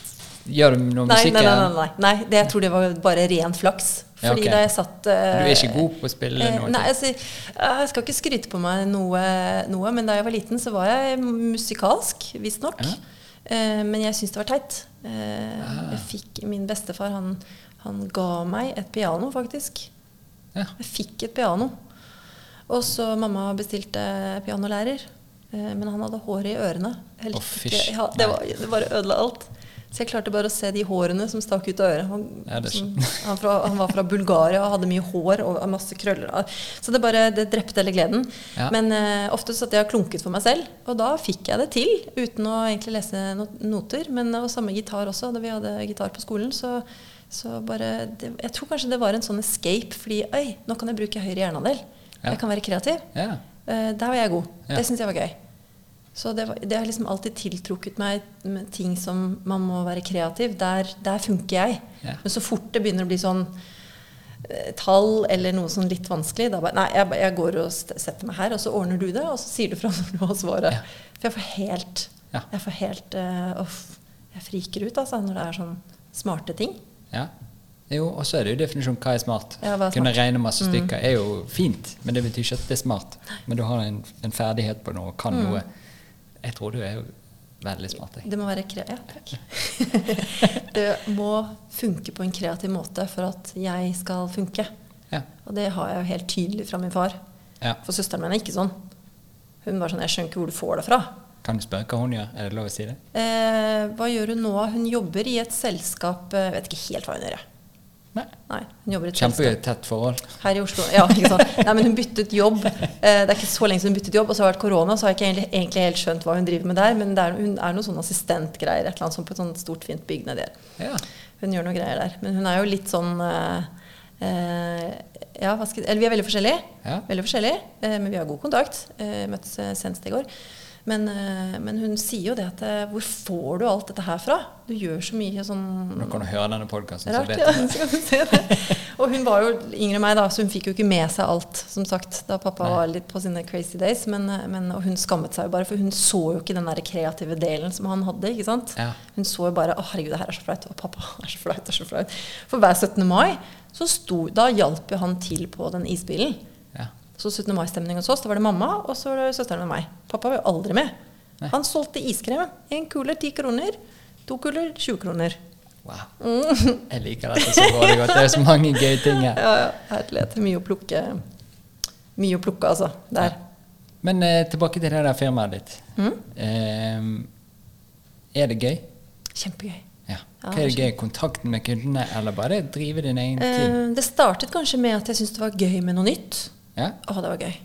Gjør du noe musikk nei, nei, nei, nei. nei det, jeg tror det var bare ren flaks. Ja, Fordi da jeg satt Du eh, er ikke god på å spille eh, noe? Nei, altså, jeg skal ikke skryte på meg noe, noe, men da jeg var liten, så var jeg musikalsk, visstnok. Ja. Uh, men jeg syntes det var teit. Ah. jeg fikk, min bestefar han, han ga meg et piano, faktisk. Ja. Jeg fikk et piano. Og så mamma bestilte pianolærer. Men han hadde hår i ørene. Ikke- ja, det, var, det bare ødela alt. Så jeg klarte bare å se de hårene som stakk ut av øret. Han, Ja, som, han, fra, han var fra Bulgaria og hadde mye hår og masse krøller. Så det bare det drepte hele gleden. Ja. Men uh, ofte satt jeg og klunket for meg selv, og da fikk jeg det til. Uten å egentlig lese noter. Men og samme gitar også. Da vi hadde gitar på skolen, så, så bare det, Jeg tror kanskje det var en sånn escape, fordi Oi, nå kan jeg bruke høyre hjernehalvdel. Ja. Jeg kan være kreativ. Ja. Eh, der var jeg god. Det syns jeg var gøy. Så det, det har liksom alltid tiltrukket meg med ting som man må være kreativ. Der, der funker jeg. Ja. Men så fort det begynner å bli sånn eh, tall eller noe sånn litt vanskelig, da bare Nei, jeg, jeg går og setter meg her, og så ordner du det, og så sier du fra når du har svaret. Ja. For jeg får helt Ja. Jeg får helt Uff. Jeg friker ut, altså, når det er sånn smarte ting. ja. Jo, og så er det jo definisjon hva er smart. Ja, hva er smart? Kunne regne masse stykker er jo fint, men det betyr ikke at det er smart. Men du har en, en ferdighet på noe, kan Mm. noe. Jeg tror du er veldig smart. Jeg. Det må være kre ja, takk. det må funke på en kreativ måte for at jeg skal funke. Ja. Og det har jeg jo helt tydelig fra min far. Ja. For søsteren min er ikke sånn. Hun var sånn Jeg skjønner ikke hvor du får det fra. Kan du spørre hva hun gjør? Er det lov å si det? Eh, hva gjør hun nå? Hun jobber i et selskap eh, Jeg vet ikke helt hva hun gjør. jeg. Nei. Nei, hun jobber i et Kjempetett forhold. her i Oslo. Ja, ikke sant? Nei, men hun byttet jobb. Eh, det er ikke så lenge siden hun byttet jobb, og så har det vært korona, så har jeg ikke egentlig, egentlig helt skjønt hva hun driver med der. Men er, hun er noen sånne assistentgreier, et eller annet sånt på et sånt stort, fint bygg nedi der. Ja. Hun gjør noe greier der. Men hun er jo litt sånn eh, eh, Ja, skal Eller vi er veldig forskjellige. Ja. Veldig forskjellige, eh, men vi har god kontakt. Møttes senest i går. Men, eh, men hun sier jo det at eh, Hvor får du alt dette her fra? Du gjør så mye sånn Nå kan du høre denne podkasten, så vet ja. du. Det. Og hun var jo yngre enn meg, da, så hun fikk jo ikke med seg alt, som sagt, da pappa Nei. var litt på sine crazy days. Men, men, og hun skammet seg jo bare, for hun så jo ikke den der kreative delen som han hadde. ikke sant? Ja. Hun så jo bare 'Å, herregud, det her er så flaut'. Og pappa er så flaut, det er så flaut. For hver 17. mai så sto Da hjalp jo han til på den isbilen. Ja. Så 17. mai-stemning hos oss, da var det mamma, og så var det søsteren med meg. Pappa var jo aldri med. Nei. Han solgte iskrem. En kule ti kroner. To kuler 20 kroner. Wow. Mm. Jeg liker dette så godt. Det er så mange gøye ting her. Ja, ja. Herlighet. Mye å plukke. Mye å plukke, altså. Der. Men eh, tilbake til det der firmaet ditt. Mm. Eh, er det gøy? Kjempegøy. Ja. Ja, Hva er det gøy? Kontakten med kundene, eller bare drive din egen ting? Eh, det startet kanskje med at jeg syntes det var gøy med noe nytt. Ja? Å, det var gøy.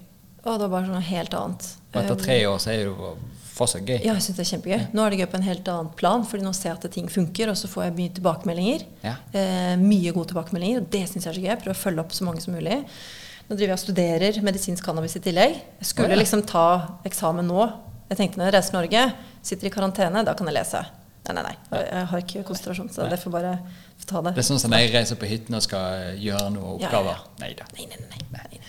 Å, det var bare sånn helt annet. Og etter Eh, tre år så er det jo fortsatt gøy. Ja, jeg syns det er kjempegøy. Nå er det gøy på en helt annen plan, fordi nå ser jeg at ting funker, og så får jeg mye tilbakemeldinger. Ja. Eh, mye gode tilbakemeldinger, og det syns jeg er så gøy. Jeg prøver å følge opp så mange som mulig. Nå driver jeg og studerer medisinsk cannabis i tillegg. Jeg skulle oh, ja. liksom ta eksamen nå. Jeg tenkte når jeg reiser til Norge, sitter i karantene, da kan jeg lese. Nei, nei, nei. Jeg har ikke konsentrasjon, så det får bare ta det. Det er sånn som når jeg reiser på hyttene og skal gjøre noe Ja, ja, oppgaver. ja. Nei da. Nei, nei, nei, nei.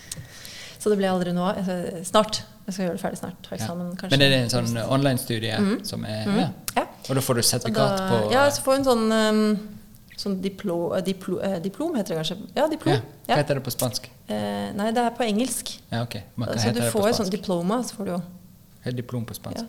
Så det blir aldri nå. av Snart. Jeg skal gjøre det ferdig snart. Ta Ja. eksamen. Men er det en sånn online-studie som er ja. Ja. Og da får du sertifikat da, på Ja, så får hun sånn, um, sånn diplo, eh, diplo, eh, diplom, heter det kanskje. Ja, diplom. ja. Hva Ja. heter det på spansk? Eh, nei, det er på engelsk. Ja, ok. Men hva Så heter du får jo sånn diploma, så får du jo er diplom på ja. spansk?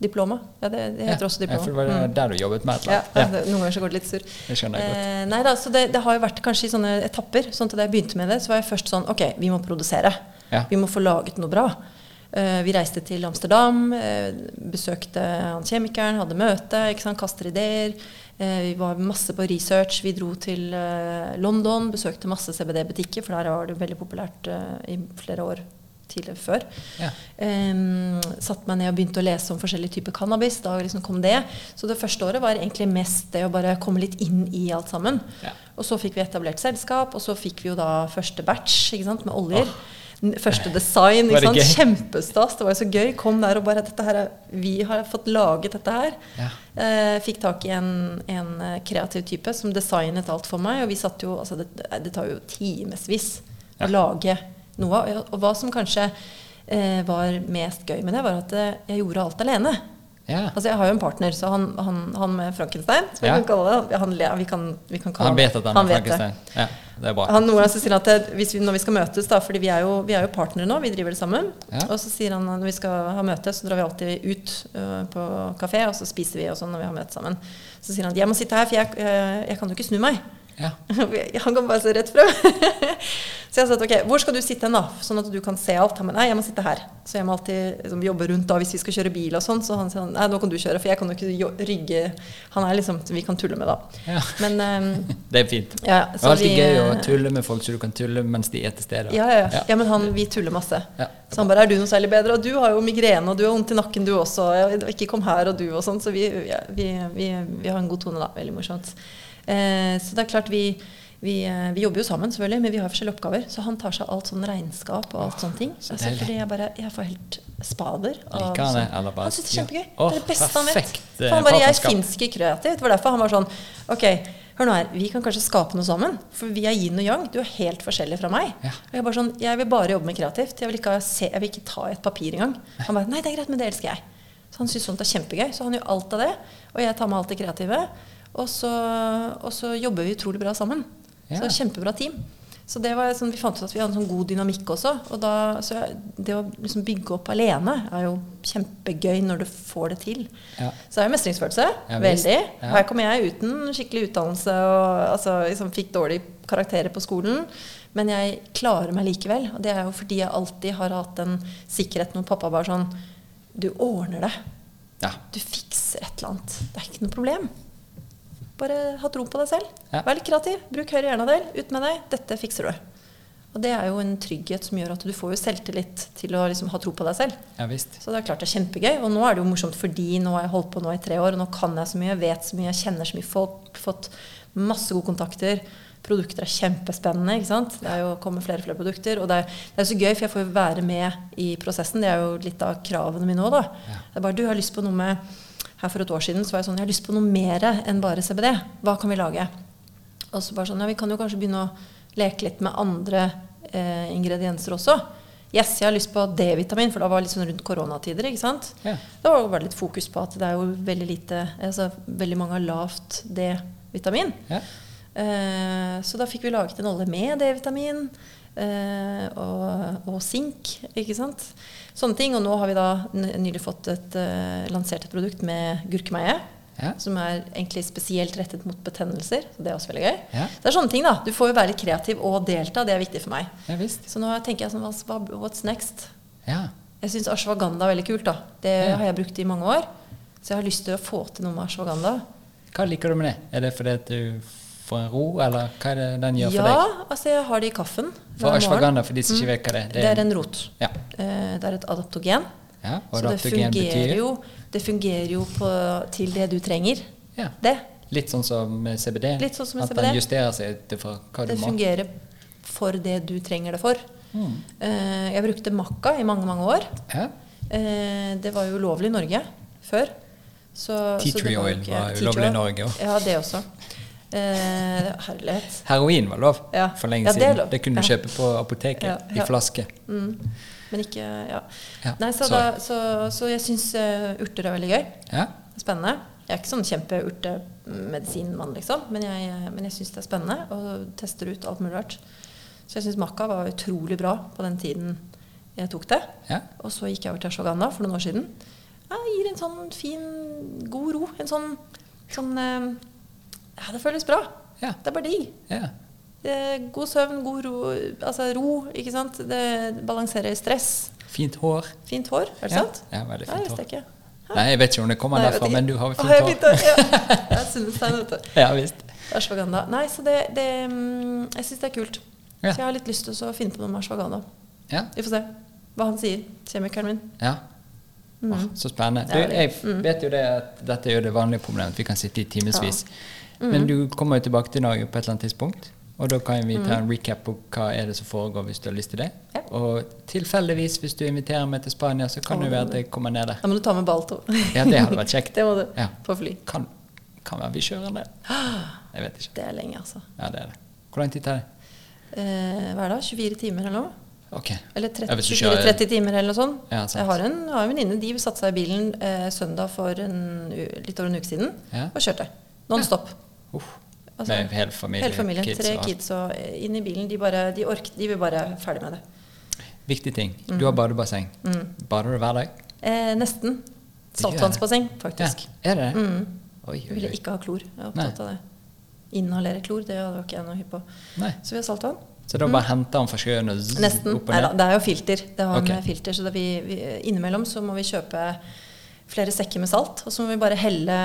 Diploma. Ja, det, det heter også Ja, diploma. for det var Mm. der du jobbet med et eller Ja, annet. Ja. altså, Noen ganger så går det litt surr. Det skjønner jeg godt. Eh, nei da, så det, det har jo vært kanskje i sånne etapper. sånn til Da jeg begynte med det, så var jeg først sånn Ok, vi må produsere. Ja. Vi må få laget noe bra. Eh, vi reiste til Amsterdam, eh, besøkte han kjemikeren, hadde møte, kaster ideer. Eh, vi var masse på research. Vi dro til London, besøkte masse CBD-butikker, for der var det veldig populært i flere år tidligere før. Ja. Um, satt meg ned og begynte å lese om forskjellige typer cannabis. Da liksom kom det. Så det første året var egentlig mest det å bare komme litt inn i alt sammen. Ja. Og så fikk vi etablert selskap, og så fikk vi jo da første batch med oljer. N- Første design. Ikke det sant? Kjempestas. Det var jo så gøy. Kom der og bare dette her, er- Vi har fått laget dette her. Ja. Eh, fikk tak i en, en eh, kreativ type som designet alt for meg. Og vi satt jo Altså, det, det tar jo timevis Ja. å lage noe. Og, og hva som kanskje eh, var mest gøy med det, var at eh, jeg gjorde alt alene. Ja. Altså, jeg har jo en partner, så han, han, han med Frankenstein, som vi kan kalle det han, vi, kan, vi kan kalle Han vet at han, han er Frankenstein. det. Ja, det er bra. Han noen ganger sier han at hvis vi, når vi skal møtes, da, fordi vi er, jo, vi er jo partnere nå, vi driver det sammen, yeah. og så sier han at når vi skal ha møte, så drar vi alltid ut uh, på kafé, og så spiser vi og sånn når vi har møte sammen. Så sier han at jeg må sitte her, for jeg, jeg, jeg kan jo ikke snu meg. Ja. Han kan bare se rett frem. så jeg sa ok, hvor skal du sitte hen, da? Sånn at du kan se alt. Han, men nei, jeg må sitte her. Så jeg må alltid liksom, jobbe rundt da hvis vi skal kjøre bil og sånn. Så han sier nei, nå kan du kjøre, for jeg kan jo ikke rygge Han er liksom Vi kan tulle med, da. Ja. Men um, Det er fint. ja, Det er alltid vi, gøy å øh, tulle med folk, så du kan tulle mens de er til stede. Ja, ja, ja. ja, men han, vi tuller masse. Så han bare 'Er du noe særlig bedre?' Og du har jo migrene, og du har vondt i nakken, du også. Ikke kom her, og du, og sånn. Så vi, vi, vi har en god tone, da. Veldig morsomt. Eh, så det er klart, vi, vi, eh, vi jobber jo sammen, selvfølgelig, men vi har forskjellige oppgaver. Så han tar seg alt sånn regnskap og alt sånne ting. så Altså, fordi jeg bare Jeg får helt spader. av Liker han det, sånn- eller bare- Han syns det er kjempegøy. Ja. Oh, det er det beste han vet. eh, For han bare 'Jeg fins ikke kreativt'. Det var derfor han var sånn Ok, hør nå her. Vi kan kanskje skape noe sammen. For vi er yin og yang. Du er helt forskjellig fra meg. Ja. Og jeg bare sånn, jeg vil bare jobbe med kreativt. Jeg vil ikke, se, jeg vil ikke ta et papir engang. Han bare Nei, det er greit, men det elsker jeg. Så han syns sånt er kjempegøy. Så han gjør alt av det. Og jeg tar med alt det kreative. Og så, og så jobber vi utrolig bra sammen. Ja. Så kjempebra team. Så det var sånn, Vi fant ut at vi hadde en sånn god dynamikk også. Og da, så det å liksom bygge opp alene er jo kjempegøy når du får det til. Ja. Så det er jo mestringsfølelse. Ja, veldig. Ja. Her kom jeg uten skikkelig utdannelse og altså, liksom fikk dårlige karakterer på skolen. Men jeg klarer meg likevel. Og det er jo fordi jeg alltid har hatt den sikkerheten hvor pappa bare sånn Du ordner det. Ja. Du fikser et eller annet. Det er ikke noe problem. Bare ha tro på deg selv. Ja. Vær litt kreativ. Bruk høyre hjernedel. Ut med deg. Dette fikser du. Og det er jo en trygghet som gjør at du får jo selvtillit til å liksom ha tro på deg selv. ja visst. Så det er klart det er kjempegøy. Og nå er det jo morsomt fordi nå har jeg holdt på nå i tre år, og nå kan jeg så mye, jeg vet så mye, jeg kjenner så mye folk, fått masse gode kontakter. Produkter er kjempespennende. ikke sant? Det er jo kommer flere og flere produkter. Og det er, det er så gøy, for jeg får jo være med i prosessen. Det er jo litt av kravene mine òg, da. Det er bare du har lyst på noe med Her for et år siden så var jeg sånn Jeg har lyst på noe mer enn bare CBD. Hva kan vi lage? Og så bare sånn Ja, vi kan jo kanskje begynne å leke litt med andre eh, ingredienser også. Yes, jeg har lyst på D-vitamin, for da var det litt sånn rundt koronatider. ikke sant? Ja. Da var det bare litt fokus på at det er jo veldig lite altså Veldig mange har lavt D-vitamin. Ja. Eh, så da fikk vi laget en olje med D-vitamin eh, og, og sink, ikke sant. Sånne ting. Og nå har vi da nylig fått et, uh, lansert et produkt med gurkemeie. Ja. Som er egentlig spesielt rettet mot betennelser. Så det er også veldig gøy. Ja. Det er sånne ting, da. Du får jo være litt kreativ og delta. Det er viktig for meg. ja visst. Så nå tenker jeg sånn hva- What's next? Ja. Jeg syns ashwagandha er veldig kult. da. Det har jeg brukt i mange år. Så jeg har lyst til å få til noe med ashwagandha. Hva liker du med det? Er det fordi at du får en ro, eller hva er det den gjør for deg? ja, altså jeg har det i kaffen. For ashwagandha, for de som ikke vet hva det er. Det er en rot. Ja. Eh, Det er et adaptogen. ja. Og Så det fungerer jo, det fungerer jo på, til det du trenger. ja. Det. Litt sånn som med CBD? Litt sånn som med at CBD. den justerer seg ut hva du Det fungerer for det du trenger det for. Mm. Eh, Jeg brukte Makka i mange, mange år. Ja. Eh, Det var jo ulovlig i Norge før. Så, Tea så det tree oil var ulovlig i. Norge òg. Ja, det også. Eh, herlighet. Heroin var lov Ja. for lenge Ja, det siden. lov. Det kunne du kjøpe på apoteket i flaske. Mm. Men ikke Ja. Nei, så, da, så, så jeg syns urter er veldig gøy. Ja. Spennende. Jeg er ikke sånn kjempeurtemedisinmann, liksom, men jeg, men jeg syns det er spennende og tester ut alt mulig rart. Så jeg syns Makka var utrolig bra på den tiden jeg tok det. Ja. Og så gikk jeg over til ashwagandha for noen år siden. Jeg gir en sånn fin, god ro. En sånn, sånn eh, Ja, det føles bra. Ja. Det er bare digg. ja. God søvn, god ro, altså ro, ikke sant. Det balanserer stress. Fint hår. Fint hår, er det Ja. sant? Ja, veldig fint hår. ikke. Nei, jeg vet ikke om det kommer Nei, derfra, men du har Å, har fint fint hår. hår? Ja. Jeg er sunnhetstegn, vet du. Ja visst. Ashwagandha. Nei, så det, det mm, Jeg syns det er kult. Ja. Så jeg har litt lyst til å finne på noe med ashwagandha. Ja. Vi får se hva han sier, kjemikeren min. ja. Åh, så spennende. Du, Mm. Jeg mm. vet jo det at dette er jo det vanlige problemet, vi kan sitte i timevis. Mm. Men du kommer jo tilbake til Norge på et eller annet tidspunkt. Og da kan vi ta en recap på hva er det som foregår, hvis du har lyst til det. Ja. Og tilfeldigvis, hvis du inviterer meg til Spania, så kan oh, det være at jeg kommer ned der. Da må du ta med Balto. Ja, det hadde vært kjekt. det må du. Ja. På fly. Kan, kan være vi kjører ned. Jeg vet ikke. Det er lenge, altså. Ja, det er det. Hvor lang tid tar det? Eh, hva er det? 24 timer eller noe? Ok. Eller Ja, hvis du kjører- 24-30 timer eller noe sånt. Ja, jeg har en, har en venninne. De satte seg i bilen eh, søndag for en, litt over en uke siden og kjørte. Non stop. Uff. Altså, Med hele familien? Hele familien. kids tre kids og eh, inn i bilen. De, bare, de, ork, de vil bare ferdig med det. Viktig ting. Du har badebasseng. Bader du hver dag? Eh, nesten. Saltvannsbasseng, faktisk. Ja, er det det? Mm. Oi, Jeg oi, ville ikke ha klor. Jeg er Nei. opptatt av det. Inhalere klor, det var ikke jeg noe hypp på. Nei. Så vi har saltvann. Så da bare henter han fra sjøen og zzz, Mm. Nesten. opp og Nei da, det er jo filter. Det har okay. med filter, så det vi, vi, innimellom så må vi kjøpe flere sekker med salt, og så må vi bare helle,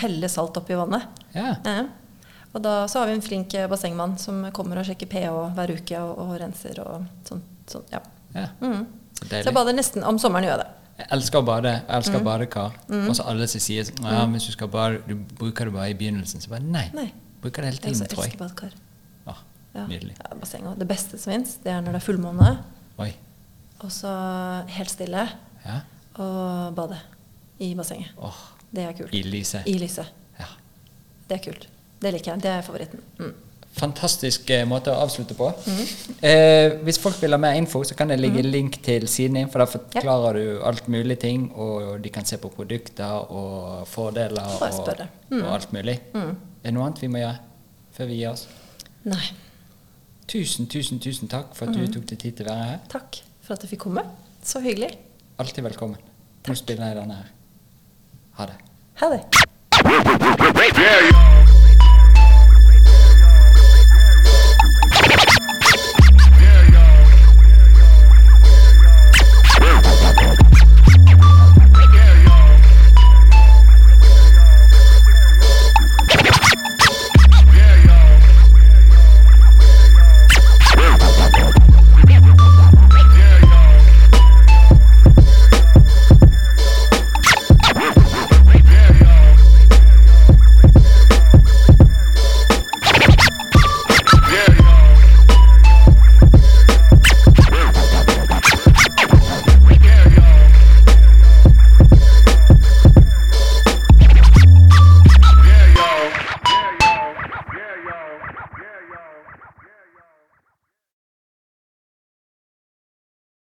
helle salt oppi vannet. Ja. Ja. Og da så har vi en flink eh, bassengmann som kommer og sjekker pH hver uke og, og renser og sånn. sånn ja. ja. Mm. Så jeg bader nesten Om sommeren gjør jeg det. Jeg elsker å bade. Jeg elsker Mm. badekar. Og så alle som sier sånn ja, hvis du skal bade, du bruker det bare i begynnelsen. Så bare nei. Nei. Bruker det hele tiden, også tror jeg. badekar. Ja. Nydelig. Ja, basseng også. Det beste som fins, det er når det er fullmåne, Oi. og så helt stille, Ja. og bade i bassenget. Oh. Det er kult. I lyset. I lyset. Ja. Det er kult. Det liker jeg. Det er favoritten. Mm. Fantastisk eh, måte å avslutte på. Eh, hvis folk vil ha mer info, så kan det ligge link til siden din, for der forklarer du alt mulig ting, og de kan se på produkter og fordeler og, og alt mulig. Er det noe annet vi må gjøre før vi gir oss? Nei. Tusen, tusen, tusen takk for at du tok deg tid til å være her. Takk for at du fikk komme. Så hyggelig. Alltid velkommen. Nå spiller jeg denne her. Ha det. Ha det.